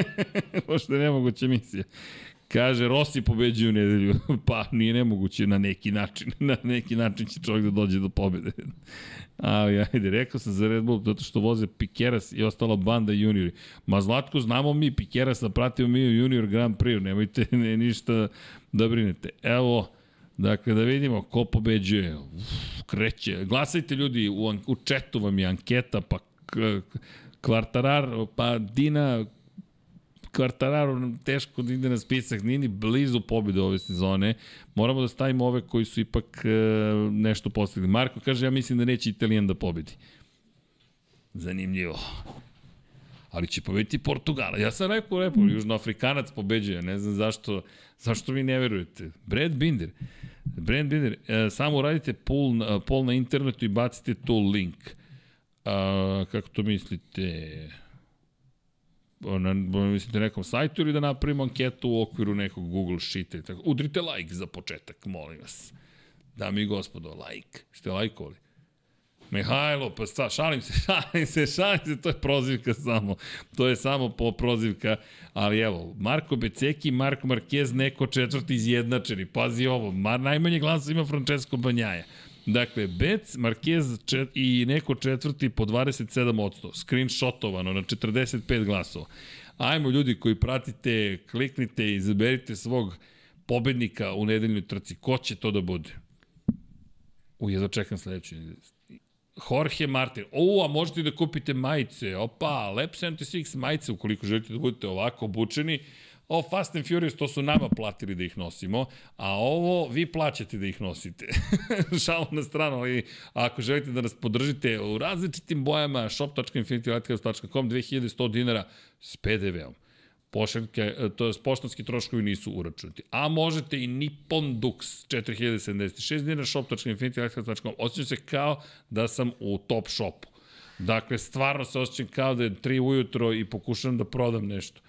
Pošto je nemoguća misija. Kaže, Rossi pobeđuje u nedelju. pa, nije nemoguće na neki način. na neki način će čovjek da dođe do pobede. Ali, ajde, rekao sam za Red Bull, zato što voze Pikeras i ostala banda juniori. Ma, Zlatko, znamo mi Pikerasa, pratimo mi junior Grand Prix, nemojte ne, ništa da brinete. Evo, Dakle, da vidimo ko pobeđuje. Uf, kreće. Glasajte ljudi, u, u četu vam je anketa, pa kvartarar, pa Dina Kvartararu teško da ide na spisak, nije ni blizu pobjede ove sezone. Moramo da stavimo ove koji su ipak e, nešto postigli. Marko kaže, ja mislim da neće Italijan da pobedi. Zanimljivo. Ali će pobediti Portugala. Ja sam rekao, rekao, Južnoafrikanac pobeđuje. Ne znam zašto, zašto vi ne verujete. Brad Binder. Brad Binder, e, samo uradite poll, poll na internetu i bacite tu link. A, kako to mislite? Na, mislite nekom sajtu ili da napravimo anketu u okviru nekog Google Sheeta. i Tako. Udrite like za početak, molim vas. Dami i gospodo, like. Ste lajkovali? Mihajlo, pa sta, šalim se, šalim se, šalim se, to je prozivka samo. To je samo po prozivka, ali evo, Marko Beceki, Marko Marquez, neko četvrti izjednačeni. Pazi ovo, mar, najmanje glasa ima Francesco Banjaja. Dakle, Bec, Marquez čet, i neko četvrti po 27%. Screenshotovano na 45 glasova. Ajmo ljudi koji pratite, kliknite i izaberite svog pobednika u nedeljnoj trci. Ko će to da bude? U, jedno čekam sledeću. Jorge Martin. O, a možete da kupite majice. Opa, Lab 76 majice, ukoliko želite da budete ovako obučeni. O Fast and Furious, to su nama platili da ih nosimo, a ovo vi plaćate da ih nosite. Šalo na stranu, ali ako želite da nas podržite u različitim bojama, shop.infinitylighthouse.com 2100 dinara s PDV-om pošaljke, to je poštanski troškovi nisu uračunati. A možete i Nippon Dux 4076 dinara shop.infinitylighthouse.com. Osjećam se kao da sam u top shopu. Dakle, stvarno se osjećam kao da je 3 ujutro i pokušam da prodam nešto.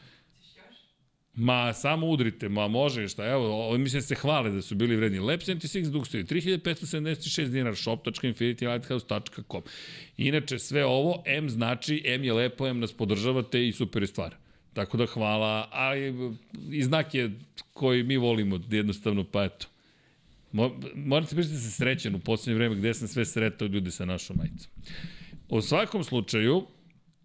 Ma, samo udrite, ma može šta, evo, ovo mislim da se hvale da su bili vredni. Lab 76 Duxovi, 3576 dinara, shop.infinitylighthouse.com. Inače, sve ovo, M znači, M je lepo, M nas podržavate i super je stvar. Tako da hvala, ali i znak je koji mi volimo, jednostavno, pa eto. Morate pričati da se srećan u poslednje vreme gde sam sve sretao ljudi sa našom majicom. U svakom slučaju,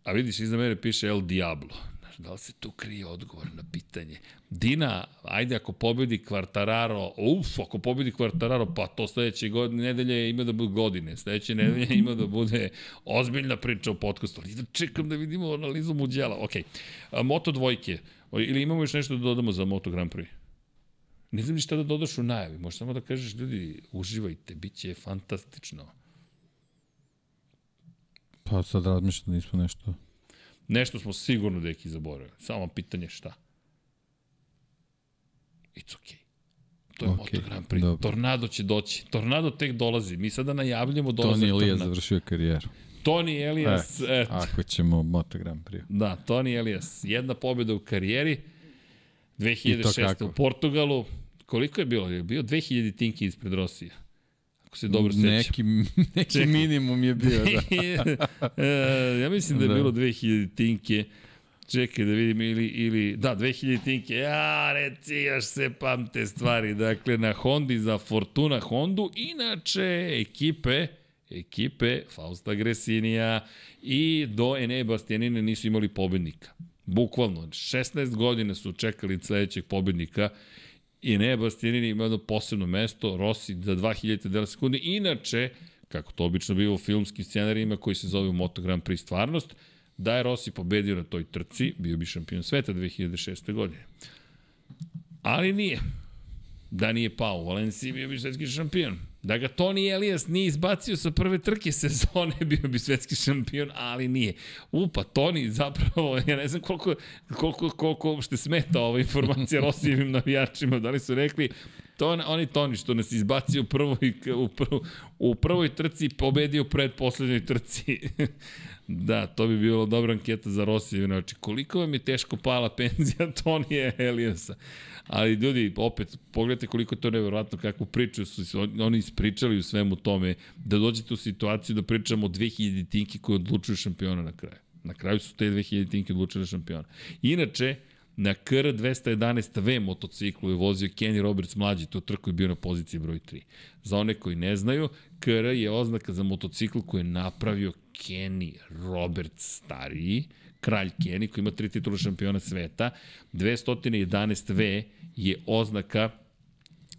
a vidiš, iza mene piše El Diablo. Da li se tu krije odgovor na pitanje? Dina, ajde ako pobedi Kvartararo, uf, ako pobedi Kvartararo, pa to sledeće godine, nedelje ima da bude godine, sledeće nedelje ima da bude ozbiljna priča o podcastu. Ali da čekam da vidimo analizu muđela. Ok, Moto dvojke, ili imamo još nešto da dodamo za Moto Grand Prix? Ne znam ni šta da dodaš u najavi, možeš samo da kažeš, ljudi, uživajte, bit će fantastično. Pa sad razmišljam da nismo nešto... Nešto smo sigurno deki zaboravili. Samo pitanje šta. It's okay. To je okay, Moto Grand Prix. Dobro. Tornado će doći. Tornado tek dolazi. Mi sada najavljamo dolazak Toni Elijas završio karijeru. Toni Elijas. E, eto. Ako ćemo Moto Grand Prix. Da, Toni Elijas. Jedna pobjeda u karijeri. 2006. u Portugalu. Koliko je bilo? Je bio 2000 tinki ispred Rosija ako se dobro sećam. Neki, neki Čekaj. minimum je bio, da. ja mislim da je da. bilo 2000 tinke. Čekaj da vidim, ili, ili da, 2000 tinke, ja, reci, još se pamte stvari. Dakle, na Hondi za Fortuna Hondu, inače, ekipe, ekipe Fausta Gresinija i do Ene Bastianine nisu imali pobednika. Bukvalno, 16 godina su čekali sledećeg pobednika i ne Bastianini ima jedno posebno mesto, Rossi za 2000 dela sekunde. Inače, kako to obično biva u filmskim scenarijima koji se zove Moto Grand Prix stvarnost, da je Rossi pobedio na toj trci, bio bi šampion sveta 2006. godine. Ali nije. Da nije pao u Valenciji, bio bi svetski šampion. Da ga Toni Elias nije izbacio sa prve trke sezone, bio bi svetski šampion, ali nije. Upa, Toni zapravo, ja ne znam koliko, koliko, koliko uopšte smeta ova informacija Rosijevim navijačima, da li su rekli, to oni Toni što nas izbacio u prvoj, u, prv, u prvoj trci pobedio pred poslednjoj trci. da, to bi bilo dobra anketa za Rosijeve. Znači, koliko vam je teško pala penzija Tonija Eliasa? Ali ljudi, opet, pogledajte koliko je to nevjerojatno, kakvu priču su oni ispričali u svemu tome, da dođete u situaciju da pričamo o 2000 tinki koji odlučuju šampiona na kraju. Na kraju su te 2000 tinke odlučile šampiona. Inače, na KR 211V motociklu je vozio Kenny Roberts mlađi, to trko je bio na poziciji broj 3. Za one koji ne znaju, KR je oznaka za motocikl koji je napravio Kenny Roberts stariji, kralj Kenny koji ima tri titula šampiona sveta. 211V je oznaka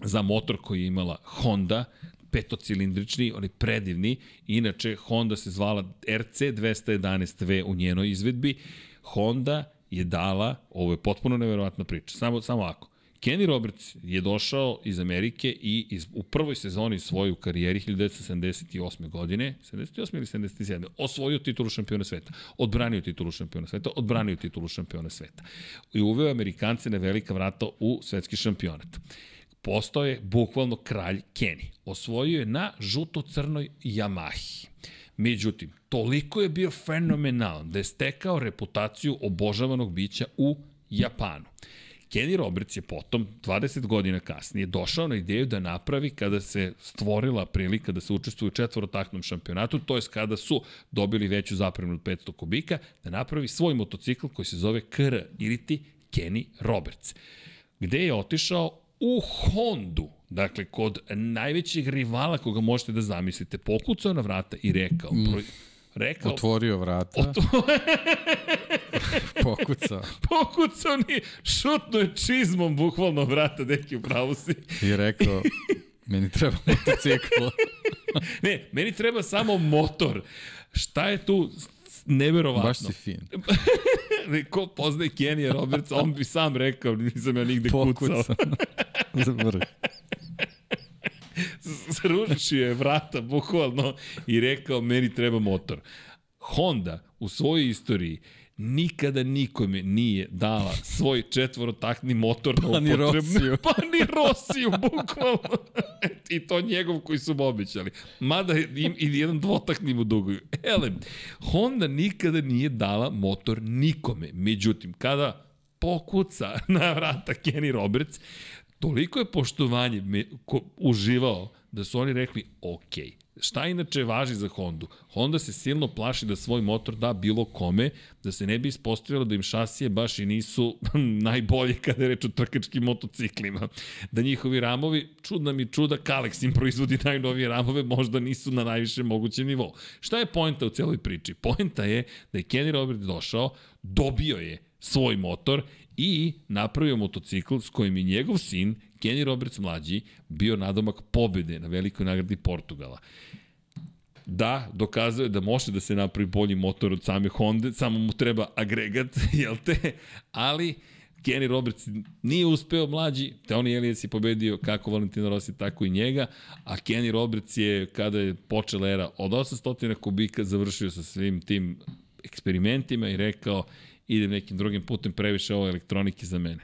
za motor koji je imala Honda, petocilindrični, oni predivni. Inače, Honda se zvala RC 211V u njenoj izvedbi. Honda je dala, ovo je potpuno neverovatna priča, samo, samo ako. Kenny Roberts je došao iz Amerike i iz, u prvoj sezoni svoje u karijeri 1978. godine, 78. ili 77. osvojio titulu šampiona sveta, odbranio titulu šampiona sveta, odbranio titulu šampiona sveta i uveo Amerikance na velika vrata u svetski šampionat. Postao je bukvalno kralj Kenny. Osvojio je na žuto-crnoj Yamahi. Međutim, toliko je bio fenomenalan da je stekao reputaciju obožavanog bića u Japanu. Kenny Roberts je potom, 20 godina kasnije, došao na ideju da napravi kada se stvorila prilika da se učestvuje u četvorotaknom šampionatu, to je kada su dobili veću zapremnu od 500 kubika, da napravi svoj motocikl koji se zove KR ili ti Kenny Roberts. Gde je otišao u Hondu, dakle kod najvećeg rivala koga možete da zamislite, pokucao na vrata i rekao, mm. rekao otvorio vrata. Otvo... Pokucao. Pokucao ni, šutno je čizmom bukvalno vrata, deki u pravu si. I rekao, meni treba motocikl. ne, meni treba samo motor. Šta je tu neverovatno? Baš si fin. Ko poznaje Kenija Robertsa, on bi sam rekao, nisam ja nigde kucao. Za vrh. Srušio je vrata, bukvalno, i rekao, meni treba motor. Honda u svojoj istoriji nikada nikome nije dala svoj četvorotakni motor na Pa ni upotrebu. Rosiju. Pa ni Rosiju, bukvalno. I to njegov koji su mu obećali. Mada im, i jedan dvotakni mu duguju. Elem, Honda nikada nije dala motor nikome. Međutim, kada pokuca na vrata Kenny Roberts, toliko je poštovanje me, ko, uživao da su oni rekli, ok, šta inače važi za Hondu? Honda se silno plaši da svoj motor da bilo kome, da se ne bi ispostavilo da im šasije baš i nisu najbolje kada je reč o trkačkim motociklima. Da njihovi ramovi, čudna mi čuda, Kalex im proizvodi najnovije ramove, možda nisu na najvišem mogućem nivou. Šta je poenta u celoj priči? Poenta je da je Kenny Roberts došao, dobio je svoj motor i napravio motocikl s kojim je njegov sin, Kenny Roberts mlađi, bio nadomak pobede na velikoj nagradi Portugala. Da, dokazao je da može da se napravi bolji motor od same Honda, samo mu treba agregat, jel te? Ali Kenny Roberts nije uspeo mlađi, Tony Elias je pobedio kako Valentino Rossi, tako i njega, a Kenny Roberts je, kada je počela era od 800 kubika, završio sa svim tim eksperimentima i rekao, idem nekim drugim putem, previše ovo elektronike za mene.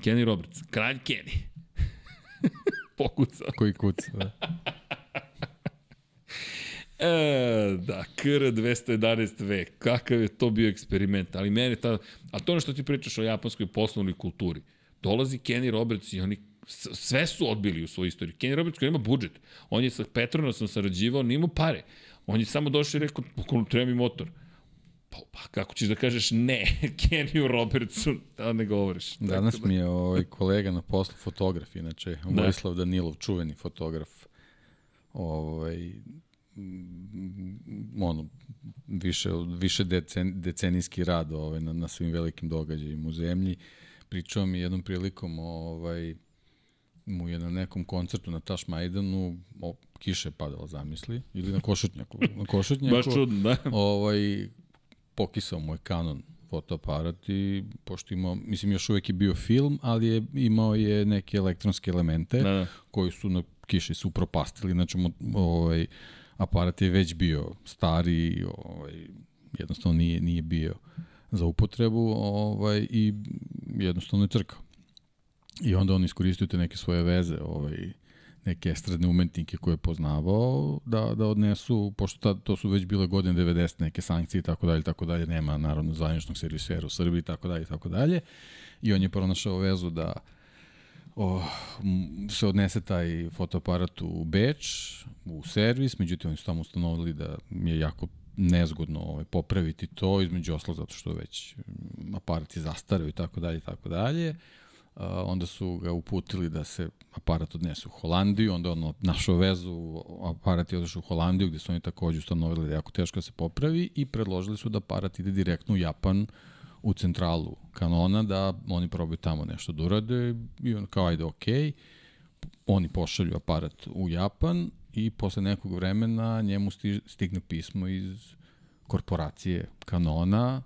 Kenny Roberts, kralj Kenny. Pokucao. Koji kuca, da. E, da, KR211V, kakav je to bio eksperiment, ali mene ta, a to ono što ti pričaš o japanskoj poslovnoj kulturi, dolazi Kenny Roberts i oni sve su odbili u svojoj istoriji. Kenny Roberts koji ima budžet, on je sa Petronasom sarađivao, nima pare, on je samo došao i rekao, treba mi motor. Pa, pa kako ćeš da kažeš ne Kenny Robertsu, da ne govoriš. Danas da... mi je ovaj kolega na poslu fotograf, inače, da. Vojislav Danilov, čuveni fotograf, ovaj, ono, više, više decen, decenijski rad ovaj, na, na svim velikim događajima u zemlji. Pričao mi jednom prilikom ovaj, mu je na nekom koncertu na Taš Majdanu o, kiše padala, zamisli, ili na košutnjaku. Na košutnjaku Baš čudno, da. Ovaj, pokisao mu je Canon fotoaparat i pošto imao, mislim još uvek je bio film, ali je imao je neke elektronske elemente da, da. koji su na kiši su propastili, znači ovaj, aparat je već bio stari, ovaj, jednostavno nije, nije bio za upotrebu ovaj, i jednostavno je crkao. I onda on iskoristio te neke svoje veze, ovaj, neke estradne umetnike koje je poznavao da, da odnesu, pošto ta, to su već bile godine 90, neke sankcije i tako dalje, tako dalje, nema naravno zvaničnog servisera u Srbiji i tako dalje, tako dalje. I on je pronašao vezu da o, se odnese taj fotoaparat u Beč, u servis, međutim oni su tamo ustanovili da je jako nezgodno ovaj, popraviti to, između oslo zato što već aparat je zastareo i tako dalje tako dalje. Uh, onda su ga uputili da se aparat odnese u Holandiju, onda on našao vezu, aparat je odošao u Holandiju gde su oni takođe ustanovili da je jako teško da se popravi i predložili su da aparat ide direktno u Japan u centralu kanona da oni probaju tamo nešto da urade i on kao ajde okej. Oni pošalju aparat u Japan i posle nekog vremena njemu stigne pismo iz korporacije Kanona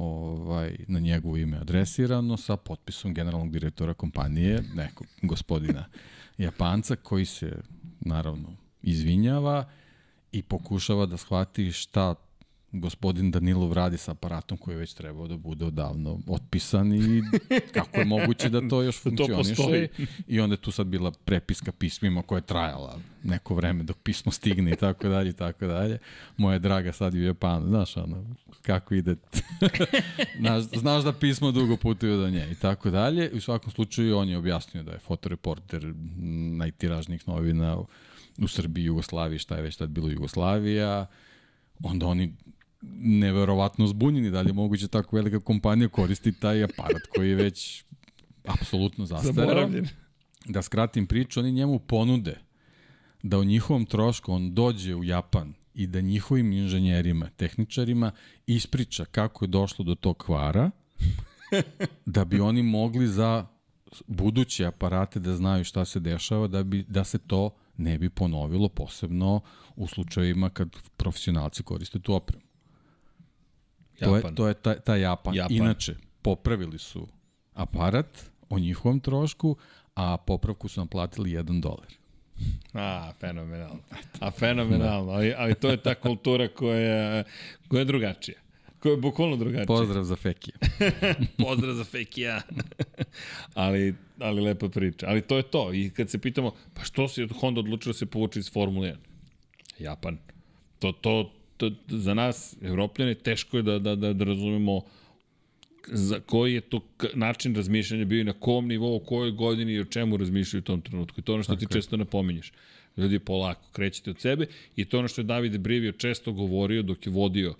ovaj, na njegovo ime adresirano sa potpisom generalnog direktora kompanije, nekog gospodina Japanca koji se naravno izvinjava i pokušava da shvati šta gospodin Danilov radi sa aparatom koji je već trebao da bude odavno otpisan i kako je moguće da to još funkcioniše. to I onda je tu sad bila prepiska pismima koja je trajala neko vreme dok pismo stigne i tako dalje i tako dalje. Moja draga sad je u Japanu, znaš ono, kako ide. znaš, znaš da pismo dugo putuje do nje i tako dalje. U svakom slučaju on je objasnio da je fotoreporter najtiražnijih novina u Srbiji, Jugoslaviji, šta je već tad bilo Jugoslavija. Onda oni neverovatno zbunjeni da li je moguće tako velika kompanija koristi taj aparat koji je već apsolutno zastarao. Da skratim priču, oni njemu ponude da u njihovom trošku on dođe u Japan i da njihovim inženjerima, tehničarima ispriča kako je došlo do tog kvara, da bi oni mogli za buduće aparate da znaju šta se dešava, da, bi, da se to ne bi ponovilo, posebno u slučajevima kad profesionalci koriste tu opremu. To je, to je ta, ta Japan. Japan. Inače, popravili su aparat o njihovom trošku, a popravku su nam platili 1 dolar. A, fenomenalno. A fenomenalno, ali, ali to je ta kultura koja, koja je drugačija. Koja je bukvalno drugačija. Pozdrav za Fekija. Pozdrav za Fekija. ali, ali lepa priča. Ali to je to. I kad se pitamo, pa što si od Honda odlučio da se povuče iz Formule 1? Japan. To, to, to, za nas, evropljane, teško je da, da, da, da razumemo za koji je to način razmišljanja bio i na kom nivou, u kojoj godini i o čemu razmišljaju u tom trenutku. I to je ono što Tako ti je. često napominješ. Ljudi polako, krećete od sebe i to je ono što je David Brivio često govorio dok je vodio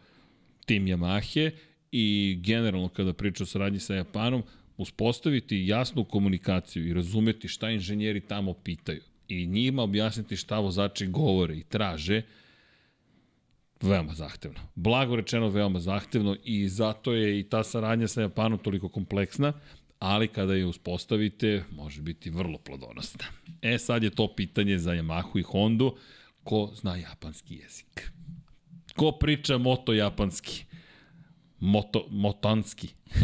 tim Yamahe i generalno kada priča o saradnji sa Japanom, uspostaviti jasnu komunikaciju i razumeti šta inženjeri tamo pitaju i njima objasniti šta vozači govore i traže, veoma zahtevno. Blago rečeno veoma zahtevno i zato je i ta saradnja sa Japanom toliko kompleksna, ali kada je uspostavite, može biti vrlo plodonosna. E sad je to pitanje za Yamahu i Hondu, ko zna japanski jezik. Ko priča moto japanski? Moto, motanski.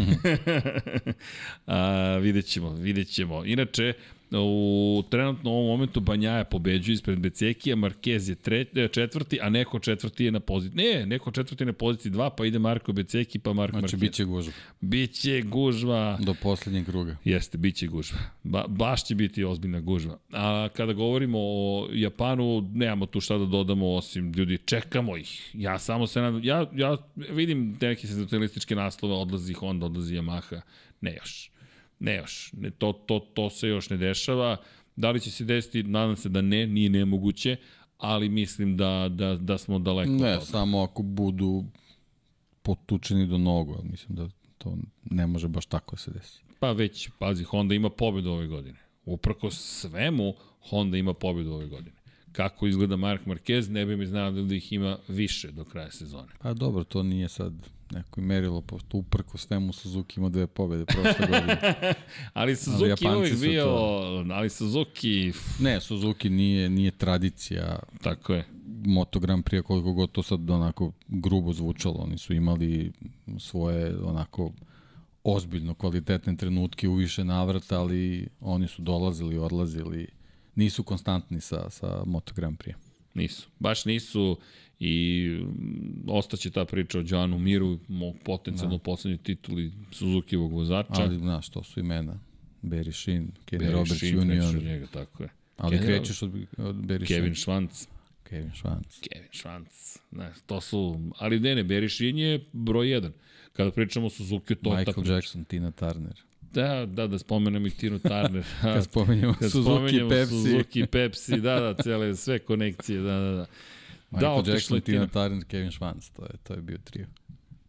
A, vidjet ćemo, vidjet ćemo. Inače, u trenutno ovom momentu Banjaja pobeđuje ispred Becekija, Marquez je tre, četvrti, a neko četvrti je na poziciji. Ne, neko četvrti je na poziciji 2, pa ide Marko Beceki, pa Marko znači, Marquez. biće gužva. Biće gužva. Do poslednjeg kruga. Jeste, biće gužva. Ba, baš će biti ozbiljna gužva. A kada govorimo o Japanu, nemamo tu šta da dodamo, osim ljudi, čekamo ih. Ja samo se nadam, ja, ja vidim neke senzacionalističke naslove, odlazi Honda, odlazi Yamaha. Ne još. Ne još. Ne, to, to, to se još ne dešava. Da li će se desiti? Nadam se da ne, nije nemoguće, ali mislim da, da, da smo daleko ne, od samo ako budu potučeni do nogu, mislim da to ne može baš tako da se desi. Pa već, pazi, Honda ima pobedu ove godine. Uprko svemu, Honda ima pobedu ove godine. Kako izgleda Mark Marquez, ne bi mi znao da ih ima više do kraja sezone. Pa dobro, to nije sad neko merilo, pošto uprko svemu Suzuki ima dve pobede prošle godine. ali Suzuki ali uvijek bio, to... ali Suzuki... Ne, Suzuki nije, nije tradicija. Tako je. Moto Grand Prix, koliko god to sad onako grubo zvučalo. Oni su imali svoje onako ozbiljno kvalitetne trenutke u više navrata, ali oni su dolazili, odlazili, nisu konstantni sa, sa Moto Grand Prix. Nisu. Baš nisu i ostaće ta priča o Joanu Miru, potencijalno da. poslednju tituli Suzukijevog vozača. Ali, znaš, to su imena. Shin, Kenny Roberts Jr. Njega, tako je. Ali Kenny krećeš od, od Barry Kevin Schwantz. Kevin Schwantz. Kevin Schwantz. Ne, to su, ali ne, ne, Shin je broj jedan. Kada pričamo o Suzuki, to Michael je ta priča. Jackson, Tina Turner. Da, da, da spomenem i Tinu Turner. Kad spomenemo Kad Suzuki, spomenemo Pepsi. Suzuki, Pepsi, da, da, cele, sve konekcije, da, da, da. Michael da, Jackson, Tina Turner, Kevin Schwantz, to je, to je bio trio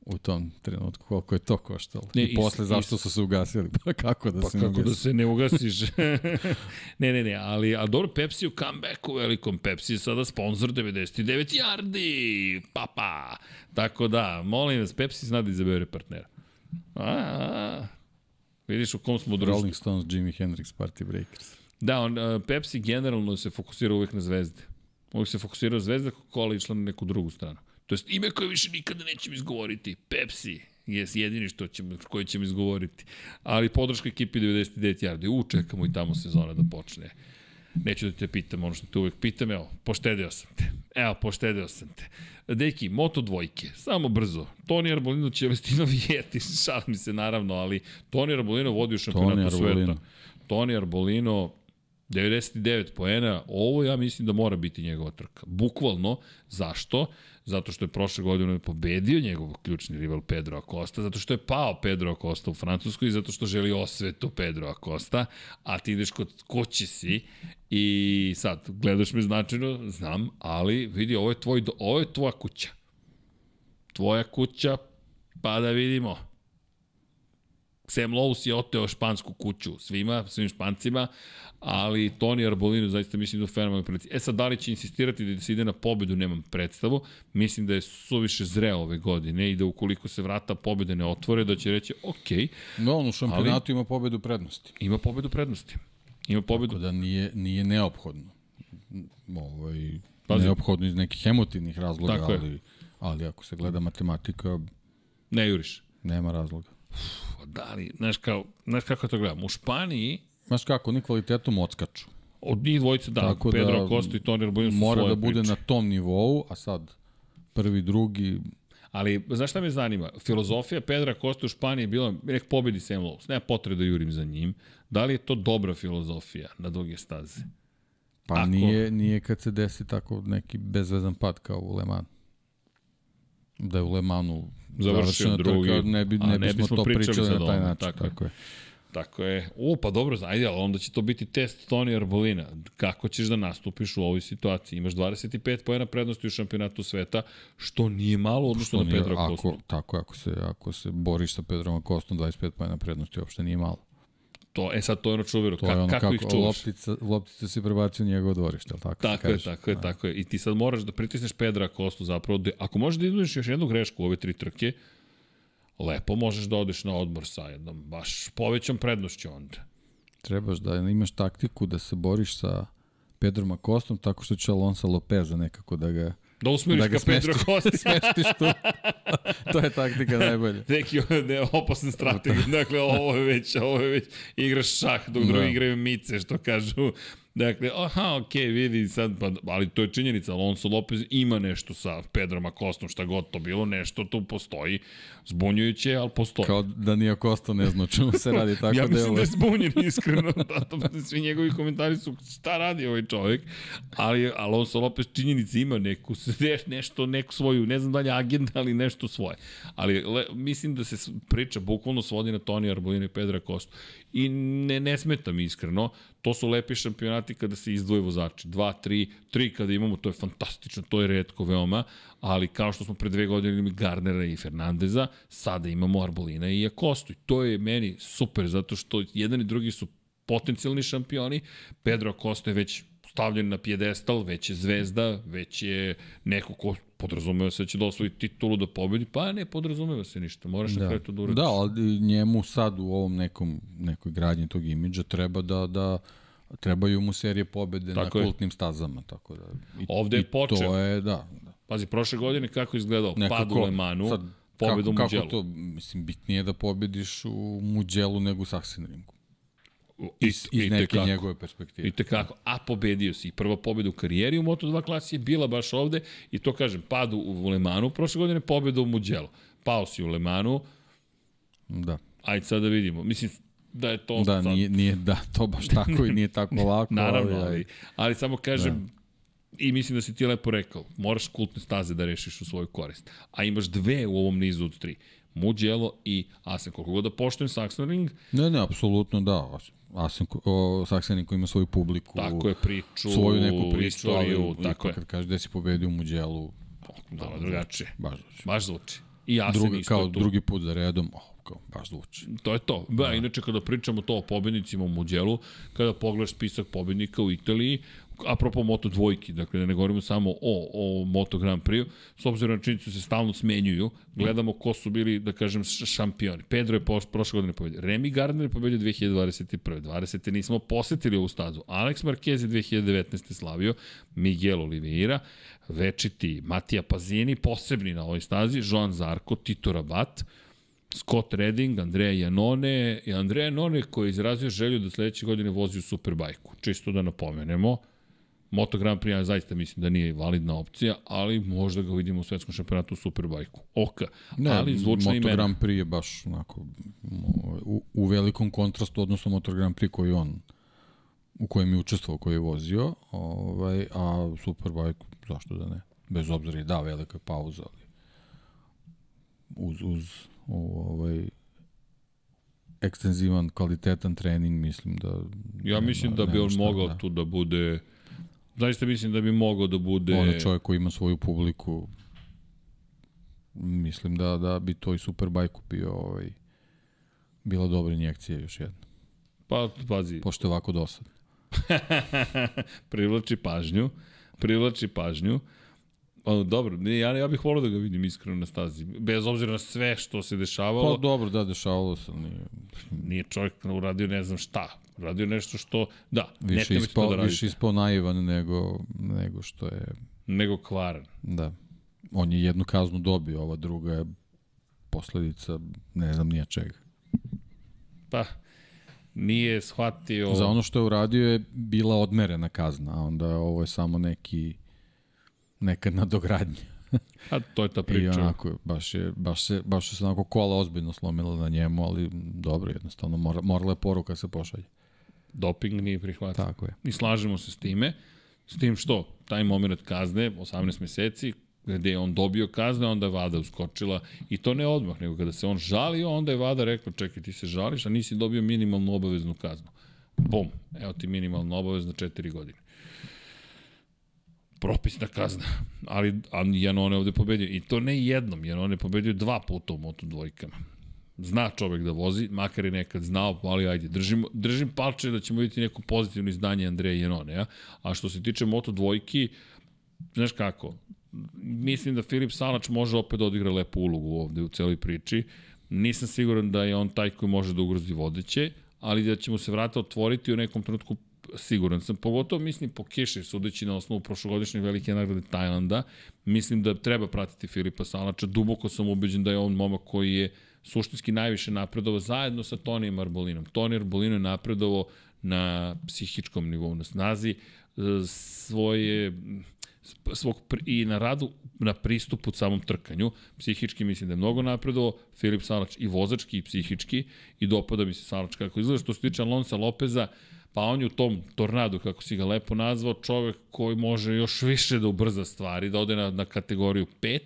u tom trenutku, koliko je to koštalo. Ne, I posle, is, zašto is, su se ugasili? Pa kako da pa se kako ne da se ne ugasiš? ne, ne, ne, ali, a dobro, Pepsi u comebacku velikom. Pepsi je sada sponsor 99 yardi, papa. Tako da, molim vas, Pepsi zna da izabere partnera. A, a, vidiš u kom smo društvu. Rolling Stones, Jimi Hendrix, Party Breakers. Da, on, uh, Pepsi generalno se fokusira uvek na zvezde. Uvek se fokusira na zvezde kako kola išla na neku drugu stranu. To jest ime koje više nikada nećemo izgovoriti. Pepsi je jedini što ćemo, koji ćemo izgovoriti. Ali podrška ekipi 99 yardi. U, čekamo i tamo sezona da počne. Neću da te pitam ono što te uvek pitam. Evo, poštedeo sam te. Evo, poštedeo sam te. Deki, moto dvojke, samo brzo. Toni Arbolino, Celestino Vijeti, šalim se naravno, ali Toni Arbolino vodi u šampionatu sveta. Toni Arbolino, 99 poena, ovo ja mislim da mora biti njegova trka. Bukvalno, zašto? Zato što je prošle godine pobedio njegov ključni rival Pedro Acosta, zato što je pao Pedro Acosta u Francuskoj i zato što želi osvetu Pedro Acosta, a ti ideš kod kući si i sad, gledaš me značajno, znam, ali vidi, ovo je, tvoj, ovo je tvoja kuća. Tvoja kuća, pa da vidimo. Sam Lowe's je oteo špansku kuću svima, svim špancima, ali Toni Arbolino zaista mislim da je fenomenalno prilici. E sad, da li će insistirati da se ide na pobedu, nemam predstavu. Mislim da je suviše zreo ove godine i da ukoliko se vrata pobede ne otvore, da će reći, ok. No, on u šampionatu ima pobedu prednosti. Ima pobedu prednosti. Ima pobedu. Tako da nije, nije neophodno. Ovaj, Pazi. neophodno iz nekih emotivnih razloga, Tako ali, ali ako se gleda matematika, Ne juriš. Nema razloga. Da li, znaš, kao, znaš kako to gledam? U Španiji, Znaš kako, oni kvalitetom odskaču. od njih dvojice da, Tako Pedro da Costa i Toni Arbolino su Mora da bude priče. na tom nivou, a sad prvi, drugi, Ali, znaš šta me zanima? Filozofija Pedra Costa u Španiji je bila, nek pobedi Sam Lowe's, nema potrebe da jurim za njim. Da li je to dobra filozofija na duge staze? pa Ako- nije, nije kad se desi tako neki bezvezan pad kao u Le Manu. Da je u Le Manu Završio završena drugi, trka, ne, bi, a ne ne bismo, bismo to pričali pričali, na taj način. tako. Tako je. Tako je. U, pa dobro, ajde, ali onda će to biti test Toni Arbolina. Kako ćeš da nastupiš u ovoj situaciji? Imaš 25 pojena prednosti u šampionatu sveta, što nije malo odnosno na Pedro ako, Costa. tako je, ako se, ako se boriš sa Pedrom Kostom, 25 pojena prednosti uopšte nije malo. To, e sad to je ono. To Ka, je ono kako, kako, ih čuvaš? loptica, loptica si prebacio u njegovo dvorište, ali tako, Tako se je, tako je, Da. tako je. I ti sad moraš da pritisneš Pedra Kostu zapravo. Da, ako možeš da iznudiš još jednu grešku u ove tri trke, lepo možeš da odeš na odmor sa jednom baš povećom prednošću onda. Trebaš da imaš taktiku da se boriš sa Pedrom Akostom tako što će Alonso Lopeza nekako da ga Da usmiriš da ga ka Pedro Kosti. smestiš tu. to je taktika najbolja. Neki ne, opasan strategija. Dakle, ovo je već, ovo je već, igraš šah dok Da. drugi igraju mice, što kažu. Dakle, aha, okej, okay, vidi sad, pa, ali to je činjenica, Alonso Lopez ima nešto sa Pedrom Akostom, šta god to bilo, nešto tu postoji, zbunjujuće, ali postoji. Kao da nije Akosto ne zna čemu se radi. Tako ja mislim da je je zbunjen, iskreno. da, to, svi njegovi komentari su šta radi ovaj čovjek. Ali Alonso Lopez činjenici ima neku, ne- nešto, neku svoju, ne znam da li agenda, ali nešto svoje. Ali le, mislim da se priča bukvalno svodi na Toni Arbolino i Pedra Kostu. I ne, ne smeta mi iskreno. To su lepi šampionati kada se izdvoje vozači. Dva, tri, tri kada imamo, to je fantastično, to je redko veoma, ali kao što smo pre dve godine imali Garnera i Fernandeza, sada imamo Arbolina i Akostu. I to je meni super, zato što jedan i drugi su potencijalni šampioni. Pedro Acosta je već stavljen na pjedestal, već je zvezda, već je neko ko podrazumeva se da će da osvoji titulu da pobedi, pa ne podrazumeva se ništa, moraš na Da, kraju to da uradiš. da, ali njemu sad u ovom nekom, nekoj gradnji tog imidža treba da, da trebaju mu serije pobede Tako na je. kultnim stazama. Tako da, i, Ovde je počeo. To je, da, da. Pazi, prošle godine kako je izgledao pad u Le Manu, sad, pobeda u kako, Mugellu. kako to, mislim, bitnije je da pobediš u Mugellu nego u Sachsenringu. Iz, iz neke tekako. njegove perspektive. I tekako. A pobedio si. Prva pobeda u karijeri u Moto2 klasi je bila baš ovde. I to kažem, pad u, Lemanu, prošle godine pobeda u Mugello. Pao si u Lemanu, Da. ajde sad da vidimo. Mislim da je to Da, sad... nije, nije, da, to baš tako i nije tako lako. Naravno, ali, ali, ali samo kažem, I mislim da si ti lepo rekao, moraš kultne staze da rešiš u svoju korist. A imaš dve u ovom nizu od tri. Mugello i Asen. Koliko god da poštujem Sachsenring, Ne, ne, apsolutno da. Asen, o, Saksenin koji ima svoju publiku, tako je priču, svoju neku priču, istoriju, ali tako je. kad kaže da si pobedio u Muđelu, Da, drugačije. baš zvuči. Baš zvuči. I Asen Druga, isto kao tu. drugi put za redom, oh, kao, baš zvuči. To je to. Ba, inače kada pričamo to o pobednicima u Muđelu, kada pogledaš spisak pobednika u Italiji, apropo Moto dvojki, dakle da ne govorimo samo o, o Moto Grand Prix, s obzirom na činjenicu da se stalno smenjuju, gledamo ko su bili, da kažem, šampioni. Pedro je prošle godine pobedio. Remy Gardner je pobedio 2021. 20. nismo posetili ovu stazu. Alex Marquez je 2019. slavio, Miguel Oliveira, večiti Matija Pazini, posebni na ovoj stazi, Joan Zarko, Tito Rabat, Scott Redding, Andrea Janone i Andrea Janone koji je izrazio želju da sledeće godine vozi u Superbajku. Čisto da napomenemo. Moto Grand Prix ja zaista mislim da nije validna opcija, ali možda ga vidimo u svetskom šampionatu u Superbajku. Oka. Ne, ali zvučna Moto imena. Grand Prix je baš onako, u, u velikom kontrastu odnosno Moto Grand Prix koji on u kojem je učestvovao, koji je vozio, ovaj, a Superbike, zašto da ne? Bez obzira i da, velika je pauza, ali uz, uz ovaj, ekstenzivan, kvalitetan trening, mislim da... Ja mislim da bi nema on mogao da. tu da bude Zaista mislim da bi mogao da bude On je čovjek koji ima svoju publiku, mislim da, da bi to i Superbike bio ovaj, bila dobra injekcija još jedna. Pa, pazi, Pošto je ovako dosad. privlači pažnju, privlači pažnju. O, dobro, ne, ja, ja bih volao da ga vidim iskreno na stazi. Bez obzira na sve što se dešavalo, Pa dobro, da, dešavalo se. Nije, nije čovjek uradio ne znam šta. Uradio nešto što, da, više, ne ispao, da radite. više ispao naivan nego, nego što je... Nego kvaran. Da. On je jednu kaznu dobio, ova druga je posledica ne znam nije čega. Pa, nije shvatio... Za ono što je uradio je bila odmerena kazna, a onda ovo je samo neki neka nadogradnja. a to je ta priča. I onako, baš, je, baš, se, baš se onako kola ozbiljno slomila na njemu, ali dobro, jednostavno mora, morala je poruka se pošalje. Doping nije prihvatio. Tako je. I slažemo se s time. S tim što, taj moment kazne, 18 meseci, gde je on dobio kazne, onda je Vada uskočila i to ne odmah, nego kada se on žalio, onda je Vada rekao, čekaj, ti se žališ, a nisi dobio minimalnu obaveznu kaznu. Bum, evo ti minimalna obavezna četiri godine. Propisna kazna, ali Janone ovde pobedio. I to ne jednom, Janone pobedio dva puta u moto dvojkama. Zna čovek da vozi, makar je nekad znao, ali ajde, držim, držim palče da ćemo vidjeti neko pozitivno izdanje Andreja Janone. Ja? A što se tiče moto dvojki, znaš kako, mislim da Filip Salač može opet da odigra lepu ulogu ovde u celoj priči. Nisam siguran da je on taj koji može da ugrozi vodeće, ali da ćemo se vrata otvoriti u nekom trenutku siguran sam. Pogotovo mislim po Keši, sudeći na osnovu prošlogodišnje velike nagrade Tajlanda, mislim da treba pratiti Filipa Salača. Duboko sam ubeđen da je on momak koji je suštinski najviše napredovao zajedno sa Tonijem Arbolinom. Toni Arbolino je napredovao na psihičkom nivou, na snazi e, svoje svog i na radu na pristupu samom trkanju. Psihički mislim da je mnogo napredovao, Filip Salač i vozački i psihički i dopada mi se Salač kako izgleda. Što se tiče Alonsa Lopeza, pa on je u tom tornadu, kako si ga lepo nazvao, čovek koji može još više da ubrza stvari, da ode na, na kategoriju 5,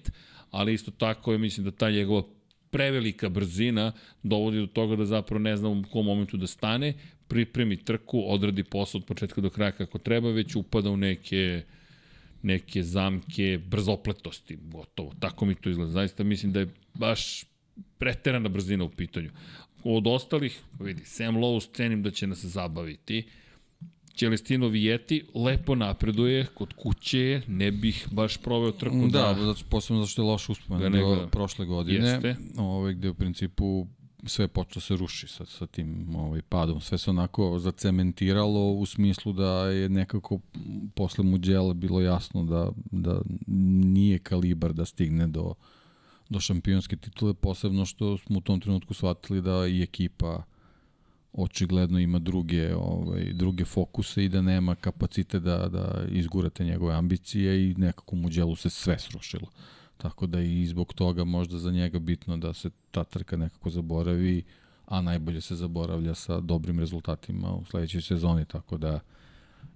ali isto tako je, mislim da ta njegova prevelika brzina dovodi do toga da zapravo ne znam u kom momentu da stane, pripremi trku, odradi posao od početka do kraja kako treba, već upada u neke neke zamke brzopletosti, gotovo. Tako mi to izgleda. Zaista mislim da je baš preterana brzina u pitanju. Od ostalih, vidi, Sam Lowe cenim da će nas zabaviti. Celestino Vijeti lepo napreduje kod kuće, ne bih baš proveo trku da... Da, posebno zašto je loš uspomen da prošle godine, Jeste. ovaj, gde u principu sve počelo se ruši sa, sa tim ovaj, padom. Sve se onako zacementiralo u smislu da je nekako posle Muđela bilo jasno da, da nije kalibar da stigne do, do šampionske titule, posebno što smo u tom trenutku shvatili da i ekipa očigledno ima druge ovaj druge fokuse i da nema kapacite da da izgurate njegove ambicije i nekako Muđelu se sve srušilo. Tako da i zbog toga možda za njega bitno da se ta trka nekako zaboravi, a najbolje se zaboravlja sa dobrim rezultatima u sledećoj sezoni, tako da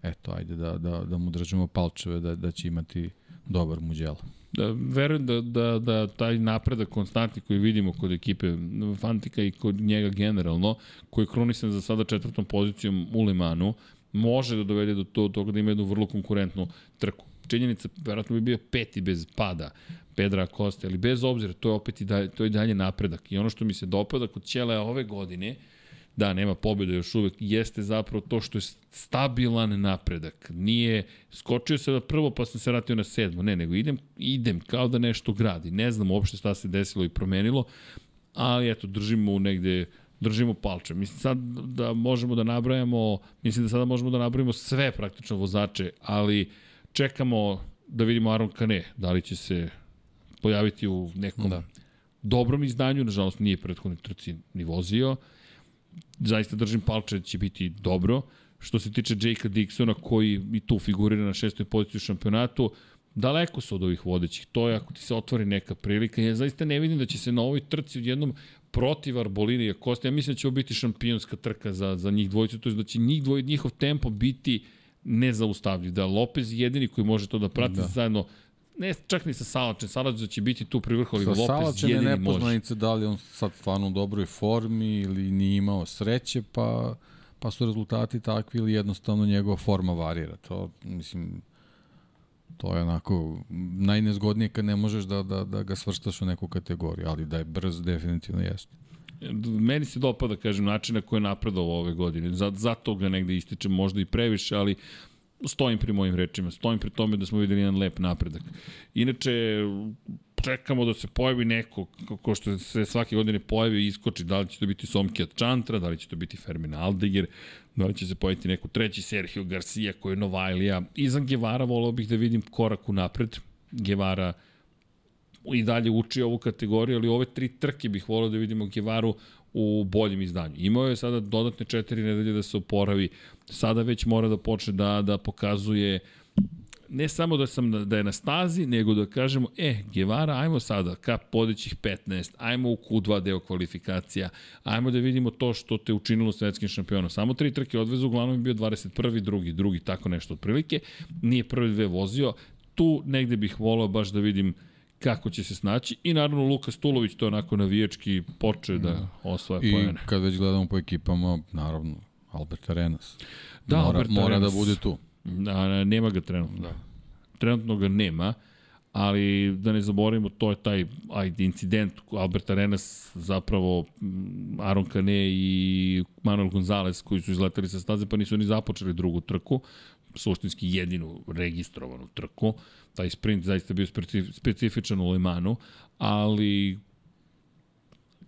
eto, ajde da, da, da mu držimo palčeve da, da će imati dobar muđela. Da, verujem da, da, da taj napredak konstantni koji vidimo kod ekipe Fantika i kod njega generalno, koji je krunisan za sada četvrtom pozicijom u Limanu, može da dovede do toga da ima jednu vrlo konkurentnu trku činjenica, verovatno bi bio peti bez pada Pedra Costa, ali bez obzira, to je opet i dalje, to je dalje napredak. I ono što mi se dopada kod Ćelea ove godine, da, nema pobjede još uvek, jeste zapravo to što je stabilan napredak. Nije, skočio se na prvo pa sam se vratio na sedmo, ne, nego idem, idem kao da nešto gradi. Ne znam uopšte šta se desilo i promenilo, ali eto, držimo negde, držimo palče. Mislim sad da možemo da nabrajamo, mislim da sada možemo da nabrajamo sve praktično vozače, ali uh, čekamo da vidimo Aron Kane, da li će se pojaviti u nekom da. dobrom izdanju, nažalost nije prethodni trci ni vozio. Zaista držim palče će biti dobro. Što se tiče Jakea Dixona koji i tu figurira na šestoj poziciji u šampionatu, daleko su od ovih vodećih. To je ako ti se otvori neka prilika. Ja zaista ne vidim da će se na ovoj trci jednom protiv Arbolini i Kosta. Ja mislim da će ovo biti šampionska trka za, za njih dvojicu, to je da će njih dvoj, njihov tempo biti nezaustavljiv. Da Lopez je jedini koji može to da prati da. zajedno ne čak ni sa Salačem, Salač da će biti tu pri vrhu, ali Lopez Salačem jedini je nepoznanica da li on sad stvarno u dobroj formi ili nije imao sreće, pa, pa su rezultati takvi ili jednostavno njegova forma varira. To, mislim, to je onako najnezgodnije kad ne možeš da, da, da ga svrstaš u neku kategoriju, ali da je brz definitivno jeste meni se dopada, kažem, način na koji je napredovao ove godine. Zato ga negde ističem možda i previše, ali stojim pri mojim rečima, stojim pri tome da smo videli jedan lep napredak. Inače, čekamo da se pojavi neko, ko što se svake godine pojavi i iskoči, da li će to biti Somkijat Čantra, da li će to biti Fermin Aldeger, da li će se pojaviti neko treći Sergio Garcia koji je Novajlija. Izan Gevara volao bih da vidim korak u napred. Gevara i dalje uči ovu kategoriju, ali ove tri trke bih volio da vidimo Gevaru u boljem izdanju. Imao je sada dodatne četiri nedelje da se oporavi, sada već mora da počne da, da pokazuje ne samo da sam da je na stazi, nego da kažemo, e, Guevara, ajmo sada ka podićih 15, ajmo u Q2 deo kvalifikacija, ajmo da vidimo to što te učinilo svetskim šampionom. Samo tri trke odvezu, uglavnom je bio 21. drugi, drugi, tako nešto otprilike. Nije prvi dve vozio. Tu negde bih volao baš da vidim kako će se snaći i naravno Luka Stulović to onako navijački poče da osvaja I pojene. kad već gledamo po ekipama, naravno, Albert Arenas. Da, mora, Albert mora Arenas. da bude tu. Da, nema ga trenutno. Da. Trenutno ga nema, ali da ne zaboravimo, to je taj ajde, incident Albert Arenas, zapravo mm, Aaron Kane i Manuel Gonzalez koji su izletali sa staze pa nisu ni započeli drugu trku, suštinski jedinu registrovanu trku. Taj sprint zaista bio specif- specifičan u Lemanu, ali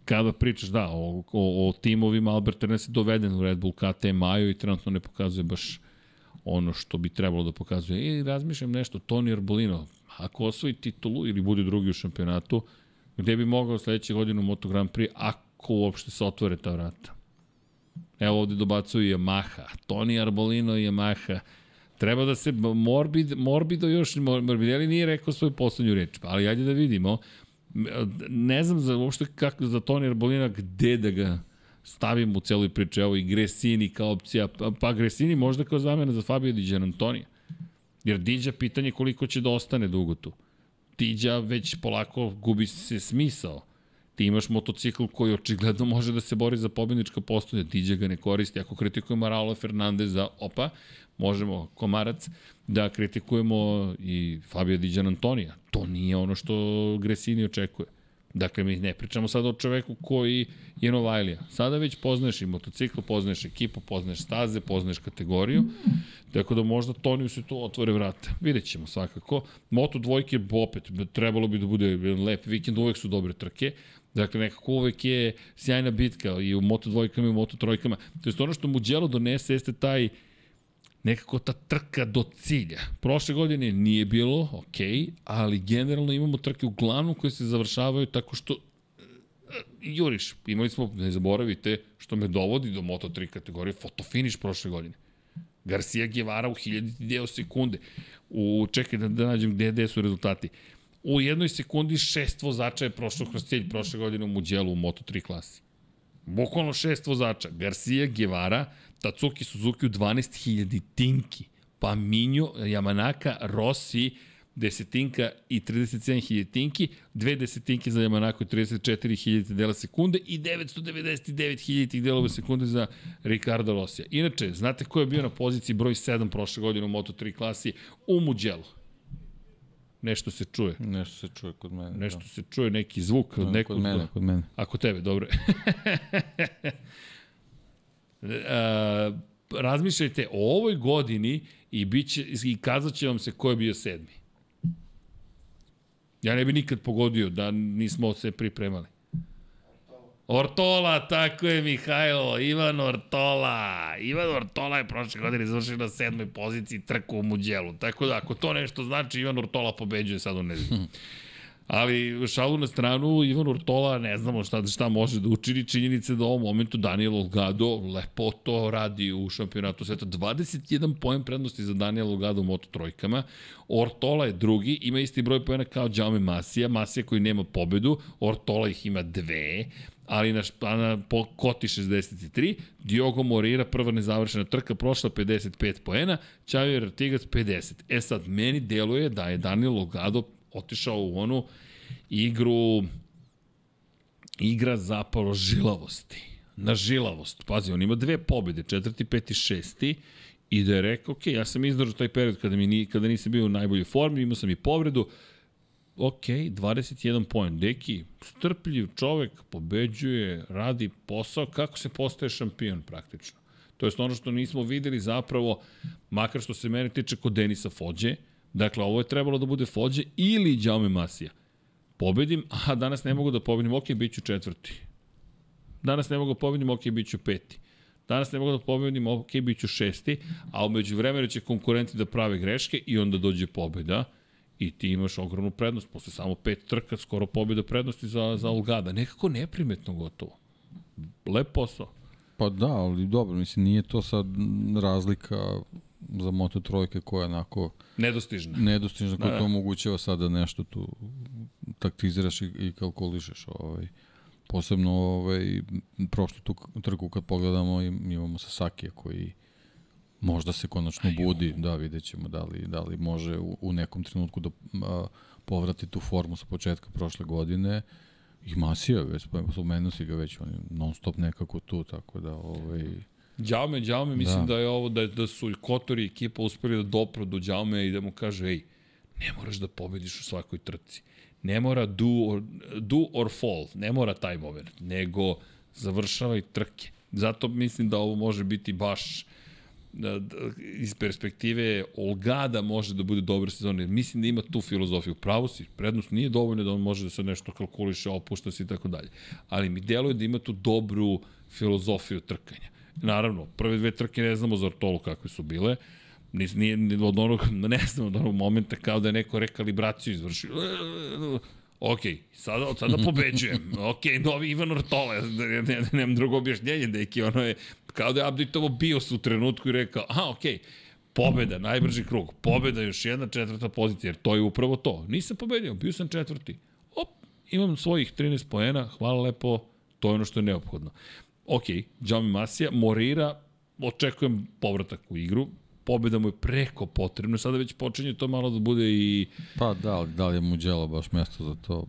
kada pričaš da o, o, o timovima Albert Arenas je doveden u Red Bull KTM Maju i trenutno ne pokazuje baš ono što bi trebalo da pokazuje. I razmišljam nešto, Toni Arbolino, ako osvoji titulu ili bude drugi u šampionatu, gde bi mogao sledeće godine u Moto Grand Prix, ako uopšte se otvore ta vrata. Evo ovde dobacuju Yamaha, Toni Arbolino i Yamaha. Treba da se Morbid, Morbido još, Morbidelli nije rekao svoju poslednju reč, ali ajde da vidimo. Ne znam za, uopšte kako za Toni Arbolina gde da ga stavim u celoj priči. Evo i Gresini kao opcija, pa, pa Gresini možda kao zamena za Fabio Di Antonija. Jer Diđa pitanje koliko će da ostane dugo tu. Diđa već polako gubi se smisao. Ti imaš motocikl koji očigledno može da se bori za pobjednička postolja, Diđa ga ne koristi. Ako kritikujemo Raula Fernandeza, opa, možemo, komarac, da kritikujemo i Fabio Di Antonija. To nije ono što Gresini očekuje. Dakle, mi ne pričamo sada o čoveku koji je Novajlija. Sada već poznaješ i motocikl, poznaješ ekipu, poznaješ staze, poznaješ kategoriju. Tako da možda Toniju se tu otvore vrata. Vidjet ćemo svakako. Moto dvojke opet trebalo bi da bude lep vikend, uvek su dobre trke. Dakle, nekako uvek je sjajna bitka i u Moto dvojkama i u Moto trojkama. To je ono što Mugello donese jeste taj nekako ta trka do cilja. Prošle godine nije bilo, ok, ali generalno imamo trke uglavnom koje se završavaju tako što e, juriš. Imali smo, ne zaboravite, što me dovodi do Moto3 kategorije, fotofiniš prošle godine. Garcia Guevara u hiljaditi deo sekunde. U, čekaj da, da nađem gde, gde su rezultati. U jednoj sekundi šest vozača je prošlo kroz cilj prošle godine u Mugello u Moto3 klasi. Bukvalno šest vozača. Garcia, Guevara, Tatsuki Suzuki u 12.000 tinki. Pa Minjo, Yamanaka, Rossi, desetinka i 37.000 tinki, dve desetinke za Yamanako i 34.000 dela sekunde i 999.000 delova sekunde za Ricardo Rossija. Inače, znate ko je bio na poziciji broj 7 prošle godine u Moto3 klasi u Mugello? Nešto se čuje. Nešto se čuje kod mene. Nešto da. se čuje, neki zvuk. No, nekog, kod mene, kod mene. A kod tebe, dobro. A, razmišljajte o ovoj godini i, biće, i kazat će vam se ko je bio sedmi. Ja ne bi nikad pogodio da nismo se pripremali. Ortola, tako je Mihajlo, Ivan Ortola. Ivan Ortola je prošle godine završio na sedmoj poziciji trku u Muđelu. Tako da, ako to nešto znači, Ivan Ortola pobeđuje sad u nedelju. Ali šalu na stranu, Ivan Urtola, ne znamo šta, šta može da učini. Činjenice da u ovom momentu Daniel Olgado lepo to radi u šampionatu sveta. 21 poen prednosti za Daniel Olgado u Moto trojkama. Ortola je drugi, ima isti broj poena kao Jaume Masija. Masija koji nema pobedu, Ortola ih ima dve ali na, na po koti 63, Diogo Moreira prva nezavršena trka prošla 55 poena, Čavio Artigac 50. E sad, meni deluje da je Daniel Logado otišao u onu igru igra zapravo žilavosti. Na žilavost. Pazi, on ima dve pobjede, četvrti, peti, šesti, i da je rekao, ok, ja sam izdržao taj period kada, mi ni, kada nisam bio u najboljoj formi, imao sam i povredu, ok, 21 poen. Deki, strpljiv čovek, pobeđuje, radi posao, kako se postaje šampion praktično. To je ono što nismo videli zapravo, makar što se mene tiče kod Denisa Fođe, Dakle, ovo je trebalo da bude Fođe ili Đaume Masija. Pobedim, a danas ne mogu da pobedim, ok, bit ću četvrti. Danas ne mogu da pobedim, ok, bit ću peti. Danas ne mogu da pobedim, ok, bit ću šesti, a umeđu vremenu će konkurenti da prave greške i onda dođe pobeda i ti imaš ogromnu prednost, posle samo pet trka, skoro pobjeda prednosti za, za Olgada. Nekako neprimetno gotovo. Lep posao. Pa da, ali dobro, mislim, nije to sad razlika za Moto trojke koja je onako... Nedostižna. Nedostižna, koja da. to omogućava sada nešto tu taktiziraš i, i kalkulišeš. Ovaj. Posebno ovaj, prošlu tu trku kad pogledamo imamo Sasakija koji možda se konačno budi, da vidjet ćemo da li, da li može u, u nekom trenutku da a, povrati tu formu sa početka prošle godine. I Masija, već spomenuo si ga već, on je non stop nekako tu, tako da ovaj, Đaume, Đaume, mislim da. da je ovo, da, da su Kotori i ekipa uspeli da dopru do Đaume i da mu kaže, ej, ne moraš da pobediš u svakoj trci. Ne mora do or, do or fall, ne mora taj moment, nego završavaj trke. Zato mislim da ovo može biti baš iz perspektive Olgada može da bude dobra sezona. Mislim da ima tu filozofiju. Pravo si, prednost nije dovoljno da on može da se nešto kalkuliše, opušta se i tako dalje. Ali mi deluje da ima tu dobru filozofiju trkanja. Naravno, prve dve trke ne znamo za Ortolu kakve su bile. Nije, nije od onog, ne znam, od onog momenta kao da je neko rekalibraciju izvršio. Ok, sada, od sada pobeđujem. Ok, novi Ivan Ortola, ne, ne, nemam drugo objašnjenje, deki, ono je, kao da je update-ovo bio su u trenutku i rekao, aha, ok, pobeda, najbrži krug, pobeda, još jedna četvrta pozicija, jer to je upravo to. Nisam pobedio, bio sam četvrti. Op, imam svojih 13 poena, hvala lepo, to je ono što je neophodno ok, Džami Masija, Morira, očekujem povratak u igru, pobjeda mu je preko potrebno, sada već počinje to malo da bude i... Pa da, da li je Muđelo baš mesto za to?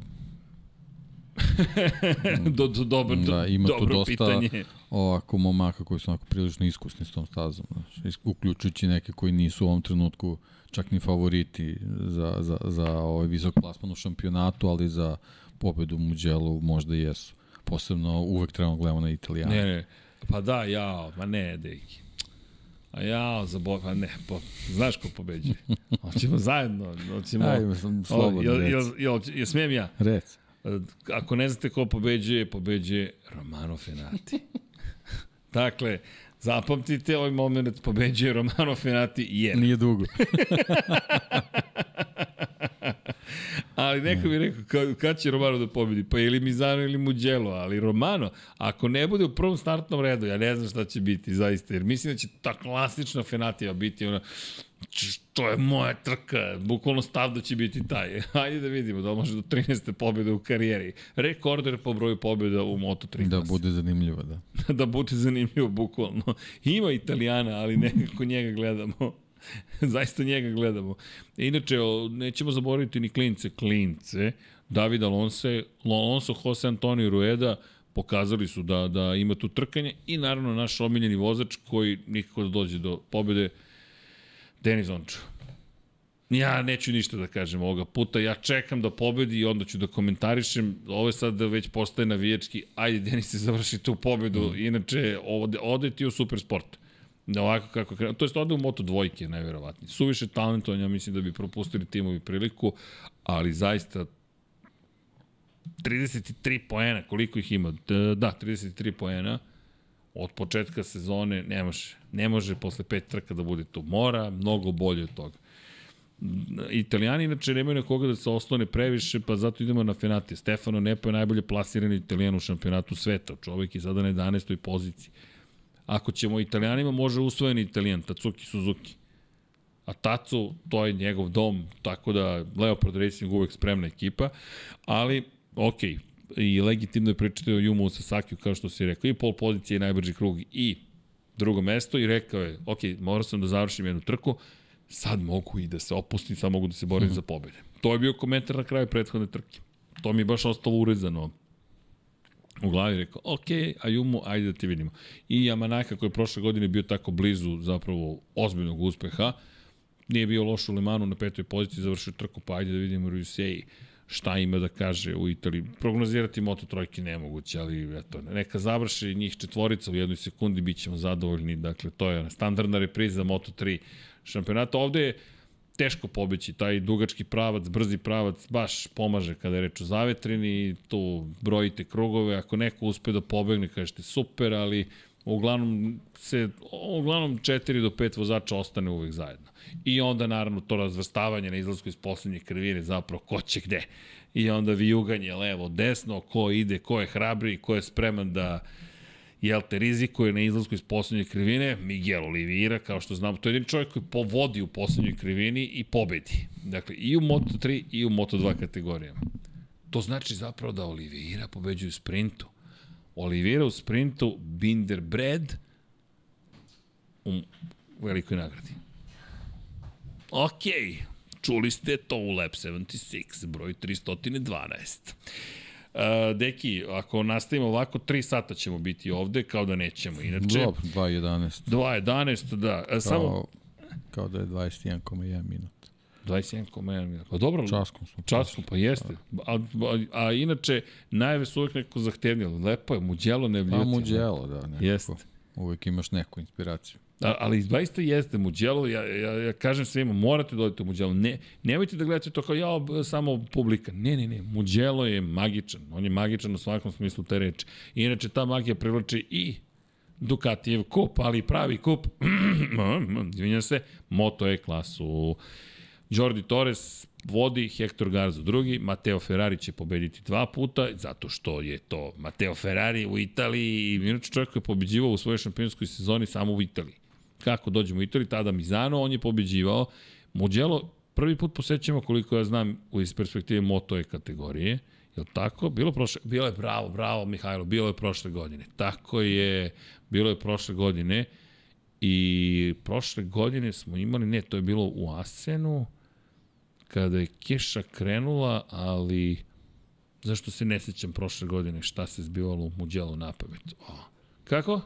do, do, dobro, da, ima dobro tu dosta pitanje. ovako momaka koji su onako prilično iskusni s tom stazom, znaš, uključujući neke koji nisu u ovom trenutku čak ni favoriti za, za, za ovaj visok plasman u šampionatu, ali za pobedu u Muđelu možda jesu posebno uvek trebamo da gledamo na Italijana. Ne, ne, pa da, ja, ma ne, deki. A ja, za bo... pa ne, po, znaš ko pobeđuje? Hoćemo zajedno, hoćemo... Ajde, slobodno, jel, jel, jel, jel, smijem ja? Rec. Ako ne znate ko pobeđuje, pobeđuje Romano Fenati. dakle, zapamtite ovaj moment, pobeđuje Romano Fenati jer... Nije dugo. ali neko bi rekao, kad, kad će Romano da pobedi? Pa ili Mizano ili Mugello, ali Romano, ako ne bude u prvom startnom redu, ja ne znam šta će biti, zaista, jer mislim da će ta klasična Fenatija biti ona, to je moja trka, bukvalno stav da će biti taj. Hajde da vidimo da može do 13. pobjede u karijeri. Rekorder po broju pobjeda u Moto3. Da bude zanimljivo, da. da bude zanimljivo, bukvalno. Ima Italijana, ali nekako njega gledamo. Zaista njega gledamo. Inače, nećemo zaboraviti ni klince. Klince, David Alonso, Alonso, Jose Antonio Rueda, pokazali su da, da ima tu trkanje i naravno naš omiljeni vozač koji nikako da dođe do pobede, Denis Ončo. Ja neću ništa da kažem ovoga puta, ja čekam da pobedi i onda ću da komentarišem. Ovo je sad da već postaje navijački, ajde Denis se završi tu pobedu, mm. inače ode, ode ti u supersport. Da ovako kako krenu. To jest ode u Moto dvojke, najverovatnije. Suviše talentovanja, mislim da bi propustili timovi priliku, ali zaista 33 poena, koliko ih ima? Da, 33 poena od početka sezone ne može. Ne može posle pet trka da bude tu. Mora mnogo bolje od toga. Italijani inače nemaju na koga da se oslone previše, pa zato idemo na Fenati. Stefano Nepo je najbolje plasirani italijan u šampionatu sveta. Čovek je sada na 11. poziciji. Ako ćemo italijanima, može usvojeni italijan, Tatsuki Suzuki. A Tatsu, to je njegov dom, tako da Leopard Racing uvek spremna ekipa, ali, ok, i legitimno je pričati o Jumu Sasakiju, kao što si rekao, i pol pozicije je najbrži krug i drugo mesto i rekao je, ok, morao sam da završim jednu trku, sad mogu i da se opustim, sad mogu da se borim mm -hmm. za pobede. To je bio komentar na kraju prethodne trke. To mi je baš ostalo urezano u glavi rekao, ok, Ayumu, ajde da ti vidimo. I Yamanaka koji je prošle godine bio tako blizu zapravo ozbiljnog uspeha, nije bio loš u Lemanu na petoj poziciji, završio trku, pa ajde da vidimo Rusei šta ima da kaže u Italiji. Prognozirati Moto trojke nemoguće, ali eto, neka završi njih četvorica u jednoj sekundi, bit ćemo zadovoljni. Dakle, to je standardna repriza za Moto 3 šampionata. Ovde je teško pobeći, taj dugački pravac, brzi pravac baš pomaže kada je reč o zavetrini, tu brojite krugove, ako neko uspe da pobegne, kažete super, ali Uglavnom, se, uglavnom 4 do 5 vozača ostane uvek zajedno. I onda, naravno, to razvrstavanje na izlasku iz poslednje krivine, zapravo, ko će gde. I onda vijuganje levo, desno, ko ide, ko je hrabri, ko je spreman da jel te rizikuje na izlasku iz poslednje krivine, Miguel Oliveira, kao što znamo, to je jedan čovjek koji povodi u poslednjoj krivini i pobedi. Dakle, i u Moto3 i u Moto2 kategorijama. To znači zapravo da Oliveira pobeđuje u sprintu. Oliveira u sprintu, Binder Bred u velikoj nagradi. Ok, čuli ste to u Lab 76, broj 312. Uh, deki, ako nastavimo ovako, 3 sata ćemo biti ovde, kao da nećemo. Inače, Dobro, 2.11. 2.11, da. A, samo... Kao, kao da je 21,1 minut. 21,1 minut. Pa dobro. Časkom smo. Časkom, pa jeste. A, a, a inače, najave su uvek neko zahtevnilo. Lepo je, muđelo ne Pa muđelo, da. Nekako. Jeste. Uvek imaš neku inspiraciju. Ali zaista jeste Muđelo, ja, ja, ja kažem svima, morate da odete u Muđelo. Ne, nemojte da gledate to kao ja, samo publika. Ne, ne, ne, Muđelo je magičan. On je magičan u svakom smislu te reči. Inače, ta magija privlači i Ducatijev kup, ali pravi kup, izvinjam se, Moto E klasu. Jordi Torres vodi, Hector Garza drugi, Mateo Ferrari će pobediti dva puta, zato što je to Mateo Ferrari u Italiji, inače čovjek koji je pobeđivao u svojoj šampionskoj sezoni samo u Italiji. Kako dođemo u Italiju, tada Mizano, on je pobeđivao. Mugello prvi put posećamo, koliko ja znam, iz perspektive Moto E kategorije, je li tako? Bilo, prošle, bilo je bravo, bravo Mihajlo, bilo je prošle godine. Tako je, bilo je prošle godine i prošle godine smo imali, ne, to je bilo u Asenu, kada je kiša krenula, ali zašto se ne sećam prošle godine šta se zbivalo u Muđelu na pamet. O. Kako?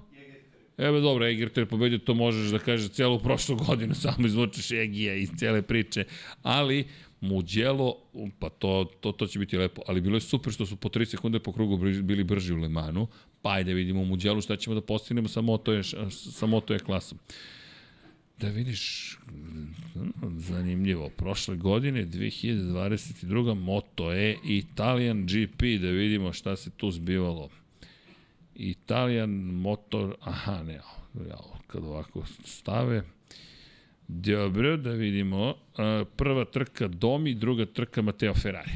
Evo dobro, Egert je pobedio, to možeš da kažeš celu prošlu godinu, samo izvučeš Egija iz cele priče, ali Muđelo, pa to, to, to će biti lepo, ali bilo je super što su po 3 sekunde po krugu bili brži u Lemanu, pa ajde vidimo u Muđelu šta ćemo da postignemo sa Moto je, sa Moto je klasom. Da vidiš, zanimljivo, prošle godine, 2022. Moto E Italian GP, da vidimo šta se tu zbivalo. Italian Motor, aha, ne, ja, kad ovako stave, dobro, da vidimo, prva trka Domi, druga trka Mateo Ferrari.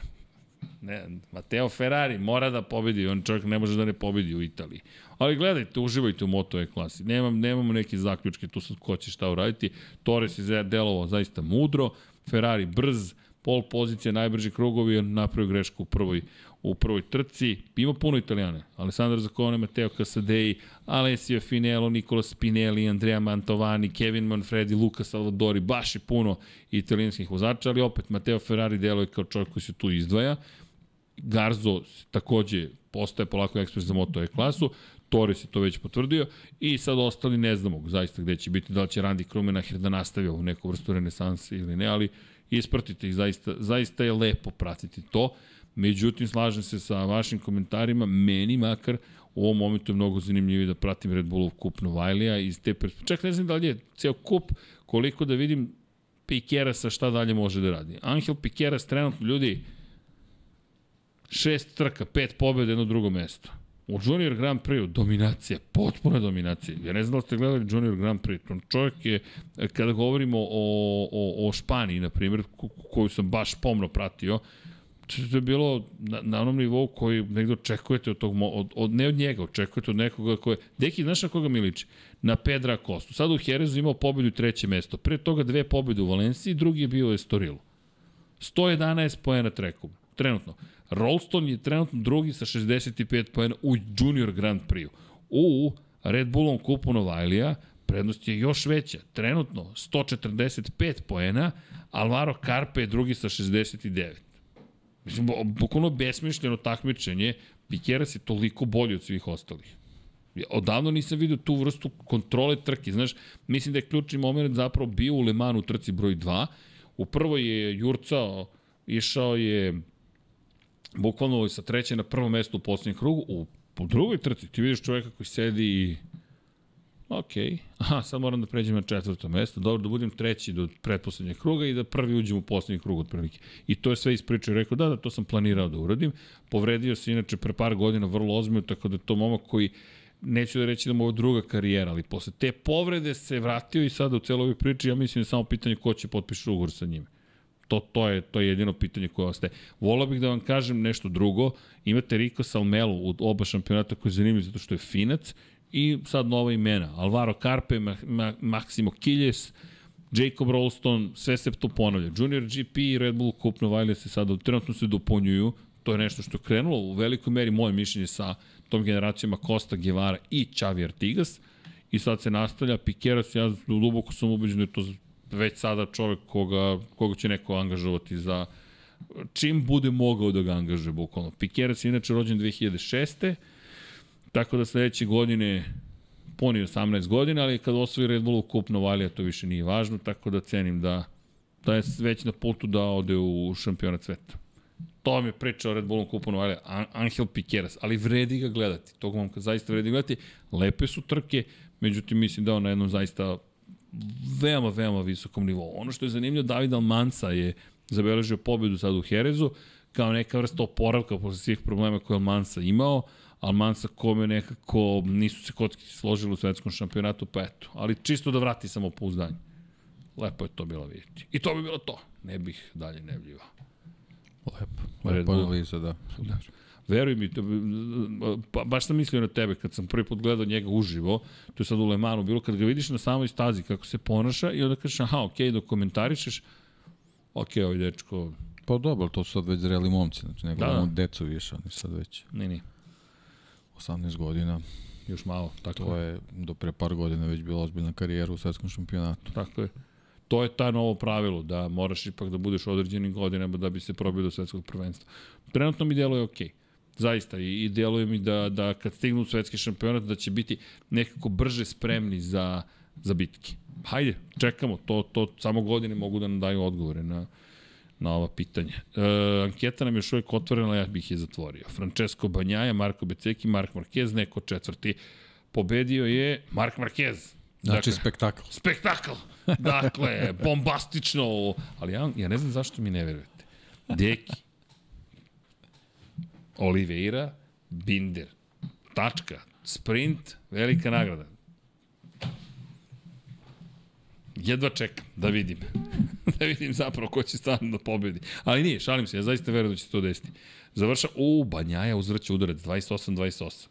ne, Mateo Ferrari mora da pobedi, on čovjek ne može da ne pobedi u Italiji. Ali gledajte, uživajte u Moto E klasi. Nemam, nemamo neke zaključke, tu sad ko će šta uraditi. Torres je delovao zaista mudro, Ferrari brz, pol pozicija, najbrži krugovi, on napravio grešku u prvoj, u prvoj trci. Ima puno italijane. Alessandro Zaccone, Matteo Casadei, Alessio Finello, Nicola Spinelli, Andrea Mantovani, Kevin Manfredi, Luca Salvadori, baš je puno italijanskih vozača, ali opet Matteo Ferrari deluje kao čovjek koji se tu izdvaja. Garzo takođe postaje polako ekspres za Moto E klasu. Torres je to već potvrdio i sad ostali ne znamo zaista gde će biti, da li će Randy Krumenacher da nastavi ovu neku vrstu renesanse ili ne, ali ispratite ih, zaista, zaista je lepo pratiti to. Međutim, slažem se sa vašim komentarima, meni makar u ovom momentu je mnogo zanimljivije da pratim Red Bullov kup Novajlija iz te perspektive. Čak ne znam da li je ceo kup, koliko da vidim Pikerasa šta dalje može da radi. Angel Pikeras trenutno, ljudi, šest trka, pet pobjeda, jedno drugo mesto. U Junior Grand Prix dominacija, potpuna dominacija. Ja ne znam da ste gledali Junior Grand Prix. Čovjek je, kada govorimo o, o, o Španiji, na primjer, koju sam baš pomno pratio, to je bilo na, na onom nivou koji negde očekujete od tog, od, od, ne od njega, očekujete od nekoga koje, deki, znaš na koga mi liči? Na Pedra Kostu. Sad u Jerezu imao pobedu treće mesto. Pre toga dve pobede u Valenciji, drugi je bio u Estorilu. 111 poena trekom, trenutno. Rolston je trenutno drugi sa 65 poena u Junior Grand Prix. U Red Bullom kupu Novajlija prednost je još veća. Trenutno 145 poena, Alvaro Carpe je drugi sa 69. Mislim, bukvalno besmišljeno takmičenje, Pikeras je toliko bolji od svih ostalih. Odavno nisam vidio tu vrstu kontrole trke. Znaš, mislim da je ključni moment zapravo bio u Le Manu trci broj 2. U prvoj je jurcao, išao je bukvalno sa treće na prvo mesto u poslednjem krugu. U, u drugoj trci ti vidiš čoveka koji sedi i Ok. Aha, sad moram da pređem na četvrto mesto. Dobro, da budem treći do pretposlednjeg kruga i da prvi uđem u poslednji krug od prilike. I to je sve ispričao i rekao, da, da, to sam planirao da uradim. Povredio se inače pre par godina vrlo ozbiljno, tako da to momak koji neću da reći da mu ovo druga karijera, ali posle te povrede se vratio i sada u celoj ovoj priči, ja mislim da je samo pitanje ko će potpiši ugovor sa njime. To, to, je, to je jedino pitanje koje ostaje. Volao bih da vam kažem nešto drugo. Imate Rico Salmelu u oba šampionata koji je zanimljiv zato što je finac i sad nova imena. Alvaro Carpe, Ma, Ma, Maximo Kiljes, Jacob Rolston, sve se to ponavlja. Junior GP i Red Bull Cup Novajlija se sada trenutno se dopunjuju. To je nešto što je krenulo u velikoj meri moje mišljenje sa tom generacijama Costa Guevara i Xavi Artigas. I sad se nastavlja. Pikeras, ja duboko sam ubeđen da je to već sada čovek koga, koga će neko angažovati za čim bude mogao da ga angažuje bukvalno. Pikeras je inače rođen 2006. Tako da sledeće godine poni 18 godina, ali kad osvoji Red Bullu kup Novalija to više nije važno, tako da cenim da, da je već na putu da ode u šampionat sveta. To vam je priča o Red Bullu kupu Novalija, Angel Pikeras, ali vredi ga gledati, tog momka zaista vredi gledati, lepe su trke, međutim mislim da on na jednom zaista veoma, veoma visokom nivou. Ono što je zanimljivo, David Almansa je zabeležio pobedu sad u Herezu, kao neka vrsta oporavka posle svih problema koje Almansa imao, Almansa kome nekako nisu se kocki složili u svetskom šampionatu, pa eto. Ali čisto da vrati samo pouzdanje. Lepo je to bilo vidjeti. I to bi bilo to. Ne bih dalje nevljivao. Lepo. Lepo analiza, da. da. Veruj mi, to, pa, baš sam mislio na tebe kad sam prvi put gledao njega uživo, to je sad u Lemanu bilo, kad ga vidiš na samoj stazi kako se ponaša i onda kažeš, aha, okej, okay, dok komentarišeš, okej, okay, ovaj dečko... Pa dobro, to su sad već zreli momci, znači ne gledamo da, da. decu više, oni sad već... Ne, ne. 18 godina. Još malo, tako to je. do pre par godina već bila ozbiljna karijera u svetskom šampionatu. Tako je. To je ta novo pravilo, da moraš ipak da budeš određenim godinama da bi se probio do svetskog prvenstva. Trenutno mi djeluje okej. Okay. Zaista, i, i djeluje mi da, da kad stignu svetski šampionat da će biti nekako brže spremni za, za bitke. Hajde, čekamo, to, to samo godine mogu da nam daju odgovore na, na ova pitanja. E, anketa nam je još uvijek otvorena, ja bih je zatvorio. Francesco Banjaja, Marko Beceki, Mark Marquez, neko četvrti. Pobedio je Mark Marquez. Znači dakle, spektakl. Spektakl. Dakle, bombastično. Ali ja, ja ne znam zašto mi ne verujete. Deki, Oliveira, Binder. Tačka. Sprint, velika nagrada. Jedva čekam da vidim. da vidim zapravo ko će stvarno da pobedi. Ali nije, šalim se, ja zaista verujem da će se to desiti. Završa, u, Banjaja uzvraća udarac, 28-28.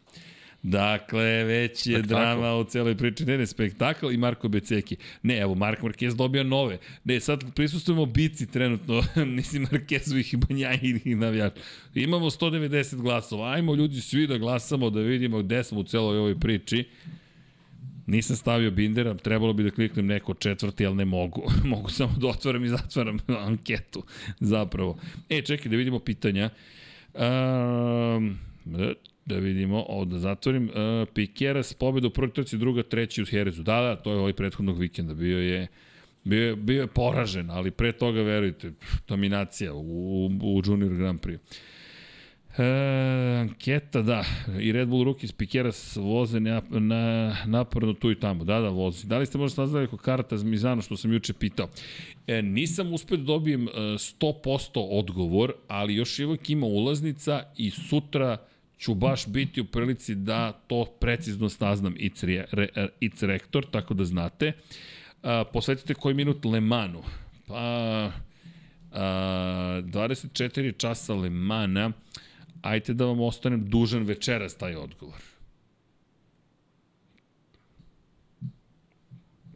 Dakle, već je spektakl. drama u celoj priči. Ne, ne, spektakl i Marko Beceki. Ne, evo, Mark Marquez dobija nove. Ne, sad prisustujemo bici trenutno, mislim, Marquezovih i Banjajih navijača. Imamo 190 glasova. Ajmo ljudi svi da glasamo, da vidimo gde smo u celoj ovoj priči. Nisam stavio Bindera, trebalo bi da kliknem neko četvrti, ali ne mogu. mogu samo da otvaram i zatvaram anketu, zapravo. E, čekaj, da vidimo pitanja. Um, da vidimo, ovo da zatvorim. Uh, Pikeras, pobjeda u prvoj trci, druga, treći u Herezu. Da, da, to je ovaj prethodnog vikenda. Bio je bio je, bio je poražen, ali pre toga, verujte, dominacija u, u Junior Grand Prix. E, anketa, da. I Red Bull Rookies Pikeras voze na, na, naporno tu i tamo. Da, da, vozi. Da li ste možda saznali ako karata za Mizano, što sam juče pitao? E, nisam uspio da dobijem 100% e, odgovor, ali još uvijek ima ulaznica i sutra ću baš biti u prilici da to precizno saznam It's, re, re, it's Rektor, tako da znate. A, posvetite koji minut Le Manu. Pa, a, 24 časa Le Mana ajte da vam ostanem dužan večeras taj odgovor.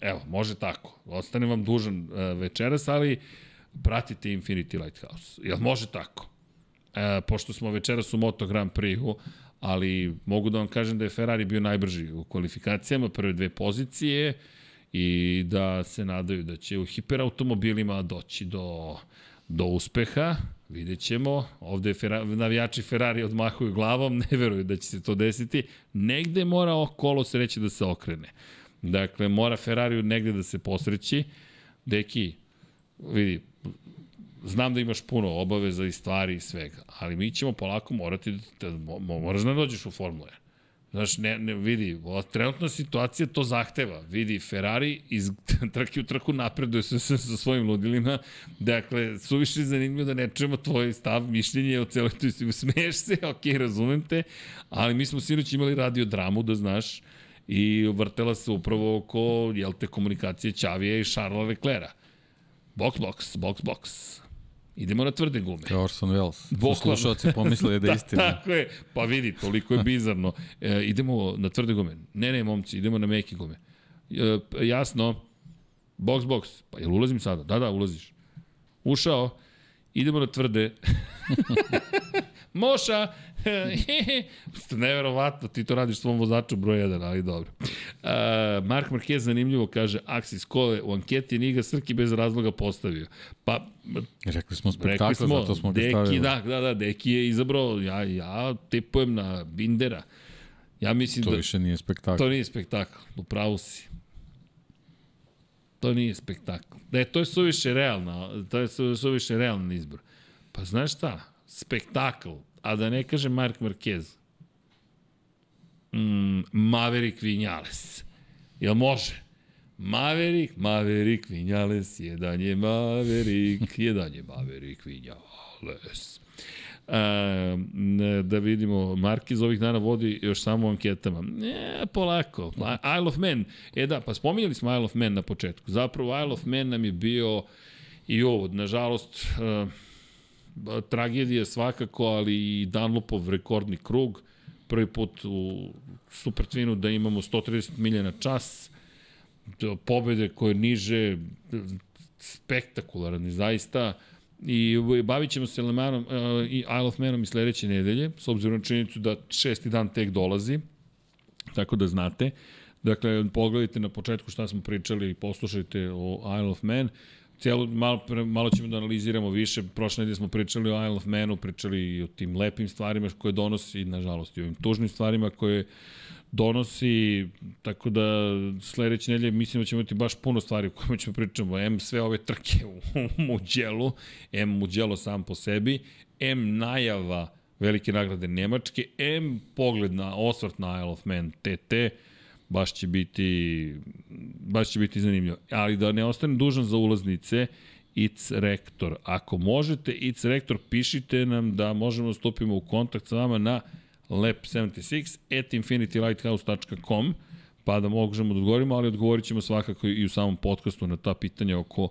Evo, može tako. Ostanem vam dužan uh, večeras, ali pratite Infinity Lighthouse. Jel može tako? E, pošto smo večeras u Moto Grand Prix-u, ali mogu da vam kažem da je Ferrari bio najbrži u kvalifikacijama, prve dve pozicije i da se nadaju da će u hiperautomobilima doći do, do uspeha. Vidjet ćemo. Ovde Ferrari, navijači Ferrari odmahuju glavom, ne veruju da će se to desiti. Negde mora kolo sreće da se okrene. Dakle, mora Ferrari negde da se posreći. Deki, vidi, znam da imaš puno obaveza i stvari i svega, ali mi ćemo polako morati da, da moraš da dođeš u Formule. Znaš, ne, ne, vidi, trenutna situacija to zahteva. Vidi, Ferrari iz trke u trku napreduje se sa, sa svojim ludilima. Dakle, suviše zanimljivo da ne čujemo tvoj stav, mišljenje o celoj toj smeješ se, ok, razumem te, ali mi smo sinoć imali radio dramu, da znaš, i vrtela se upravo oko, jel te, komunikacije Ćavija i Šarla Leclerca. Box, box, box, box. Idemo na tvrde gume. Kao Orson Welles. Bukvalno. Slušalci pomisle da je istina. Tako je. Pa vidi, toliko je bizarno. E, idemo na tvrde gume. Ne, ne, momci, idemo na meke gume. E, jasno. Box, box. Pa jel ulazim sada? Da, da, ulaziš. Ušao. Idemo na tvrde. Moša! Neverovatno, ti to radiš svom vozaču broj 1, ali dobro. Uh, Mark Marquez zanimljivo kaže, Axis Kole u anketi nije ga Srki bez razloga postavio. Pa, rekli smo spektakl, rekli smo, zato smo ga Deki, stavili. Da, da, da, Deki je izabrao, ja, ja tipujem na Bindera. Ja mislim to da... To više nije spektakl. To nije spektakl, upravo si. To nije spektakl. Da, to je suviše realno, to je suviše realan izbor. Pa znaš šta, spektakl, a da ne kaže Mark Marquez, mm, Maverick Vinales. Jel može? Maverick, Maverick Vinales, jedan je Maverick, jedan je Maverick Vinales. E, da vidimo, Markiz ovih dana vodi još samo u anketama. Ne, polako. Isle of Man. E da, pa spominjali smo Isle of Man na početku. Zapravo Isle of Man nam je bio i ovo, nažalost, uh, tragedija svakako, ali i Dunlopov rekordni krug. Prvi put u Super Twinu da imamo 130 milija na čas, pobede koje niže, spektakularan zaista. I bavit ćemo se Lemanom uh, i Isle of Manom i sledeće nedelje, s obzirom na činjenicu da šesti dan tek dolazi, tako da znate. Dakle, pogledajte na početku šta smo pričali i poslušajte o Isle of Man cijelo, malo, malo ćemo da analiziramo više. Prošle nedelje smo pričali o Isle of Manu, pričali i o tim lepim stvarima koje donosi, nažalost, i ovim tužnim stvarima koje donosi, tako da sledeće nedelje mislim da ćemo imati baš puno stvari o kojima ćemo pričamo. M sve ove trke u, u Muđelu, M Muđelo sam po sebi, M najava velike nagrade Nemačke, M pogled na osvrt na Isle of Man TT, baš će biti baš će biti zanimljivo. Ali da ne ostane dužan za ulaznice, It's Rektor. Ako možete, It's Rektor, pišite nam da možemo da stupimo u kontakt sa vama na lab76 at infinitylighthouse.com pa da možemo da odgovorimo, ali odgovorit ćemo svakako i u samom podcastu na ta pitanja oko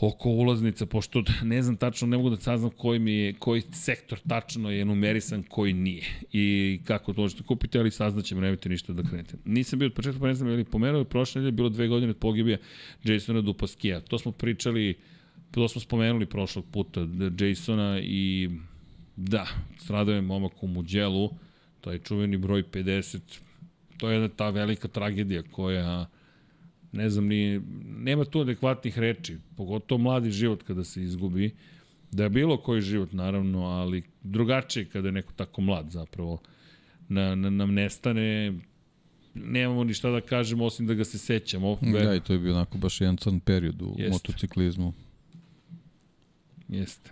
oko ulaznica, pošto ne znam tačno, ne mogu da saznam koji, mi je, koji sektor tačno je numerisan, koji nije. I kako to možete kupiti, ali saznaćemo, nemojte ništa da krenete. Nisam bio od početka, pa ne znam, ali pomerao, prošle nedelje bilo dve godine od pogibija Jasona Dupaskija. To smo pričali, to smo spomenuli prošlog puta, Jasona i da, stradao je momak u Muđelu, to je čuveni broj 50, to je jedna ta velika tragedija koja ne znam ni, nema tu adekvatnih reči, pogotovo mladi život kada se izgubi, da je bilo koji život naravno, ali drugačije kada je neko tako mlad zapravo na, na, nam nestane, nemamo ni šta da kažemo osim da ga se sećamo. Da, i to je bio onako baš jedan crn period u Jeste. motociklizmu. Jeste.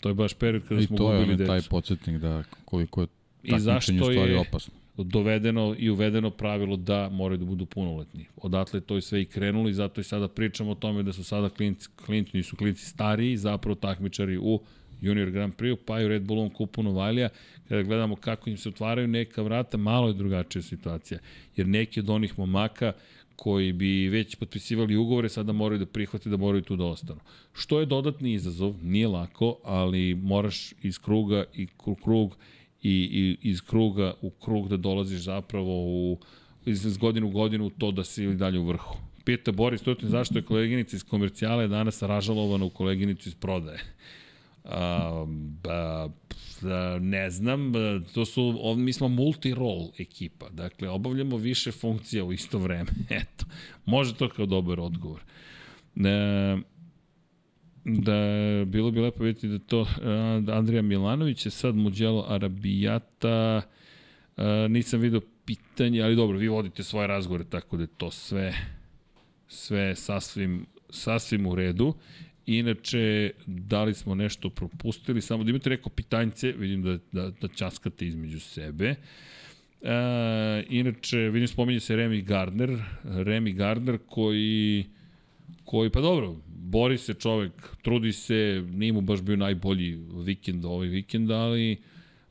To je baš period kada I smo to gubili je decu. taj podsjetnik da koliko je I takmičenje u stvari je opasno. Dovedeno i uvedeno pravilo da moraju da budu punoletni. Odatle je to i sve i krenulo i zato i sada pričamo o tome da su sada klinci, klinci nisu klinci stariji, zapravo takmičari u Junior Grand Prix, pa i u Red Bullom kupu Novajlija, kada gledamo kako im se otvaraju neka vrata, malo je drugačija situacija. Jer neki od onih momaka koji bi već potpisivali ugovore, sada moraju da prihvate da moraju tu da ostanu. Što je dodatni izazov, nije lako, ali moraš iz kruga i krug i, i iz kruga u krug da dolaziš zapravo u, iz, godinu u godinu to da si ili dalje u vrhu. Pita Boris Tutin zašto je koleginica iz komercijale danas ražalovana u koleginicu iz prodaje. A, ba, a, ne znam, to su, ov, mi smo multi-role ekipa, dakle, obavljamo više funkcija u isto vreme, eto, može to kao dobar odgovor. E, da bilo bi lepo vidjeti da to da Andrija Milanović je sad Muđelo Arabijata nisam video pitanje, ali dobro, vi vodite svoje razgovore, tako da to sve sve sasvim, sasvim u redu. Inače, da li smo nešto propustili, samo da imate neko pitanjce, vidim da, da, da časkate između sebe. E, inače, vidim spominje se Remy Gardner, Remy Gardner koji, koji, pa dobro, bori se čovek, trudi se, nije mu baš bio najbolji vikend ovaj vikend, ali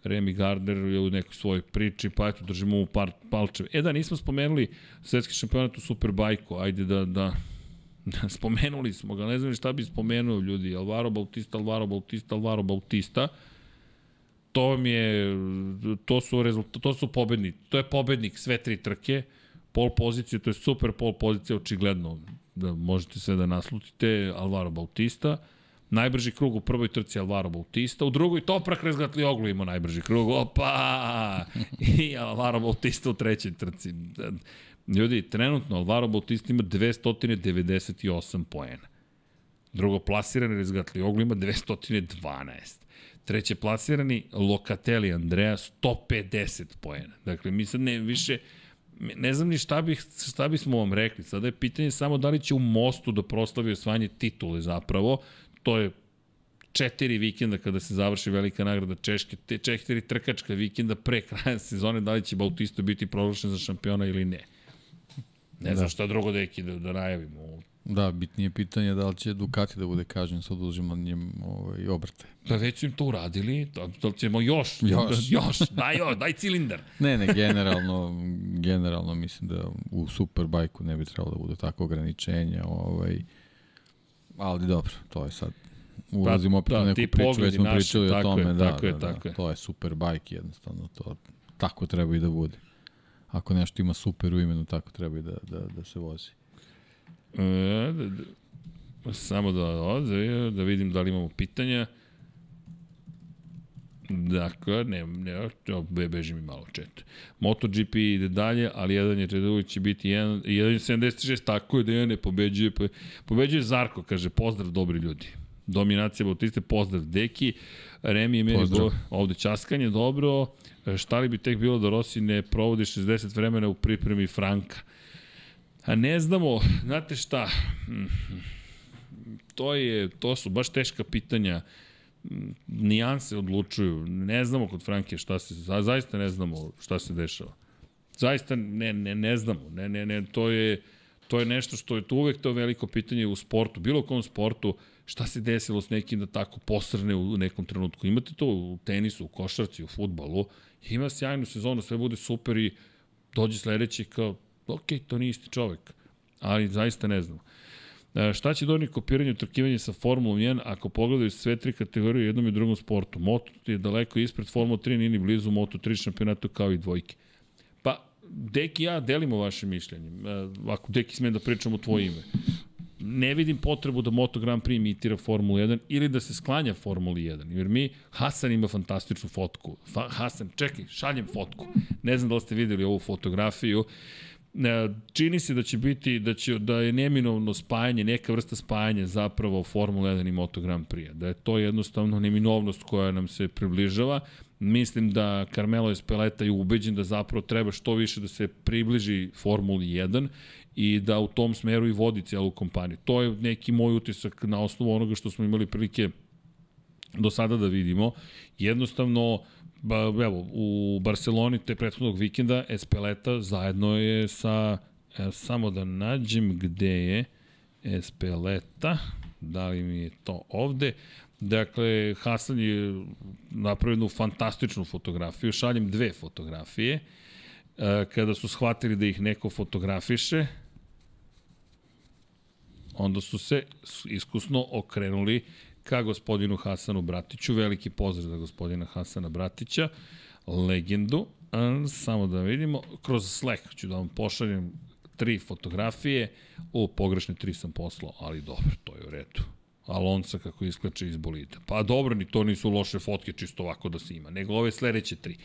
Remy Gardner je u nekoj svojoj priči, pa eto, držimo mu par palčeve. E da, nismo spomenuli svetski šampionat u Superbajku, ajde da, da, spomenuli smo ga, ne znam šta bi spomenuo ljudi, Alvaro Bautista, Alvaro Bautista, Alvaro Bautista, to vam je, to su, rezultat, to su pobedni, to je pobednik sve tri trke, pol pozicije, to je super pol pozicija, očigledno, da možete sve da naslutite, Alvaro Bautista, najbrži krug u prvoj trci Alvaro Bautista, u drugoj Toprak Rezgatlioglu ima najbrži krug, opa, i Alvaro Bautista u trećoj trci. Ljudi, trenutno Alvaro Bautista ima 298 poena. Drugo plasirani Rezgatlioglu ima 212. Treće plasirani Lokateli Andreja 150 poena. Dakle, mi sad ne više ne znam ni šta, bih, šta bismo vam rekli. Sada je pitanje samo da li će u Mostu da proslavi osvajanje titule zapravo. To je četiri vikenda kada se završi velika nagrada Češke, te četiri trkačka vikenda pre kraja sezone, da li će Bautista biti proglašen za šampiona ili ne. Ne da. znam šta drugo deki da, da najavimo. Da, bitnije pitanje da li će Ducati da bude kažen sa oduzimanjem ovaj, obrte. Da već su im to uradili, da, da ćemo još, još, da, još daj, još, daj cilindar. ne, ne, generalno, generalno mislim da u Superbajku ne bi trebalo da bude tako ograničenja, ovaj, ali dobro, to je sad ulazimo opet da, u neku priču, već smo naši, pričali o tome, je, da, tako da, je, da, tako da, to je Superbike jednostavno, to tako treba i da bude. Ako nešto ima super u imenu, tako treba i da, da, da se vozi. E, da, da, samo da ovde, da vidim da li imamo pitanja. Dakle, ne, ne, ne beži mi malo čet. MotoGP ide dalje, ali jedan je uvijek će biti 1.76, tako je da jedan ne pobeđuje. Pobeđuje Zarko, kaže, pozdrav dobri ljudi. Dominacija Bautiste, pozdrav Deki. Remi je meni do, ovde časkanje, dobro. Šta li bi tek bilo da Rossi ne provodi 60 vremena u pripremi Franka? A ne znamo, znate šta, to, je, to su baš teška pitanja, nijanse odlučuju, ne znamo kod Franke šta se, zaista ne znamo šta se dešava. Zaista ne, ne, ne znamo, ne, ne, ne, to je, to je nešto što je to uvek to veliko pitanje u sportu, bilo kom sportu, šta se desilo s nekim da tako posrne u nekom trenutku. Imate to u tenisu, u košarci, u futbalu, ima sjajnu sezonu, sve bude super i dođe sledeći kao ok, to nije isti čovek, ali zaista ne znam. E, šta će doniti kopiranje utrkivanje sa Formulom 1 ako pogledaju sve tri kategorije u jednom i drugom sportu? Moto je daleko ispred Formula 3, nije ni blizu Moto 3 šampionatu kao i dvojke. Pa, Deki ja delimo vaše mišljenje. E, ako Deki sme da pričam u tvoje ime. Ne vidim potrebu da Moto Grand Prix imitira Formulu 1 ili da se sklanja Formuli 1. Jer mi, Hasan ima fantastičnu fotku. Fa, Hasan, čekaj, šaljem fotku. Ne znam da li ste videli ovu fotografiju. Čini se da će biti, da, će, da je neminovno spajanje, neka vrsta spajanja zapravo Formula 1 i Moto Grand Prix. Da je to jednostavno neminovnost koja nam se približava. Mislim da Carmelo Espeleta je ubeđen da zapravo treba što više da se približi Formuli 1 i da u tom smeru i vodi celu kompaniju. To je neki moj utisak na osnovu onoga što smo imali prilike do sada da vidimo. Jednostavno, uh, Ba, evo, u Barceloni te prethodnog vikenda Espeleta zajedno je sa, e, samo da nađem gde je Espeleta, da li mi je to ovde, Dakle, Hasan je napravio jednu fantastičnu fotografiju, šaljem dve fotografije. E, kada su shvatili da ih neko fotografiše, onda su se iskusno okrenuli ka gospodinu Hasanu Bratiću. Veliki pozdrav za gospodina Hasana Bratića, legendu. Samo da vidimo, kroz Slack ću da vam pošaljem tri fotografije, o pogrešne tri sam poslao, ali dobro, to je u redu. Alonso kako iskače iz bolida. Pa dobro, ni to nisu loše fotke, čisto ovako da se ima, nego ove sledeće tri.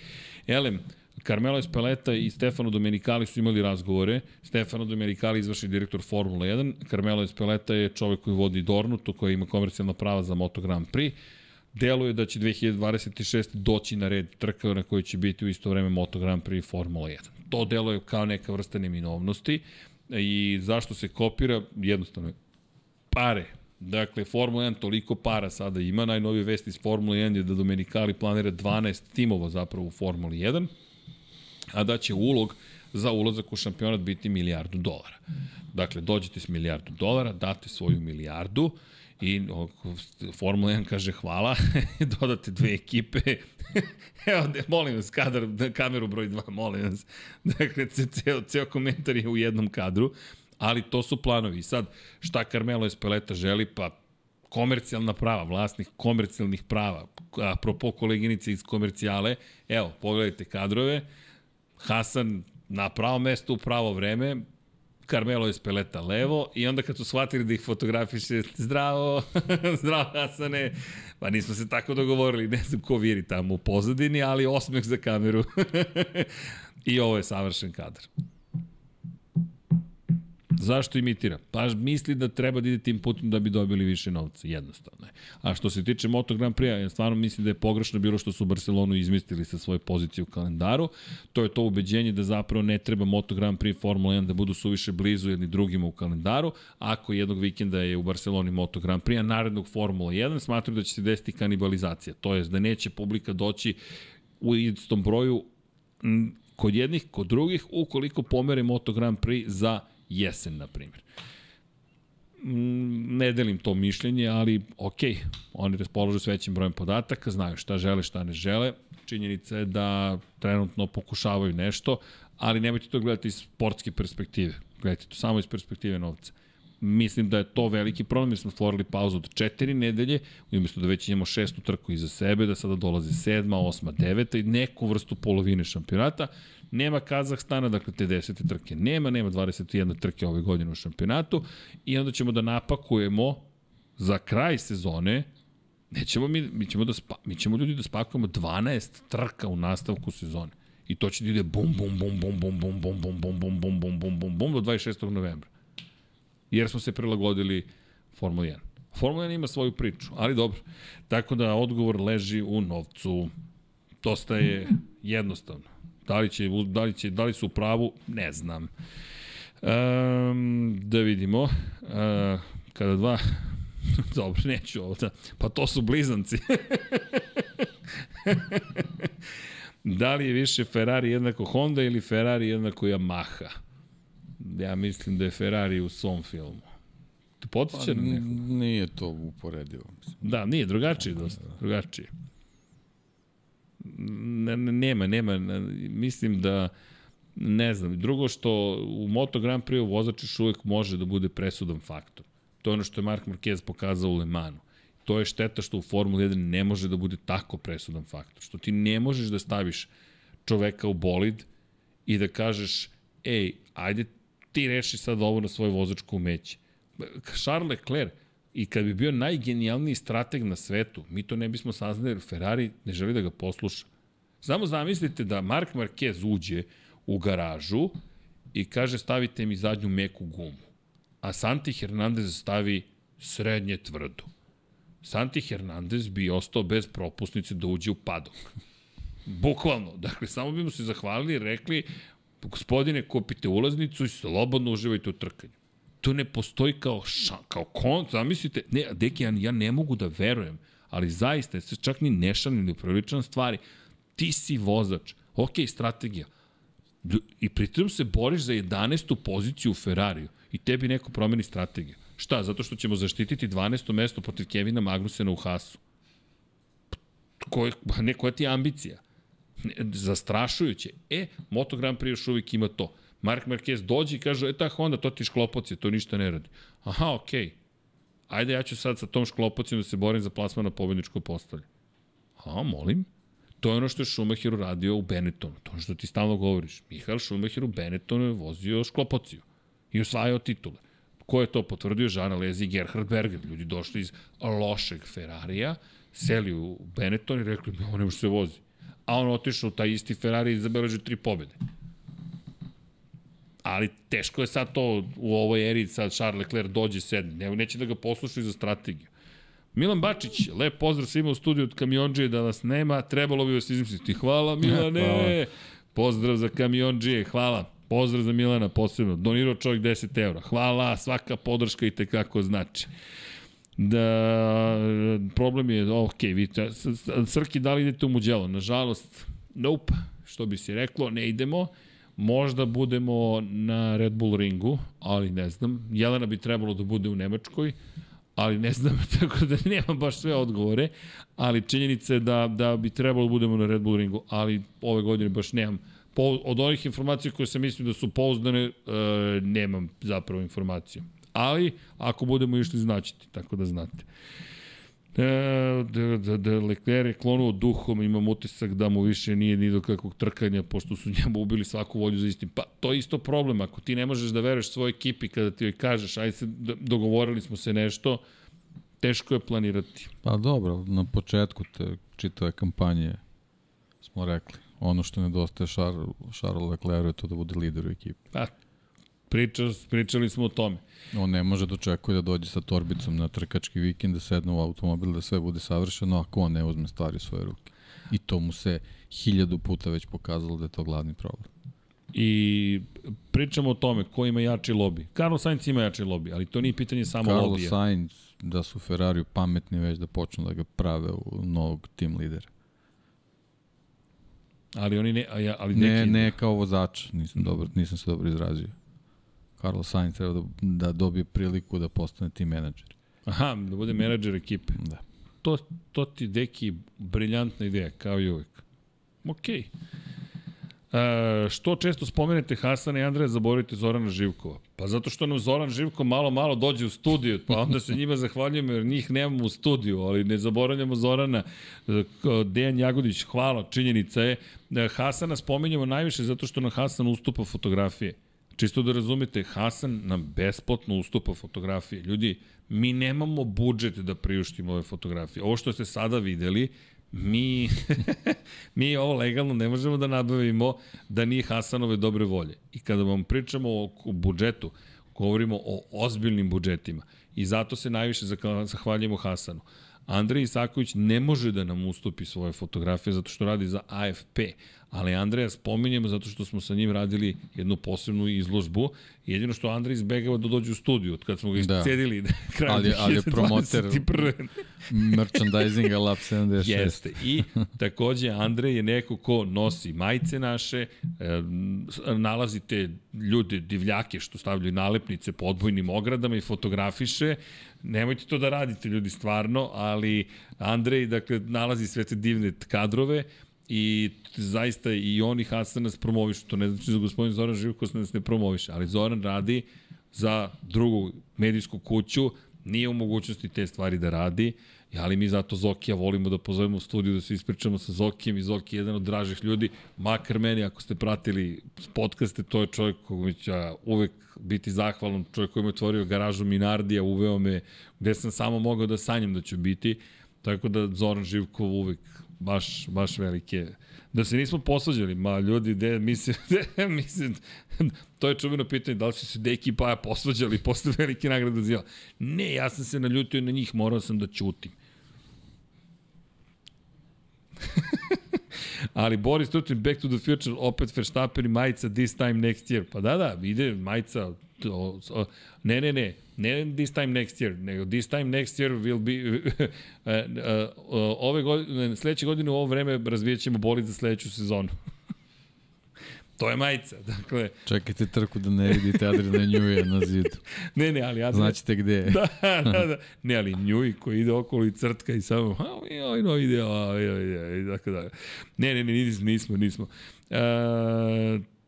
Elem, Carmelo Espeleta i Stefano Domenicali su imali razgovore. Stefano Domenicali izvrši direktor Formula 1. Carmelo Espeleta je čovek koji vodi Dornutu, koji ima komercijalna prava za Moto Grand Prix. Deluje da će 2026. doći na red trka na koji će biti u isto vreme Moto Grand Prix i Formula 1. To deluje kao neka vrsta neminovnosti i zašto se kopira? Jednostavno pare. Dakle, Formula 1 toliko para sada ima. Najnovije vesti iz Formula 1 je da Domenicali planira 12 timova zapravo u Formuli 1 a da će ulog za ulazak u šampionat biti milijardu dolara. Dakle, dođete s milijardu dolara, date svoju milijardu i Formula 1 kaže hvala, dodate dve ekipe, evo, de, molim vas, kadar, kameru broj 2, molim vas. Dakle, ceo, ceo komentar je u jednom kadru, ali to su planovi. Sad, šta Carmelo Espeleta želi? Pa komercijalna prava, vlasnik komercijalnih prava. Apropo koleginice iz komercijale, evo, pogledajte kadrove, Hasan na pravo mesto u pravo vreme, Carmelo Espeleta levo i onda kad su shvatili da ih fotografiše, zdravo, zdravo Hasane, pa nismo se tako dogovorili, ne znam ko viri tamo u pozadini, ali osmeh za kameru. I ovo je savršen kadar. Zašto imitira? Pa misli da treba da ide tim putem da bi dobili više novca, jednostavno je. A što se tiče Moto Grand Prix, ja stvarno mislim da je pogrešno bilo što su Barcelonu izmislili sa svoje pozicije u kalendaru. To je to ubeđenje da zapravo ne treba Moto Grand Prix Formula 1 da budu suviše blizu jedni drugima u kalendaru. Ako jednog vikenda je u Barceloni Moto Grand Prix, a narednog Formula 1, smatruju da će se desiti kanibalizacija. To je da neće publika doći u istom broju kod jednih, kod drugih, ukoliko pomere Moto Grand Prix za jesen, na primjer. Mm, ne delim to mišljenje, ali ok, oni raspoložu s većim brojem podataka, znaju šta žele, šta ne žele. Činjenica je da trenutno pokušavaju nešto, ali nemojte to gledati iz sportske perspektive. Gledajte to samo iz perspektive novca. Mislim da je to veliki problem, jer smo stvorili pauzu od četiri nedelje, umjesto da već imamo šestu trku iza sebe, da sada dolaze sedma, osma, deveta i neku vrstu polovine šampionata. Nema Kazahstana, dakle te desete trke nema, nema 21 trke ove godine u šampionatu i onda ćemo da napakujemo za kraj sezone Nećemo mi, mi ćemo da spa, mi ćemo ljudi da spakujemo 12 trka u nastavku sezone. I to će da ide bum bum bum bum bum bum bum bum bum bum bum bum bum bum bum do 26. novembra. Jer smo se prilagodili Formula 1. Formula 1 ima svoju priču, ali dobro. Tako da odgovor leži u novcu. Dosta je jednostavno. Da li, će, da li, će, da li su u pravu, ne znam. Um, da vidimo. Uh, kada dva... Dobro, neću ovo da... Pa to su blizanci. da li je više Ferrari jednako Honda ili Ferrari jednako Yamaha? Ja mislim da je Ferrari u svom filmu. Te potiče pa, na nekog? Nije to uporedivo. Mislim. Da, nije, drugačije dosta, drugačije nema, nema, mislim da ne znam, drugo što u Moto Grand Prix vozač uvek može da bude presudan faktor. To je ono što je Mark Marquez pokazao u Le Manu. To je šteta što u Formuli 1 ne može da bude tako presudan faktor. Što ti ne možeš da staviš čoveka u bolid i da kažeš, ej, ajde ti reši sad ovo na svoje vozačko umeće. Charles Leclerc, I kad bi bio najgenijalniji strateg na svetu, mi to ne bismo saznali jer Ferrari ne želi da ga posluša. Samo zamislite da Mark Marquez uđe u garažu i kaže stavite mi zadnju meku gumu, a Santi Hernandez stavi srednje tvrdu. Santi Hernandez bi ostao bez propusnice da uđe u padok. Bukvalno. Dakle, samo bi mu se zahvalili i rekli, gospodine, kupite ulaznicu i slobodno uživajte u trkanju to ne postoji kao ša, kao kon, zamislite, ne, deki, ja, ja ne mogu da verujem, ali zaista, se čak ni ne šalim ni priličan stvari, ti si vozač, ok, strategija, i pritom se boriš za 11. poziciju u Ferrariju i tebi neko promeni strategiju. Šta? Zato što ćemo zaštititi 12. mesto protiv Kevina Magnusena u Hasu. Ko je, ne, koja ti je ambicija? Ne, zastrašujuće. E, Moto Grand Prix još uvijek ima to. Mark Marquez dođe i kaže, e ta Honda, to ti šklopoci, to ništa ne radi. Aha, okej. Okay. Ajde, ja ću sad sa tom šklopocima da se borim za plasman na pobedničko postolje. A, molim. To je ono što je Schumacher uradio u Benettonu. To je ono što ti stalno govoriš. Mihael Schumacher u Benettonu je vozio šklopociju i osvajao titule. Ko je to potvrdio? Žana Lezi i Gerhard Berger. Ljudi došli iz lošeg Ferrarija, seli u Benetton i rekli, ovo ne može se vozi. A on otišao u taj isti Ferrari i zabeležio tri pobede ali teško je sad to u ovoj eri, sad Charles Leclerc dođe sedmi, ne, neće da ga poslušaju za strategiju. Milan Bačić, lep pozdrav svima u studiju od kamionđije da vas nema, trebalo bi vas izmisliti. Hvala Milane, hvala. pozdrav za kamionđije, hvala. Pozdrav za Milana posebno, donirao čovjek 10 eura. Hvala, svaka podrška i tekako znači. Da, problem je, ok, vidite, Srki, da li idete u Muđelo? Nažalost, nope, što bi se reklo, ne idemo. Možda budemo na Red Bull ringu, ali ne znam. Jelena bi trebalo da bude u Nemačkoj, ali ne znam, tako da nemam baš sve odgovore, ali činjenica je da, da bi trebalo da budemo na Red Bull ringu, ali ove godine baš nemam. Po, od onih informacija koje sam mislim da su pouzdane, e, nemam zapravo informaciju. Ali, ako budemo išli, znaćete, tako da znate. E, da, da, da Leclerc je klonuo duhom, imam utisak da mu više nije ni do kakvog trkanja, pošto su njemu ubili svaku volju za istim. Pa, to je isto problem. Ako ti ne možeš da veruješ svojoj ekipi kada ti joj kažeš, ajde se, dogovorili smo se nešto, teško je planirati. Pa dobro, na početku te čitave kampanje smo rekli, ono što nedostaje Charles Leclerc je to da bude lider u ekipi. Pa, Priča, pričali smo o tome. On ne može da očekuje da dođe sa torbicom na trkački vikend, da sedne u automobil, da sve bude savršeno, ako on ne uzme stvari u svoje ruke. I to mu se hiljadu puta već pokazalo da je to glavni problem. I pričamo o tome ko ima jači lobi. Carlos Sainz ima jači lobi, ali to nije pitanje samo Carlos lobija. Carlos Sainz, da su Ferrari pametni već da počnu da ga prave u novog tim lidera. Ali oni ne, ali ne, neki... ne kao vozač, nisam, dobro, nisam se dobro izrazio. Carlos Sainz treba da, da dobije priliku da postane tim menadžer. Aha, da bude menadžer ekipe. Da. To, to ti, deki, briljantna ideja, kao i uvek. Okej. Okay. E, što često spomenete Hasana i Andreja, zaboravite Zorana Živkova? Pa zato što nam Zoran Živko malo, malo dođe u studiju, pa onda se njima zahvaljujemo jer njih nemamo u studiju, ali ne zaboravljamo Zorana. Dejan Jagodić, hvala, činjenica je. E, Hasana spominjamo najviše zato što nam Hasan ustupa fotografije. Čisto da razumete, Hasan nam besplatno ustupa fotografije. Ljudi, mi nemamo budžet da priuštimo ove fotografije. Ovo što ste sada videli, mi, mi ovo legalno ne možemo da nabavimo da nije Hasanove dobre volje. I kada vam pričamo o budžetu, govorimo o ozbiljnim budžetima. I zato se najviše zahvaljujemo Hasanu. Andrej Isaković ne može da nam ustupi svoje fotografije zato što radi za AFP, ali Andreja spominjemo zato što smo sa njim radili jednu posebnu izložbu. Jedino što Andrej izbegava da dođe u studiju, od kad smo ga da. iscedili da. krajem ali, ali je promoter merchandisinga Lab 76. Jeste. I takođe Andrej je neko ko nosi majice naše, nalazite ljude, divljake što stavljaju nalepnice po odbojnim ogradama i fotografiše. Nemojte to da radite ljudi stvarno, ali Andrej dakle nalazi sve te divne kadrove i zaista i oni Hasan nas promovišu, to ne znači za gospodin Zoran Živkos nas ne promoviše, ali Zoran radi za drugu medijsku kuću, nije u mogućnosti te stvari da radi, ali mi zato Zokija volimo da pozovemo u studiju da se ispričamo sa Zokijem i Zoki je jedan od dražih ljudi, makar meni ako ste pratili podcaste, to je čovjek kog ću ja uvek biti zahvalan, čovjek koji mi je otvorio garažu Minardija, uveo me gde sam samo mogao da sanjam da ću biti, tako da Zoran Živkov uvek baš, baš velike Da se nismo posvađali, ma ljudi, de, mislim, de, mislim, to je čuveno pitanje, da li su se Deki i Paja posvađali posle velike nagrade zila. Ne, ja sam se naljutio na njih, morao sam da ćutim. Ali Boris Tutin, Back to the Future, opet Verstappen i majica this time next year. Pa da, da, ide majica, to, ne, ne, ne, ne this time next year, nego this time next year will be, uh, uh, ove godine, sledeće godine u ovo vreme razvijat ćemo bolid za sledeću sezonu. To je majica, dakle... Čekajte trku da ne vidite Adriana Njuje na zidu. ne, ne, ali Adrian... Znaćete gde je. da, da, da. Ne, ali Njuj koji ide okolo i crtka i samo, ha, oj, no, ide, oj, oj, oj, i tako da. Ne, ne, ne, nismo, nismo, nismo. E,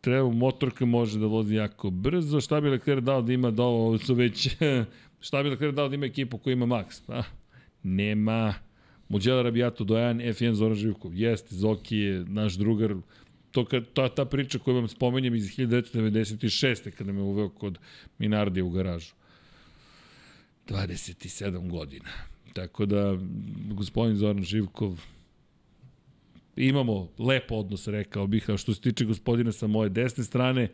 treba motorka može da vozi jako brzo. Šta bi Leclerc dao da ima da ovo su već... šta bi Leclerc dao da ima ekipu koja ima max? Pa, nema. Muđela Rabijato, Dojan, F1 Zoran Živkov. Jeste, Zoki je naš drugar. To kad, ta, ta priča koju vam spomenjem iz 1996. kada me uveo kod Minardija u garažu. 27 godina. Tako da, gospodin Zoran Živkov, imamo lep odnos, rekao bih, a što se tiče gospodina sa moje desne strane,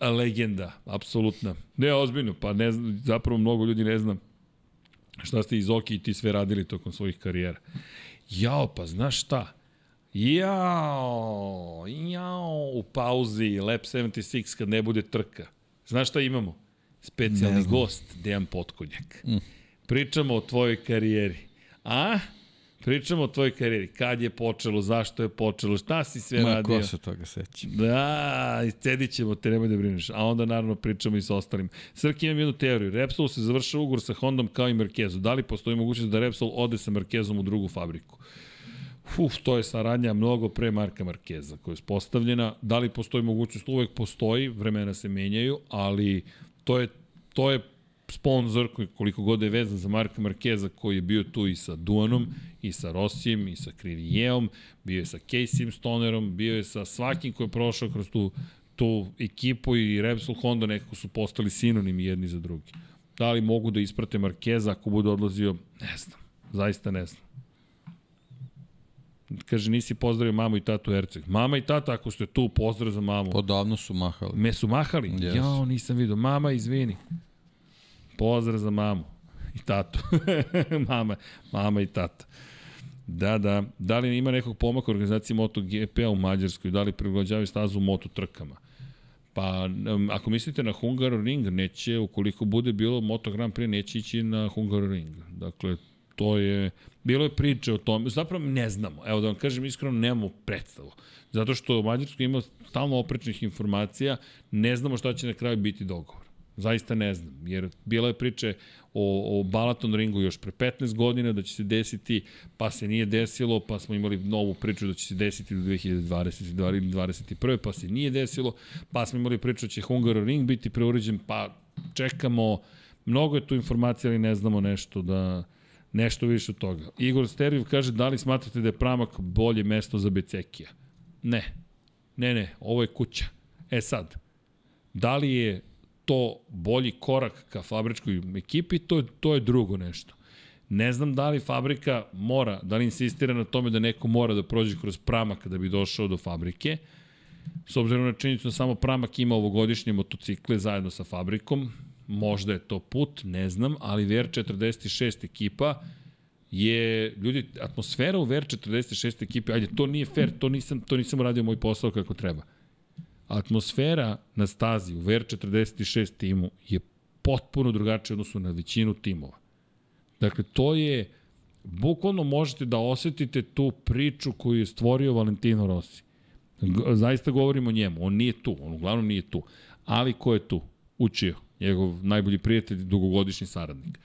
legenda, apsolutna. Ne, ozbiljno, pa ne znam, zapravo mnogo ljudi ne znam šta ste iz Oki i ti sve radili tokom svojih karijera. Jao, pa znaš šta? Jao, jao, u pauzi, Lab 76 kad ne bude trka. Znaš šta imamo? Specijalni gost, Dejan Potkonjak. Mm. Pričamo o tvojoj karijeri. A? Pričamo o tvojoj karijeri. Kad je počelo, zašto je počelo, šta si sve Ma, radio. ko se toga seća? Da, iscedit ćemo te, nemoj da brineš. A onda naravno pričamo i sa ostalim. Srki imam jednu teoriju. Repsol se završava ugovor sa Hondom kao i Markezu. Da li postoji mogućnost da Repsol ode sa Markezom u drugu fabriku? Uf, to je saradnja mnogo pre Marka Markeza koja je spostavljena. Da li postoji mogućnost? Uvek postoji, vremena se menjaju, ali to je, to je sponsor koji koliko god je vezan za Marka Markeza koji je bio tu i sa Duanom i sa Rossijem i sa Kririjeom, bio je sa Casey Stonerom, bio je sa svakim ko je prošao kroz tu, tu ekipu i Repsol Honda nekako su postali sinonimi jedni za drugi. Da li mogu da isprate Markeza ako bude odlazio? Ne znam. Zaista ne znam. Kaže, nisi pozdravio mamu i tatu Erceg. Mama i tata, ako ste tu, pozdrav za mamu. Podavno su mahali. Me su mahali? Yes. Jao, nisam vidio. Mama, izvini. Pozdrav za mamu i tatu. mama, mama i tata. Da, da. Da li ima nekog pomaka u organizaciji MotoGP-a u Mađarskoj? Da li prilagođavaju stazu moto trkama? Pa, um, ako mislite na Hungaroring, neće, ukoliko bude bilo Moto Grand Prix, neće ići na Hungaroring. Dakle, to je, bilo je priče o tome, zapravo ne znamo, evo da vam kažem iskreno, nemamo predstavu. Zato što u Mađarskoj ima stalno oprečnih informacija, ne znamo šta će na kraju biti dogovor. Zaista ne znam, jer bila je priče o, o Balaton ringu još pre 15 godina da će se desiti, pa se nije desilo, pa smo imali novu priču da će se desiti do 2022 ili 2021. pa se nije desilo, pa smo imali priču da će Hungaroring biti preuređen, pa čekamo, mnogo je tu informacija, ali ne znamo nešto da nešto više od toga. Igor Sterviv kaže, da li smatrate da je Pramak bolje mesto za Becekija? Ne. Ne, ne, ovo je kuća. E sad, da li je to bolji korak ka fabričkoj ekipi, to je, to je drugo nešto. Ne znam da li fabrika mora, da li insistira na tome da neko mora da prođe kroz pramak da bi došao do fabrike, s obzirom na činjenicu da samo pramak ima ovogodišnje motocikle zajedno sa fabrikom, možda je to put, ne znam, ali VR46 ekipa je, ljudi, atmosfera u VR46 ekipe, ajde, to nije fair, to nisam, to nisam uradio moj posao kako treba atmosfera na stazi u VR46 timu je potpuno drugačija odnosu na većinu timova. Dakle, to je, bukvalno možete da osetite tu priču koju je stvorio Valentino Rossi. Zaista govorimo o njemu, on nije tu, on uglavnom nije tu. Ali ko je tu? Učio, njegov najbolji prijatelj, dugogodišnji saradnik.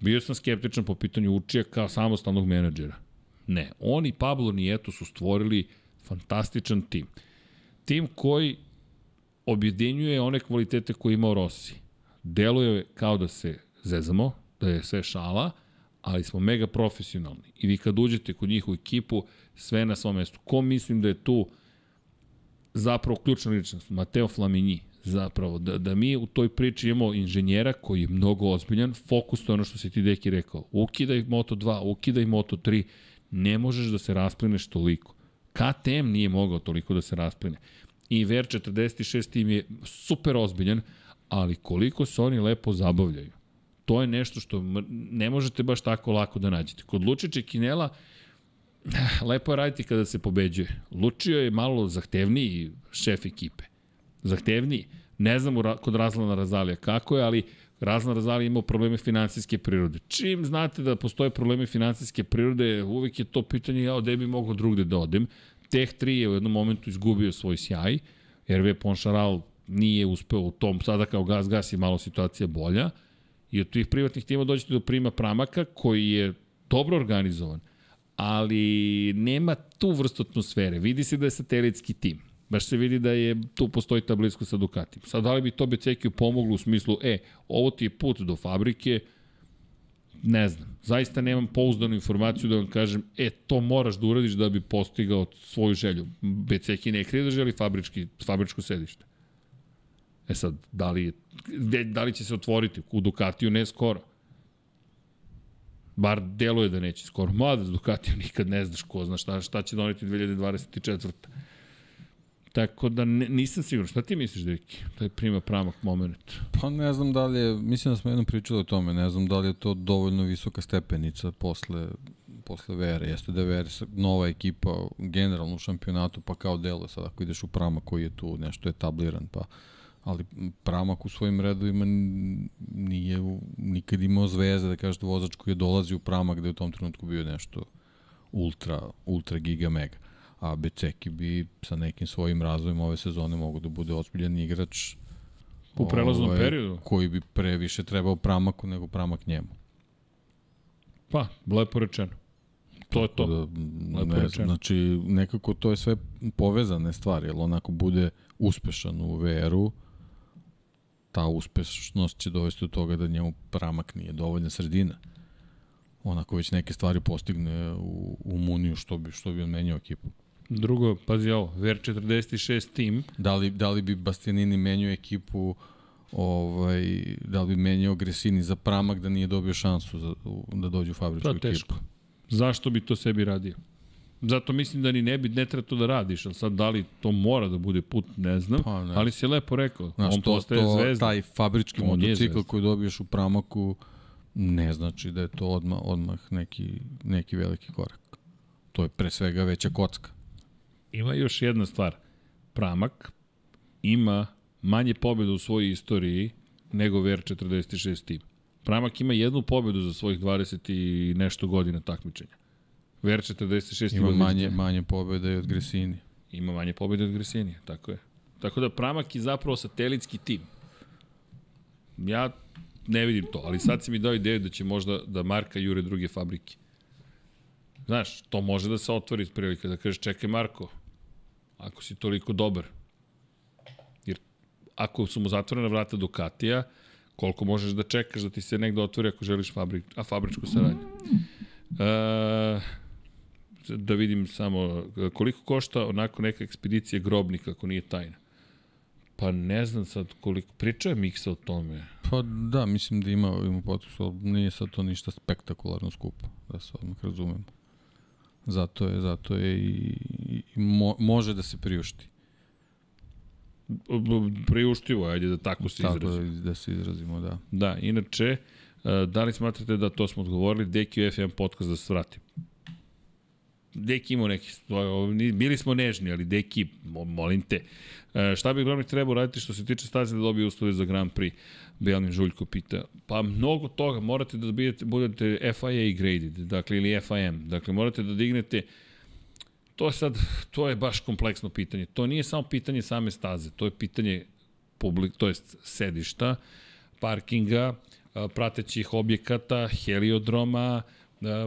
Bio sam skeptičan po pitanju Učija kao samostalnog menadžera. Ne, on i Pablo Nieto su stvorili fantastičan tim. Tim koji objedinjuje one kvalitete koje imao Rossi. Deluje kao da se zezamo, da je sve šala, ali smo mega profesionalni. I vi kad uđete kod njih u ekipu, sve na svom mestu. Ko mislim da je tu zapravo ključna ličnost? Mateo Flamini. Zapravo, da, da mi u toj priči imamo inženjera koji je mnogo ozbiljan, fokus to je ono što si ti deki rekao. Ukidaj Moto2, ukidaj Moto3, ne možeš da se rasplineš toliko. KTM nije mogao toliko da se raspline i VR46 tim je super ozbiljan, ali koliko se oni lepo zabavljaju. To je nešto što ne možete baš tako lako da nađete. Kod Lučića Kinela lepo je raditi kada se pobeđuje. Lučio je malo zahtevniji šef ekipe. Zahtevniji. Ne znam kod Razlana Razalija kako je, ali Razlan Razalija imao probleme finansijske prirode. Čim znate da postoje probleme finansijske prirode, uvek je to pitanje ja, gde bi mogao drugde da odem. Teh 3 je u jednom momentu izgubio svoj sjaj, RV Poncharal nije uspeo u tom, sada kao gas gas je malo situacija bolja, i od tih privatnih tima dođete do prima Pramaka koji je dobro organizovan, ali nema tu vrstu atmosfere. Vidi se da je satelitski tim. Baš se vidi da je tu postoji ta blisko sa Ducatim. Sad, da li bi to Becekiju pomoglo u smislu, e, ovo ti je put do fabrike, ne znam. Zaista nemam pouzdanu informaciju da vam kažem, e, to moraš da uradiš da bi postigao svoju želju. Beceki ne krije da želi fabrički, fabričko sedište. E sad, da li, je, da li će se otvoriti u Ducatiju? Ne skoro. Bar deluje da neće skoro. Mada s Ducatiju nikad ne znaš ko zna šta, šta će doneti 2024. Tako da ne, nisam siguran. Šta ti misliš, Deki? To je prima pramak moment. Pa ne znam da li je, mislim da smo jednom pričali o tome, ne znam da li je to dovoljno visoka stepenica posle, posle VR. Jeste da je VR nova ekipa generalno u šampionatu, pa kao delo sad ako ideš u pramak koji je tu nešto etabliran, pa ali Pramak u svojim redovima nije nikad imao zvezde, da kažete vozač koji je dolazi u Pramak da je u tom trenutku bio nešto ultra, ultra giga mega. A Beceki bi sa nekim svojim razvojem ove sezone mogu da bude ozbiljan igrač U prelaznom ovaj, periodu? Koji bi previše trebao pramaku nego pramak njemu. Pa, lepo rečeno. To je to. Da, lepo ne, rečeno. znači, nekako to je sve povezane stvari, jer onako bude uspešan u VR-u, ta uspešnost će dovesti do toga da njemu pramak nije dovoljna sredina. Onako već neke stvari postigne u, u Muniju, što bi, što bi on menjao ekipu. Drugo, pazi ovo, VR46 tim. Da li, da li bi Bastianini menjao ekipu ovaj, da li bi menjao Gresini za pramak da nije dobio šansu za, da dođe u fabričku To je teško. Zašto bi to sebi radio? Zato mislim da ni ne bi, ne treba to da radiš, ali sad da li to mora da bude put, ne znam, Pa, ne. ali si lepo rekao, Znaš, on to, postaje to, zvezda. Taj fabrički On motocikl koji dobiješ u pramaku ne znači da je to odmah, odmah neki, neki veliki korak. To je pre svega veća kocka. Ima još jedna stvar. Pramak ima manje pobjeda u svojoj istoriji nego VR46 tim. Pramak ima jednu pobedu za svojih 20 i nešto godina takmičenja. VR46 Ima ima manje, manje pobjede i od Gresini. Ima manje pobjede od Gresinija, tako je. Tako da Pramak je zapravo satelitski tim. Ja ne vidim to, ali sad si mi dao ideju da će možda da Marka jure druge fabrike. Znaš, to može da se otvori iz prilika, da kažeš čekaj Marko, ako si toliko dobar. Jer ako su mu zatvorena vrata Ducatija, koliko možeš da čekaš da ti se negde otvori ako želiš fabrik, a fabričku saradnju. E, da vidim samo koliko košta onako neka ekspedicija grobnika ako nije tajna. Pa ne znam sad koliko, pričao je Miksa o tome. Pa da, mislim da ima, ima ali nije sad to ništa spektakularno skupo, da se odmah razumemo. Zato je, zato je i, i mo, može da se priušti. Priuštivo, ajde da tako se tako izrazimo. Da, da se izrazimo, da. Da, inače, e, da li smatrate da to smo odgovorili, Deki u FM podcast da se vrati? Deki imao neki, bili smo nežni, ali Deki, molim te, e, šta bi Gromnik trebao raditi što se tiče staze da dobije uslove za Grand Prix? Belnin Žuljko pita. Pa mnogo toga, morate da budete, budete FIA graded, dakle, ili FIM, dakle, morate da dignete to je sad, to je baš kompleksno pitanje. To nije samo pitanje same staze, to je pitanje publik, to jest sedišta, parkinga, pratećih objekata, heliodroma,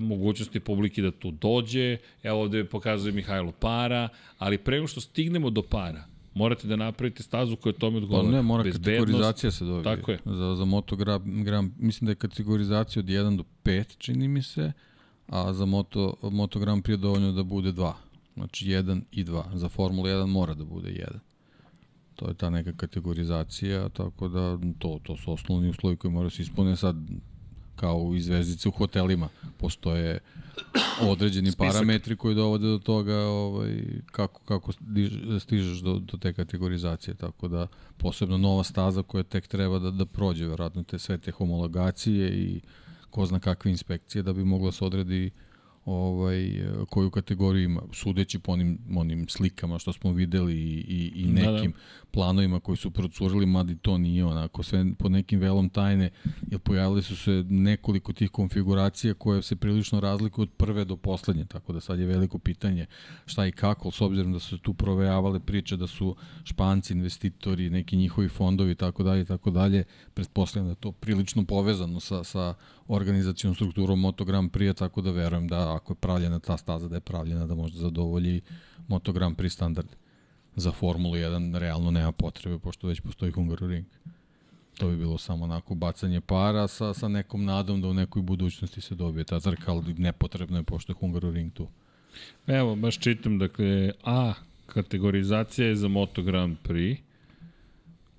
mogućnosti publike da tu dođe. Evo ovde pokazuje Mihajlo para, ali pre nego što stignemo do para, morate da napravite stazu koja tome odgovara. Pa ne, mora Bezbednost, kategorizacija se dobije. Tako je. Za, za Moto Grand, Grand, mislim da je kategorizacija od 1 do 5, čini mi se, a za Moto, Moto Grand Prix je dovoljno da bude 2. Znači 1 i 2. Za Formula 1 mora da bude 1. To je ta neka kategorizacija, tako da to, to su osnovni uslovi koji moraju se ispune sad kao u izvezdice u hotelima. Postoje određeni Spisak. parametri koji dovode do toga ovaj, kako, kako stižeš do, do te kategorizacije. Tako da posebno nova staza koja tek treba da, da prođe, verovatno te sve te homologacije i ko zna kakve inspekcije da bi moglo se odredi ovaj, koju kategoriju ima, sudeći po onim, onim slikama što smo videli i, i, i nekim da, da. Planovima koji su procurili, mada to nije onako, sve pod nekim velom tajne, jer pojavili su se nekoliko tih konfiguracija koje se prilično razlikuju od prve do poslednje, tako da sad je veliko pitanje šta i kako, s obzirom da su tu provejavale priče da su španci, investitori, neki njihovi fondovi, tako dalje, tako dalje, pretpostavljam da to prilično povezano sa, sa organizacijom strukturom Moto Grand Prix, tako da verujem da ako je pravljena ta staza, da je pravljena da možda zadovolji Moto Grand Prix standard. Za Formulu 1 realno nema potrebe, pošto već postoji Hungaroring. To bi bilo samo onako bacanje para sa, sa nekom nadom da u nekoj budućnosti se dobije ta trka, ali nepotrebno je pošto je Hungaroring tu. Evo, baš čitam, dakle, A kategorizacija je za Moto Grand Prix,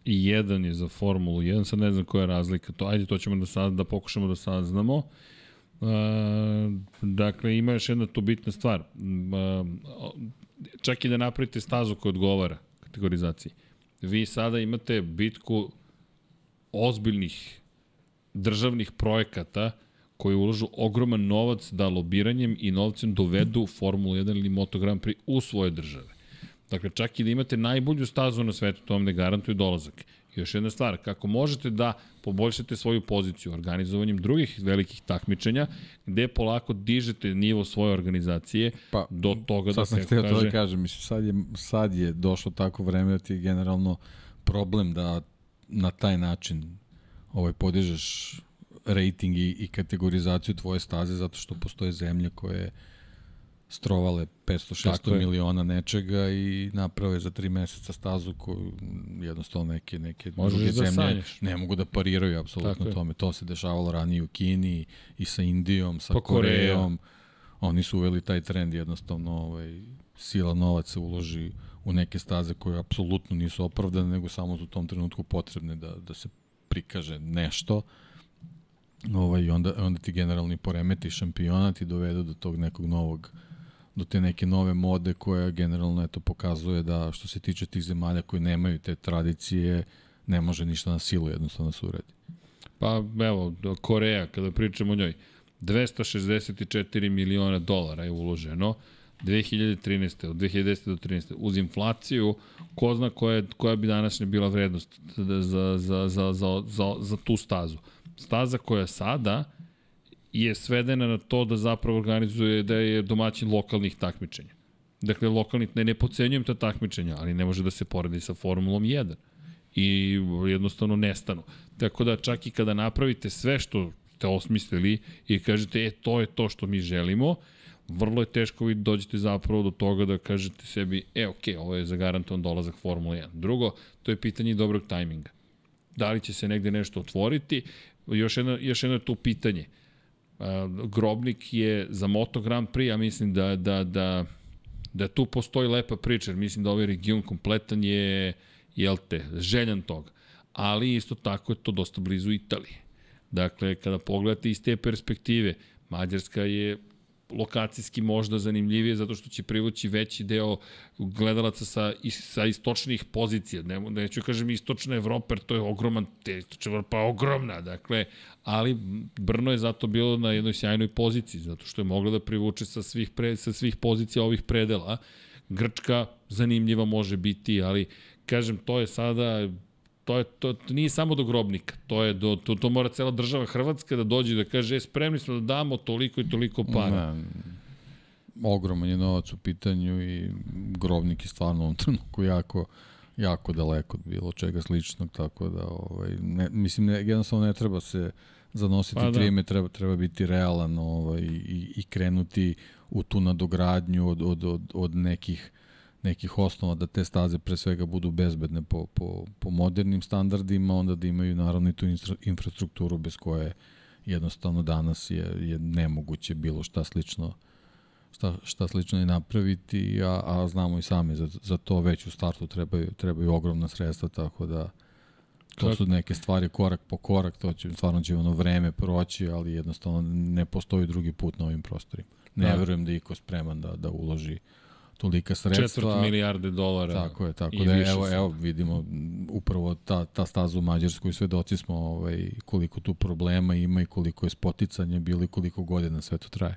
i jedan je za Formulu 1, sad ne znam koja je razlika, to, ajde to ćemo da, sad, da pokušamo da saznamo. Uh, dakle, ima još jedna tu bitna stvar. Uh, čak i da napravite stazu koja odgovara kategorizaciji. Vi sada imate bitku ozbiljnih državnih projekata koji uložu ogroman novac da lobiranjem i novcem dovedu Formulu 1 ili Moto Grand Prix u svoje države. Dakle, čak i da imate najbolju stazu na svetu, to vam ne garantuje dolazak. Još jedna stvar, kako možete da poboljšate svoju poziciju organizovanjem drugih velikih takmičenja, gde polako dižete nivo svoje organizacije pa, do toga da se kaže... Sad sam to da kažem, mislim, sad je, sad je došlo tako vreme da ti je generalno problem da na taj način ovaj, podižeš rating i, i kategorizaciju tvoje staze zato što postoje zemlje koje strovale 500-600 miliona nečega i naprave za tri meseca stazu koju jednostavno neke, neke Možeš druge da zemlje sanjaš. ne mogu da pariraju apsolutno tome. To se dešavalo ranije u Kini i sa Indijom, sa pa Korejom. Oni su uveli taj trend jednostavno ovaj, sila novac se uloži u neke staze koje apsolutno nisu opravdane, nego samo u tom trenutku potrebne da, da se prikaže nešto ovaj, onda, onda ti generalni poremeti šampionat i dovedu do tog nekog novog do te neke nove mode koja generalno eto pokazuje da što se tiče tih zemalja koji nemaju te tradicije ne može ništa na silu jednostavno da se uredi. Pa evo, Koreja, kada pričamo o njoj, 264 miliona dolara je uloženo, 2013. od 2010. do 13. uz inflaciju, ko zna koja, koja bi današnja bila vrednost za, za, za, za, za, za, za tu stazu. Staza koja sada je svedena na to da zapravo organizuje da je domaćin lokalnih takmičenja. Dakle, lokalnih, ne, ne pocenjujem ta takmičenja, ali ne može da se poredi sa Formulom 1 i jednostavno nestanu. Tako da čak i kada napravite sve što ste osmislili i kažete, e, to je to što mi želimo, vrlo je teško vi dođete zapravo do toga da kažete sebi, e, ok, ovo je zagarantovan dolazak Formula 1. Drugo, to je pitanje dobrog tajminga. Da li će se negde nešto otvoriti? Još jedno, još jedno je tu pitanje. Grobnik je za Moto Grand Prix, ja mislim da, da, da, da tu postoji lepa priča, jer mislim da ovaj region kompletan je, jel te, željan toga. Ali isto tako je to dosta blizu Italije. Dakle, kada pogledate iz te perspektive, Mađarska je lokacijski možda zanimljivije zato što će privući veći deo gledalaca sa, sa istočnih pozicija. Ne, neću kažem istočna Evropa, to je ogroman, te istočna Evropa je ogromna, dakle, ali Brno je zato bilo na jednoj sjajnoj poziciji, zato što je mogla da privuče sa svih, pre, sa svih pozicija ovih predela. Grčka zanimljiva može biti, ali kažem, to je sada to, je, to, to nije samo do grobnika, to, je do, to, to mora cela država Hrvatska da dođe da kaže, e, spremni smo da damo toliko i toliko para. Ne, ogroman je novac u pitanju i grobnik je stvarno u ovom trenutku jako, jako daleko od bilo čega sličnog, tako da, ovaj, ne, mislim, ne, jednostavno ne treba se zanositi pa, da. trime, treba, treba biti realan ovaj, i, i krenuti u tu nadogradnju od, od, od, od nekih nekih osnova da te staze pre svega budu bezbedne po, po, po modernim standardima, onda da imaju naravno i tu infrastrukturu bez koje jednostavno danas je, je nemoguće bilo šta slično šta, šta slično i napraviti, a, a znamo i sami za, za to već u startu trebaju, trebaju ogromna sredstva, tako da to su neke stvari korak po korak, to će, stvarno će ono vreme proći, ali jednostavno ne postoji drugi put na ovim prostorima. Ne da. verujem da iko spreman da, da uloži tolika sredstva. Četvrt milijarde dolara. Tako je, tako da evo, evo vidimo upravo ta, ta staza u Mađarskoj, svedoci smo ovaj, koliko tu problema ima i koliko je spoticanje bilo i koliko godina sve to traje.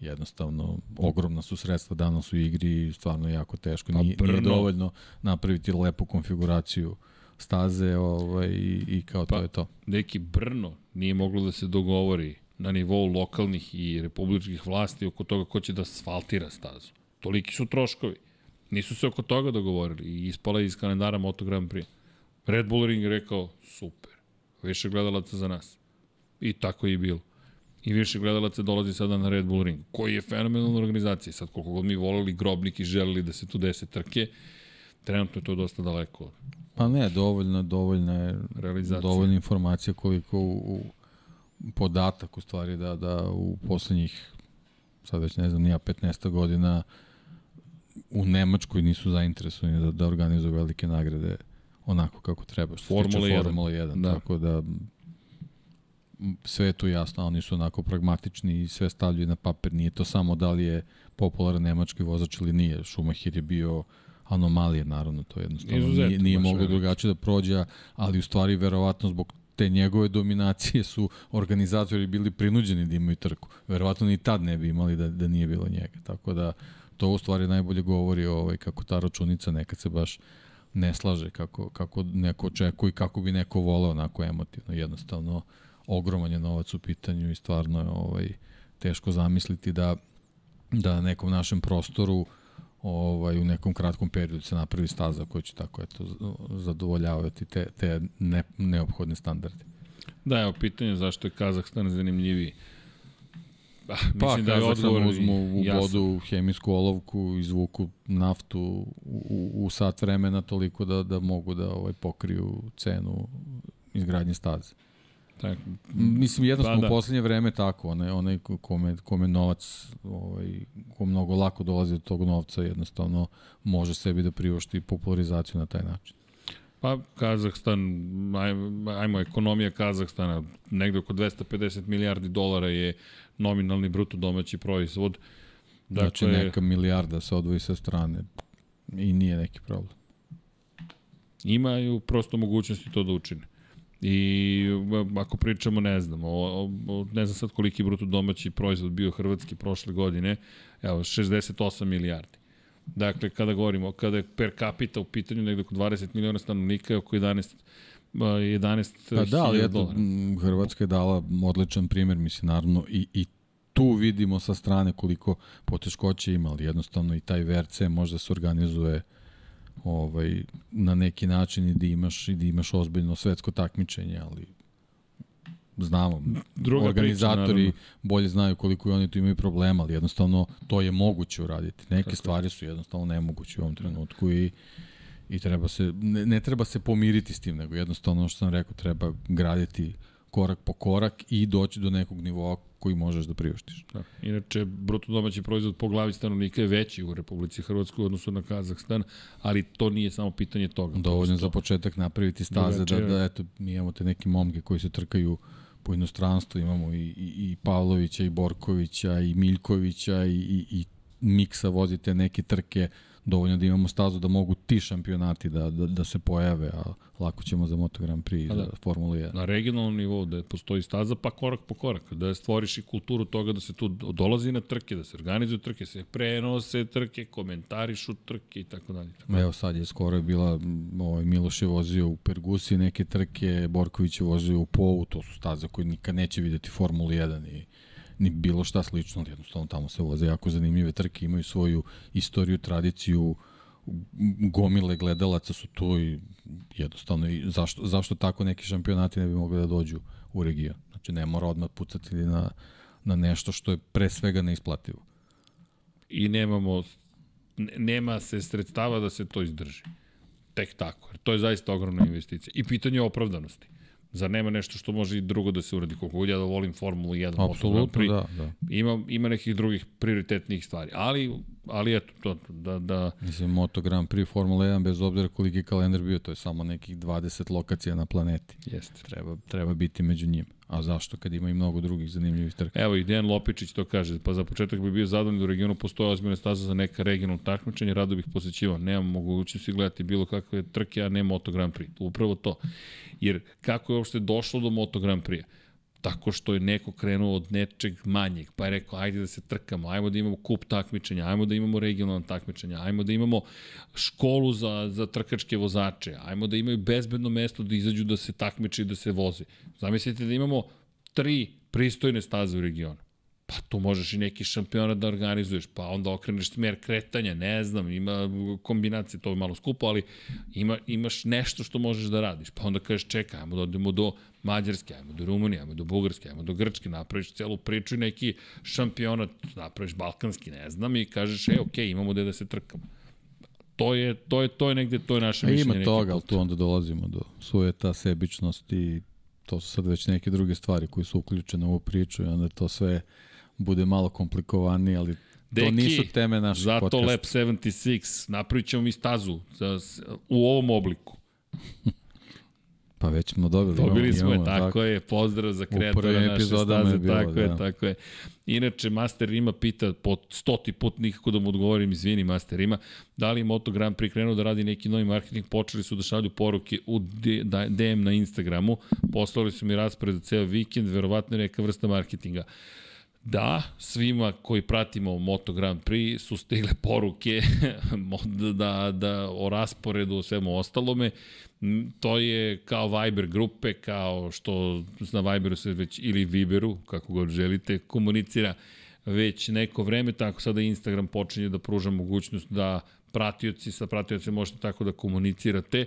Jednostavno, ogromna su sredstva danas u igri i stvarno jako teško. Nije, nije dovoljno napraviti lepu konfiguraciju staze ovaj, i, i kao pa, to je to. Neki Brno nije moglo da se dogovori na nivou lokalnih i republičkih vlasti oko toga ko će da asfaltira stazu. Toliki su troškovi. Nisu se oko toga dogovorili i ispala iz kalendara Moto Grand Prix. Red Bull Ring rekao, super, više gledalaca za nas. I tako je i bilo. I više gledalaca dolazi sada na Red Bull Ring, koji je fenomenalna organizacija. Sad, koliko god mi volili grobnik i želeli da se tu dese trke, trenutno je to dosta daleko. Pa ne, dovoljno, dovoljno je Realizacija. dovoljna informacija koliko u, u podatak u stvari da, da u poslednjih sad već ne znam, nija 15 godina u Nemačkoj nisu zainteresovani da, da organizuju velike nagrade onako kako treba. Što Formula 1. Formula 1. Da. Tako da sve je tu jasno, oni su onako pragmatični i sve stavljaju na papir. Nije to samo da li je popularan nemački vozač ili nije. Schumacher je bio anomalije, naravno, to jednostavno Izuzetno, nije, nije moglo drugačije da prođe, ali u stvari verovatno zbog te njegove dominacije su organizatori bili prinuđeni da imaju trku. Verovatno ni tad ne bi imali da, da nije bilo njega. Tako da to u stvari najbolje govori ovaj, kako ta računica nekad se baš ne slaže kako, kako neko očekuje i kako bi neko volao onako emotivno. Jednostavno, ogroman je novac u pitanju i stvarno je ovaj, teško zamisliti da, da na nekom našem prostoru ovaj, u nekom kratkom periodu se napravi staza koja će tako eto, zadovoljavati te, te ne, neophodne standarde. Da, evo, pitanje je zašto je Kazahstan zanimljiviji. Ah, pa, mislim da je odgovor uzmu u vodu hemijsku olovku, izvuku naftu u, u, sat vremena toliko da, da mogu da ovaj pokriju cenu izgradnje staze. Tako. Mislim, jednostavno pa, da. u poslednje vreme tako, onaj, onaj kome, kome novac, ovaj, ko mnogo lako dolazi do tog novca, jednostavno može sebi da priušti popularizaciju na taj način. Pa Kazahstan, ajmo, ajmo ekonomija Kazahstana, negde oko 250 milijardi dolara je nominalni bruto domaći proizvod. Dakle, znači neka milijarda se odvoji sa strane i nije neki problem. Imaju prosto mogućnosti to da učine. I ako pričamo, ne znam, o, o, ne znam sad koliki bruto domaći proizvod bio hrvatski prošle godine, evo, 68 milijardi. Dakle, kada govorimo, kada je per capita u pitanju negde oko 20 miliona stanovnika oko 11 11 pa da, ali eto, Hrvatska je dala odličan primer, mislim, naravno, i, i tu vidimo sa strane koliko poteškoće ima, ali jednostavno i taj VRC može da se organizuje ovaj, na neki način i da imaš, i da imaš ozbiljno svetsko takmičenje, ali znamo, Druga organizatori priča, bolje znaju koliko i oni tu imaju problema, ali jednostavno to je moguće uraditi. Neke Tako. stvari su jednostavno nemoguće u ovom trenutku i i treba se, ne, ne treba se pomiriti s tim, nego jednostavno ono što sam rekao, treba graditi korak po korak i doći do nekog nivoa koji možeš da priuštiš. Da. Inače, bruto domaći proizvod po glavi stanovnika je veći u Republici Hrvatskoj u odnosu na Kazahstan, ali to nije samo pitanje toga. Dovoljno za početak napraviti staze da, da, eto, mi imamo te neke momke koji se trkaju po inostranstvu, imamo i, i, i Pavlovića, i Borkovića, i Miljkovića, i, i, i Miksa vozite neke trke, dovoljno da imamo stazu da mogu ti šampionati da, da, da se pojave, a lako ćemo za Moto Grand Prix i da, za Formula 1. Na regionalnom nivou da postoji staza, pa korak po korak, da stvoriš i kulturu toga da se tu dolazi na trke, da se organizuju trke, se prenose trke, komentarišu trke i tako dalje. Evo sad je skoro je bila, ovaj, Miloš je vozio u Pergusi neke trke, Borković je vozio u Povu, to su staze koje nikad neće videti Formulu 1 i ni bilo šta slično, ali jednostavno tamo se voze jako zanimljive trke, imaju svoju istoriju, tradiciju, gomile gledalaca su tu i jednostavno i zašto, zašto tako neki šampionati ne bi mogli da dođu u region. Znači ne mora odmah pucati na, na nešto što je pre svega neisplativo. I nemamo, nema se sredstava da se to izdrži. Tek tako. To je zaista ogromna investicija. I pitanje opravdanosti. Zar nema nešto što može i drugo da se uradi? Koliko god ja da volim Formulu 1, Apsolutno, da, da. Ima, ima nekih drugih prioritetnih stvari. Ali, ali eto, to, da, da... Mislim, Moto Grand Prix Formula 1, bez obzira koliki kalendar bio, to je samo nekih 20 lokacija na planeti. Jeste. Treba, treba biti među njima. A zašto kad ima i mnogo drugih zanimljivih trka? Evo i Dejan Lopičić to kaže, pa za početak bi bio zadovoljno da u regionu postoje ozbiljne staze za neka regionalna takmičenja, rado bih posjećivao. Nemam mogućnosti gledati bilo kakve trke, a ne Moto Grand Prix. Upravo to. Jer kako je uopšte došlo do Moto Grand Prix? Tako što je neko krenuo od nečeg manjeg, pa je rekao ajde da se trkamo, ajmo da imamo kup takmičenja, ajmo da imamo regionalna takmičenja, ajmo da imamo školu za, za trkačke vozače, ajmo da imaju bezbedno mesto da izađu da se takmiče i da se voze. Zamislite da imamo tri pristojne staze u regionu. Pa tu možeš i neki šampionat da organizuješ, pa onda okreneš smer kretanja, ne znam, ima kombinacije, to je malo skupo, ali ima, imaš nešto što možeš da radiš. Pa onda kažeš, čekaj, ajmo da odemo do Mađarske, ajmo do Rumunije, ajmo do Bugarske, ajmo do Grčke, napraviš celu priču i neki šampionat, napraviš balkanski, ne znam, i kažeš, e, okej, okay, imamo gde da se trkamo. To je, to je, to je negde, to je naše mišljenje. Ima toga, ali tu onda dolazimo do svoje ta sebičnosti to su sad već neke druge stvari koje su uključene u ovu priču i onda to sve bude malo komplikovanije, ali Deki, to nisu teme našeg zato podcasta. Zato Lab 76, napravit ćemo mi stazu za, u ovom obliku. Pa već smo dobili. Dobili smo je, tako, tako je. Pozdrav za kreatora naše staze. Bilo, tako da. je, tako je. Inače, Master ima pita po stoti put nikako da mu odgovorim, izvini Master ima, da li Moto Grand Prix krenuo da radi neki novi marketing, počeli su da šalju poruke u DM na Instagramu, poslali su mi raspored za ceo vikend, verovatno je neka vrsta marketinga. Da, svima koji pratimo Moto Grand Prix su stigle poruke da, da o rasporedu, o svemu ostalome. To je kao Viber grupe, kao što na Viberu se već, ili Viberu, kako god želite, komunicira već neko vreme, tako sada Instagram počinje da pruža mogućnost da pratioci sa pratiocima možete tako da komunicirate.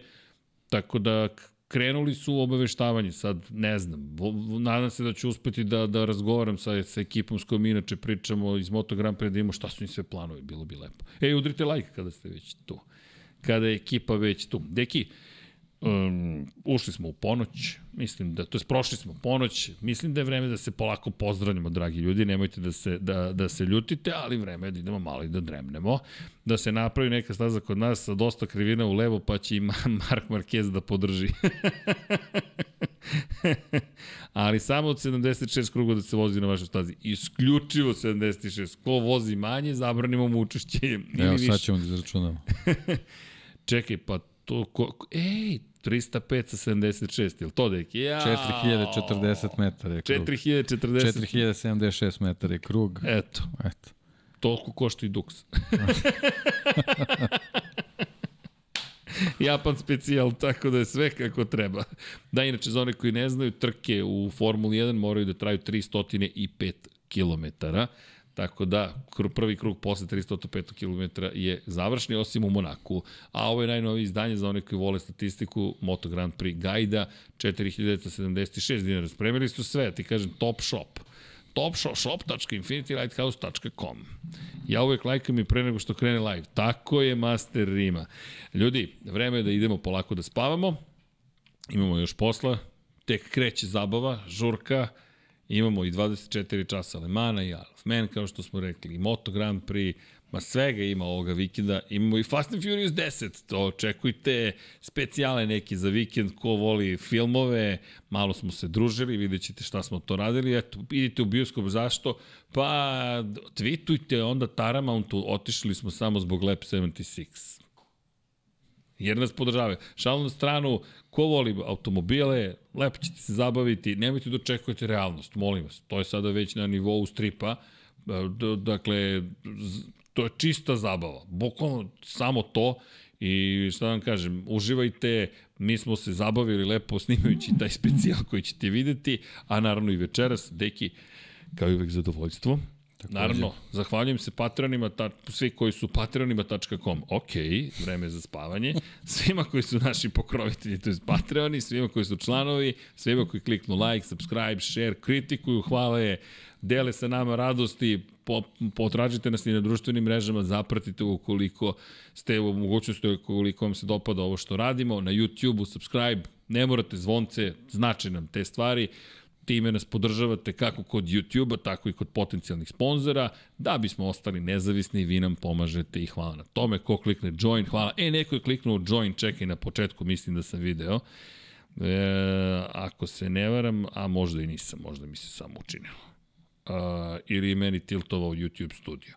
Tako da krenuli su u obaveštavanje, sad ne znam, nadam se da ću uspeti da, da razgovaram sa, sa ekipom s kojom inače pričamo iz Moto Grand Prix, da imamo šta su im sve planovi, bilo bi lepo. Ej, udrite like kada ste već tu. Kada je ekipa već tu. Deki, Um, ušli smo u ponoć, mislim da, to je prošli smo ponoć, mislim da je vreme da se polako pozdravljamo, dragi ljudi, nemojte da se, da, da se ljutite, ali vreme je da idemo malo i da dremnemo, da se napravi neka staza kod nas sa dosta krivina u levo, pa će i Mark Marquez da podrži. ali samo od 76 kruga da se vozi na vašoj stazi. Isključivo 76. Ko vozi manje, zabranimo mu učešće. Evo, sad ćemo da izračunamo. Čekaj, pa to, ko, ej, 305 sa 76, je li to deki? Ja, 4040 metara je krug. 4040. 4076 metara je krug. Eto. Eto. Toliko košta i Dux. Japan specijal, tako da je sve kako treba. Da, inače, za one koji ne znaju, trke u Formuli 1 moraju da traju 305 kilometara. Tako da, prvi krug posle 305 km je završni, osim u Monaku. A ovo je najnoviji izdanje za one koji vole statistiku Moto Grand Prix Gajda, 4076 dinara. Spremili su sve, ti kažem, top shop topshop.infinitylighthouse.com Ja uvek lajkam i pre nego što krene live. Tako je Master Rima. Ljudi, vreme je da idemo polako da spavamo. Imamo još posla. Tek kreće zabava, žurka, Imamo i 24 časa Lemana i Alf Man, kao što smo rekli, i Moto Grand Prix, ma svega ima ovoga vikenda. Imamo i Fast and Furious 10, to očekujte specijale neki za vikend, ko voli filmove, malo smo se družili, vidjet ćete šta smo to radili, eto, idite u bioskop, zašto? Pa, tweetujte onda Taramountu, otišli smo samo zbog Lab 76 jer nas podržavaju. Šalno na stranu, ko voli automobile, lepo ćete se zabaviti, nemojte da očekujete realnost, molim vas. To je sada već na nivou stripa, dakle, to je čista zabava. Bukvalno samo to i šta da vam kažem, uživajte, mi smo se zabavili lepo snimajući taj specijal koji ćete videti, a naravno i večeras, deki, kao i uvek zadovoljstvo. Tako Naravno, zahvaljujem se patronima, ta, svi koji su patronima.com. Ok, vreme za spavanje. Svima koji su naši pokrovitelji, to je patroni, svima koji su članovi, svima koji kliknu like, subscribe, share, kritikuju, hvala je, dele sa nama radosti, po, potražite nas i na društvenim mrežama, zapratite ukoliko ste u mogućnosti, ukoliko vam se dopada ovo što radimo, na YouTube-u, subscribe, ne morate zvonce, znači nam te stvari time nas podržavate kako kod YouTube-a, tako i kod potencijalnih sponzora, da bismo ostali nezavisni, vi nam pomažete i hvala na tome. Ko klikne join, hvala. E, neko je kliknuo join, čekaj na početku, mislim da sam video. E, ako se ne varam, a možda i nisam, možda mi se samo učinilo. Uh, ili je meni tiltovao YouTube studio.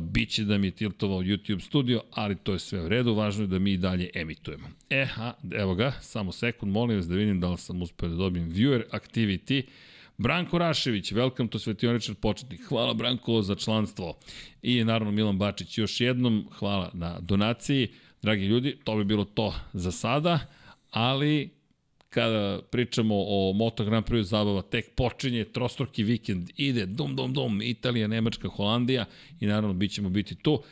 Biće da mi je tiltovao YouTube studio, ali to je sve u redu, važno je da mi i dalje emitujemo. E, evo ga, samo sekund, molim vas da vidim da li sam uspeo da dobijem viewer activity. Branko Rašević, welcome to Svetioničar početnik. Hvala Branko za članstvo. I naravno Milan Bačić još jednom, hvala na donaciji. Dragi ljudi, to bi bilo to za sada, ali kada pričamo o Moto Grand Prix zabava, tek počinje, trostruki vikend ide, dum, dum, dum, Italija, Nemačka, Holandija i naravno bit ćemo biti tu.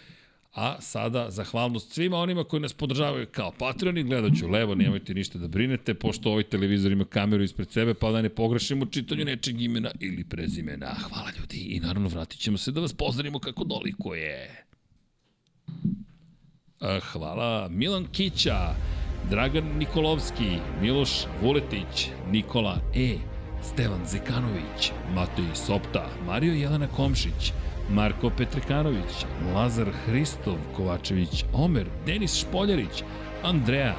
A sada, zahvalnost svima onima koji nas podržavaju kao patroni, gledat ću levo, nemojte ništa da brinete, pošto ovaj televizor ima kameru ispred sebe, pa da ne pogrešimo čitanju nečeg imena ili prezimena. Hvala ljudi i naravno vratit ćemo se da vas pozdravimo kako doliko je. Hvala Milan Kića, Dragan Nikolovski, Miloš Vuletić, Nikola E, Stevan Zekanović, Matej Sopta, Mario Jelena Komšić, Marko Petrekanović, Lazar Hristov Kovačević, Omer, Denis Špoljarić, Andreja,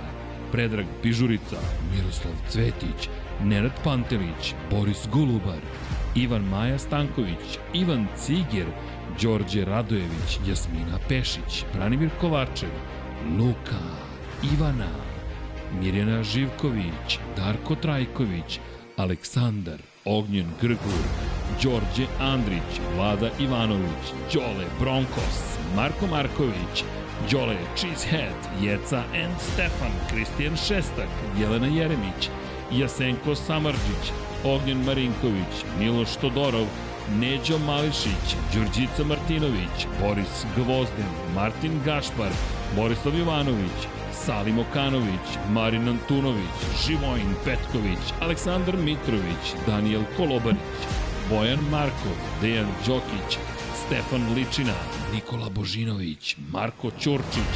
Predrag Pižurica, Miroslav Cvetić, Nenad Pantelić, Boris Golubar, Ivan Maja Stanković, Ivan Ciger, Đorđe Radojević, Jasmina Pešić, Branimir Kovačev, Luka, Ivana, Mirjana Živković, Darko Trajković, Aleksandar, Ognjen Grgur, Đorđe Andrić, Vlada Ivanović, Đole Bronkos, Marko Marković, Đole Cheesehead, Jeca and Stefan, Kristijan Šestak, Jelena Jeremić, Jasenko Samarđić, Ognjen Marinković, Miloš Todorov, Neđo Mališić, Đurđica Martinović, Boris Gvozdin, Martin Gašpar, Borislav Jovanović, Salim Okanović, Marin Antunović, Živojin Petković, Aleksandar Mitrović, Daniel Kolobarić, Bojan Markov, Dejan Đokić, Stefan Ličina, Nikola Božinović, Marko Ćurčić,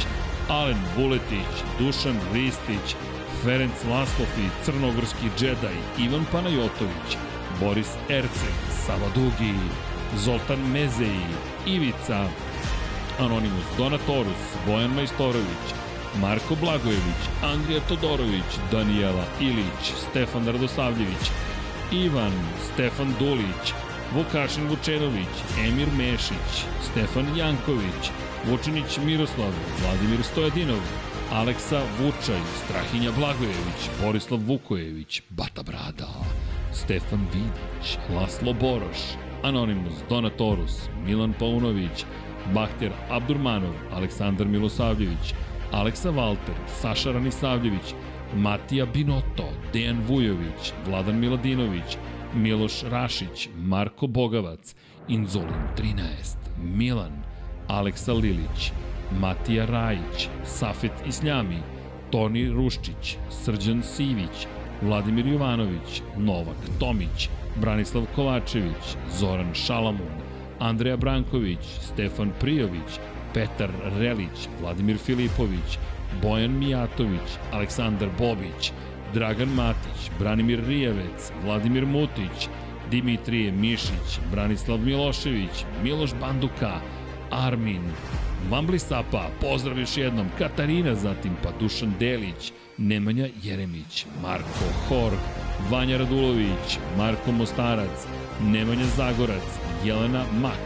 Alen Vuletić, Dušan Ristić, Ferenc Laslofi, Crnogorski džedaj, Ivan Panajotović, Boris Erceg, Sava Dugi, Zoltan Mezeji, Ivica, Anonimus Donatorus, Bojan Majstorović, Marko Blagojević, Andrija Todorović, Danijela Ilić, Stefan Radosavljević, Ivan, Stefan Dulić, Vukašin Vučenović, Emir Mešić, Stefan Janković, Vučinić Miroslav, Vladimir Stojadinov, Aleksa Vučaj, Strahinja Blagojević, Borislav Vukojević, Bata Brada, Stefan Vidić, Laslo Boroš, Anonimus Donatorus, Milan Paunović, Bahter Abdurmanov, Aleksandar Milosavljević, Aleksa Valter, Saša Ranisavljević, Matija Binoto, Dejan Vujović, Vladan Miladinović, Miloš Rašić, Marko Bogavac, Inzolin 13, Milan, Aleksa Lilić, Matija Rajić, Safet Isljami, Toni Ruščić, Srđan Sivić, Vladimir Jovanović, Novak Tomić, Branislav Kovačević, Zoran Šalamun, Andreja Branković, Stefan Prijović, Petar Relić, Vladimir Filipović, Bojan Mijatović, Aleksandar Bobić, Dragan Matić, Branimir Rijevec, Vladimir Mutić, Dimitrije Mišić, Branislav Milošević, Miloš Banduka, Armin, Vambli Sapa, pozdrav još jednom, Katarina zatim, pa Dušan Delić, Nemanja Jeremić, Marko Horg, Vanja Radulović, Marko Mostarac, Nemanja Zagorac, Jelena Mak,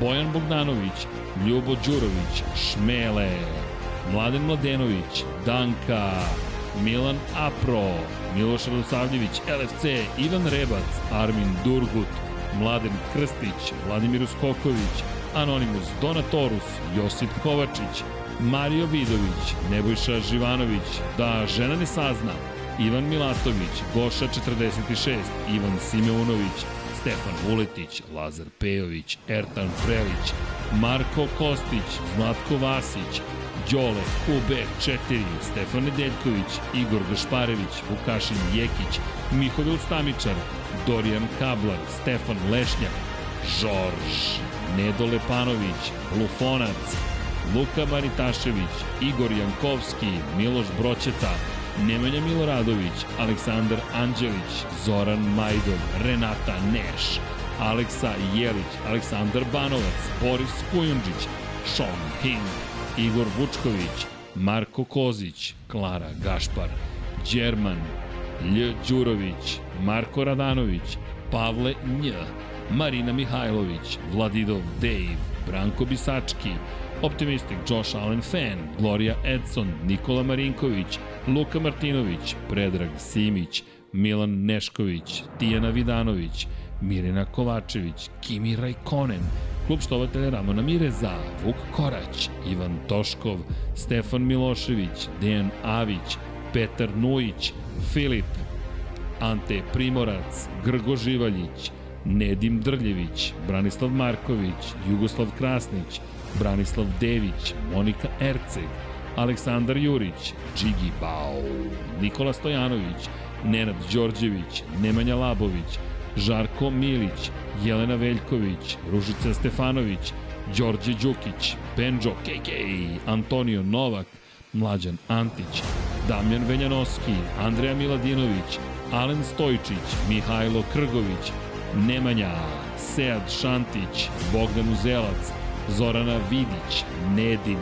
Bojan Bogdanović, Ljubo Đurović, Šmele, Mladen Mladenović, Danka, Milan Apro, Miloš Radosavljević, LFC, Ivan Rebac, Armin Durgut, Mladen Krstić, Vladimir Uskoković, Anonimus Donatorus, Josip Kovačić, Mario Vidović, Nebojša Živanović, Da žena ne sazna, Ivan Milatović, Goša 46, Ivan Simeunović, Stefan Vuletić, Lazar Pejović, Ertan Prelić, Marko Kostić, Zlatko Vasić, Đole, QB4, Stefan Nedeljković, Igor Gašparević, Vukašin Jekić, Mihovil Stamičar, Dorijan Kablar, Stefan Lešnjak, Žorž, Nedo Lepanović, Lufonac, Luka Maritašević, Igor Jankovski, Miloš Broćeta, Nemanja Miloradović, Aleksandar Anđelić, Zoran Majdov, Renata Neš, Aleksa Jelić, Aleksandar Banovac, Boris Kujundžić, Sean Hing, Igor Vučković, Marko Kozić, Klara Gašpar, Đerman, Lj. Đurović, Marko Radanović, Pavle Nj, Marina Mihajlović, Vladidov Dave, Branko Bisački, Optimistic Josh Allen Fan, Gloria Edson, Nikola Marinković, Luka Martinović, Predrag Simić, Milan Nešković, Tijana Vidanović, Mirina Kovačević, Kimi Rajkonen, klub štovatelja Ramona Mireza, Vuk Korać, Ivan Toškov, Stefan Milošević, Dejan Avić, Petar Nujić, Filip, Ante Primorac, Grgo Živaljić, Nedim Drljević, Branislav Marković, Jugoslav Krasnić, Branislav Dević, Monika Erceg, Aleksandar Jurić, Džigi Bao, Nikola Stojanović, Nenad Đorđević, Nemanja Labović, Žarko Milić, Jelena Veljković, Ružica Stefanović, Đorđe Đukić, Benđo KK, Antonio Novak, Mlađan Antić, Damjan Veljanoski, Andreja Miladinović, Alen Stojčić, Mihajlo Krgović, Nemanja, Sead Šantić, Bogdan Uzelac, Zorana Vidić, Nedim,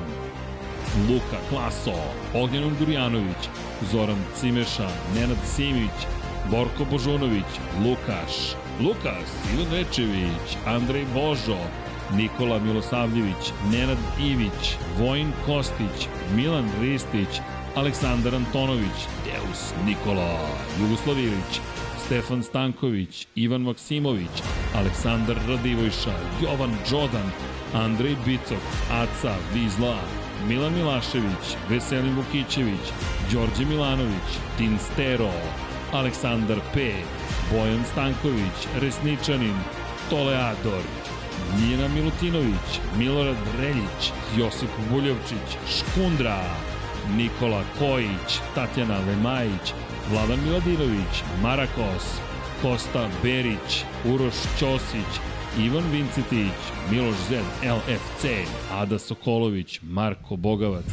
Luka Klaso, Ognjan Ungurjanović, Zoran Cimeša, Nenad Simić, Borko Božunović, Lukaš, Lukas, Ivan Rečević, Andrej Božo, Nikola Milosavljević, Nenad Ivić, Vojin Kostić, Milan Ristić, Aleksandar Antonović, Deus Nikola, Jugoslav Ilić, Stefan Stanković, Ivan Maksimović, Aleksandar Radivojša, Jovan Đodan, Andrej Bicok, Aca Vizla, Milan Milašević, Veselin Vukićević, Đorđe Milanović, Tinstero, Aleksandar P, Bojan Stanković, Resničanin, Toleador, Njena Milutinović, Milorad Reljić, Josip Buljevčić, Škundra, Nikola Kojić, Tatjana Lemajić, Vladan Miladinović, Marakos, Kosta Berić, Uroš Ćosić, Ivan Vincetić, Miloš Zed, LFC, Ada Sokolović, Marko Bogavac,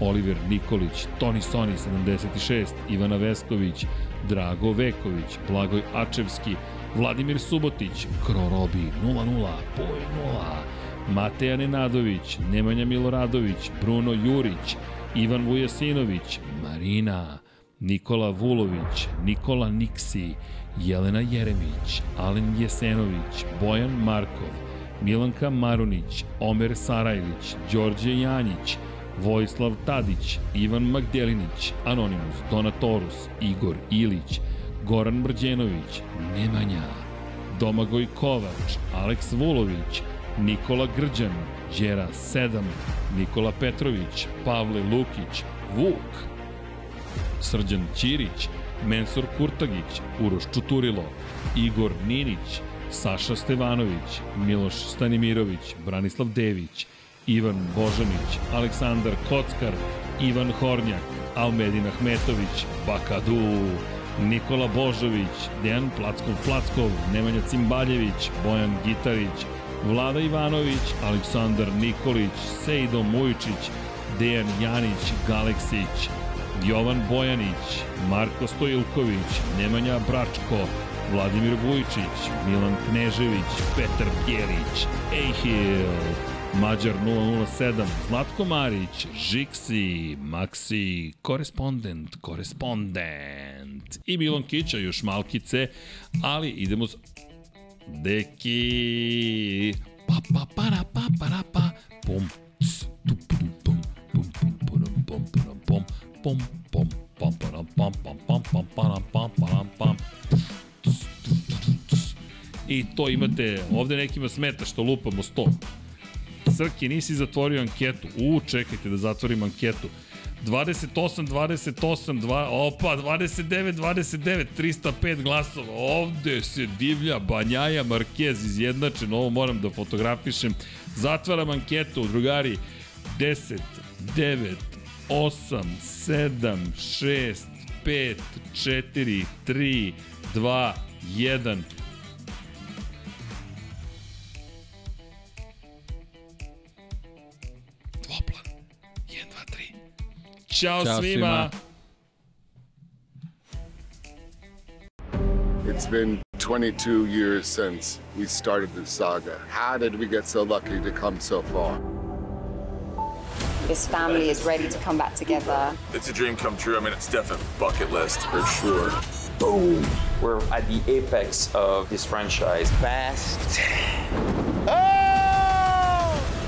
Oliver Nikolić, Toni Soni 76, Ivana Vesković, Drago Veković, Blagoj Ačevski, Vladimir Subotić, Krorobi 00, Poj 0, Mateja Nenadović, Nemanja Miloradović, Bruno Jurić, Ivan Vujasinović, Marina, Nikola Vulović, Nikola Niksi, Jelena Jeremić, Alen Jesenović, Bojan Markov, Milanka Marunić, Omer Sarajlić, Đorđe Janjić, Vojislav Tadić, Ivan Magdelinić, Anonimus, Donatorus, Igor Ilić, Goran Mrđenović, Nemanja, Domagoj Kovač, Aleks Vulović, Nikola Grđan, Đera 7, Nikola Petrović, Pavle Lukić, Vuk, Srđan Ćirić, Mensur Kurtagić, Uroš Čuturilo, Igor Ninić, Saša Stevanović, Miloš Stanimirović, Branislav Dević, Ivan Božanić, Aleksandar Kockar, Ivan Hornjak, Almedin Ahmetović, Bakadu, Nikola Božović, Dejan Plackov Plackov, Nemanja Cimbaljević, Bojan Gitarić, Vlada Ivanović, Aleksandar Nikolić, Sejdo Mujičić, Dejan Janić, Galeksić, Jovan Bojanić, Marko Stojilković, Nemanja Bračko, Vladimir Vujičić, Milan Knežević, Petar Pjerić, Ejhil, Mađar 007, Zlatko Marić, Žiksi, Maksi, korespondent, korespondent. I Milon Kića, još malkice, ali idemo s... Deki, pa pa para pa para pa, pum, ts, pum, pum, pum, pam, pam, pam, pam, pam, pam, pam, pam, pam, I to imate, ovde nekima smeta što lupamo sto. Srki, nisi zatvorio anketu. U, čekajte da zatvorim anketu. 28, 28, 2, opa, 29, 29, 305 glasova. Ovde se divlja Banjaja Marquez izjednačen. Ovo moram da fotografišem. Zatvaram anketu, drugari. 10, 9, 8, 7, 6, 5, 4, 3, 2, 1. Dvoplan. 1, 2, 3. Ćao, Ćao svima. svima. It's been 22 years since we started the saga. How did we get so lucky to come so far? This family is ready to come back together. It's a dream come true. I mean, it's definitely bucket list for sure. Boom! We're at the apex of this franchise. Fast. Oh!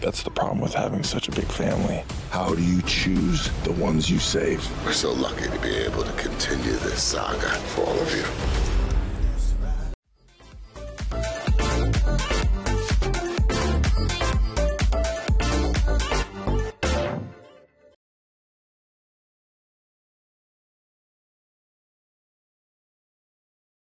That's the problem with having such a big family. How do you choose the ones you save? We're so lucky to be able to continue this saga for all of you.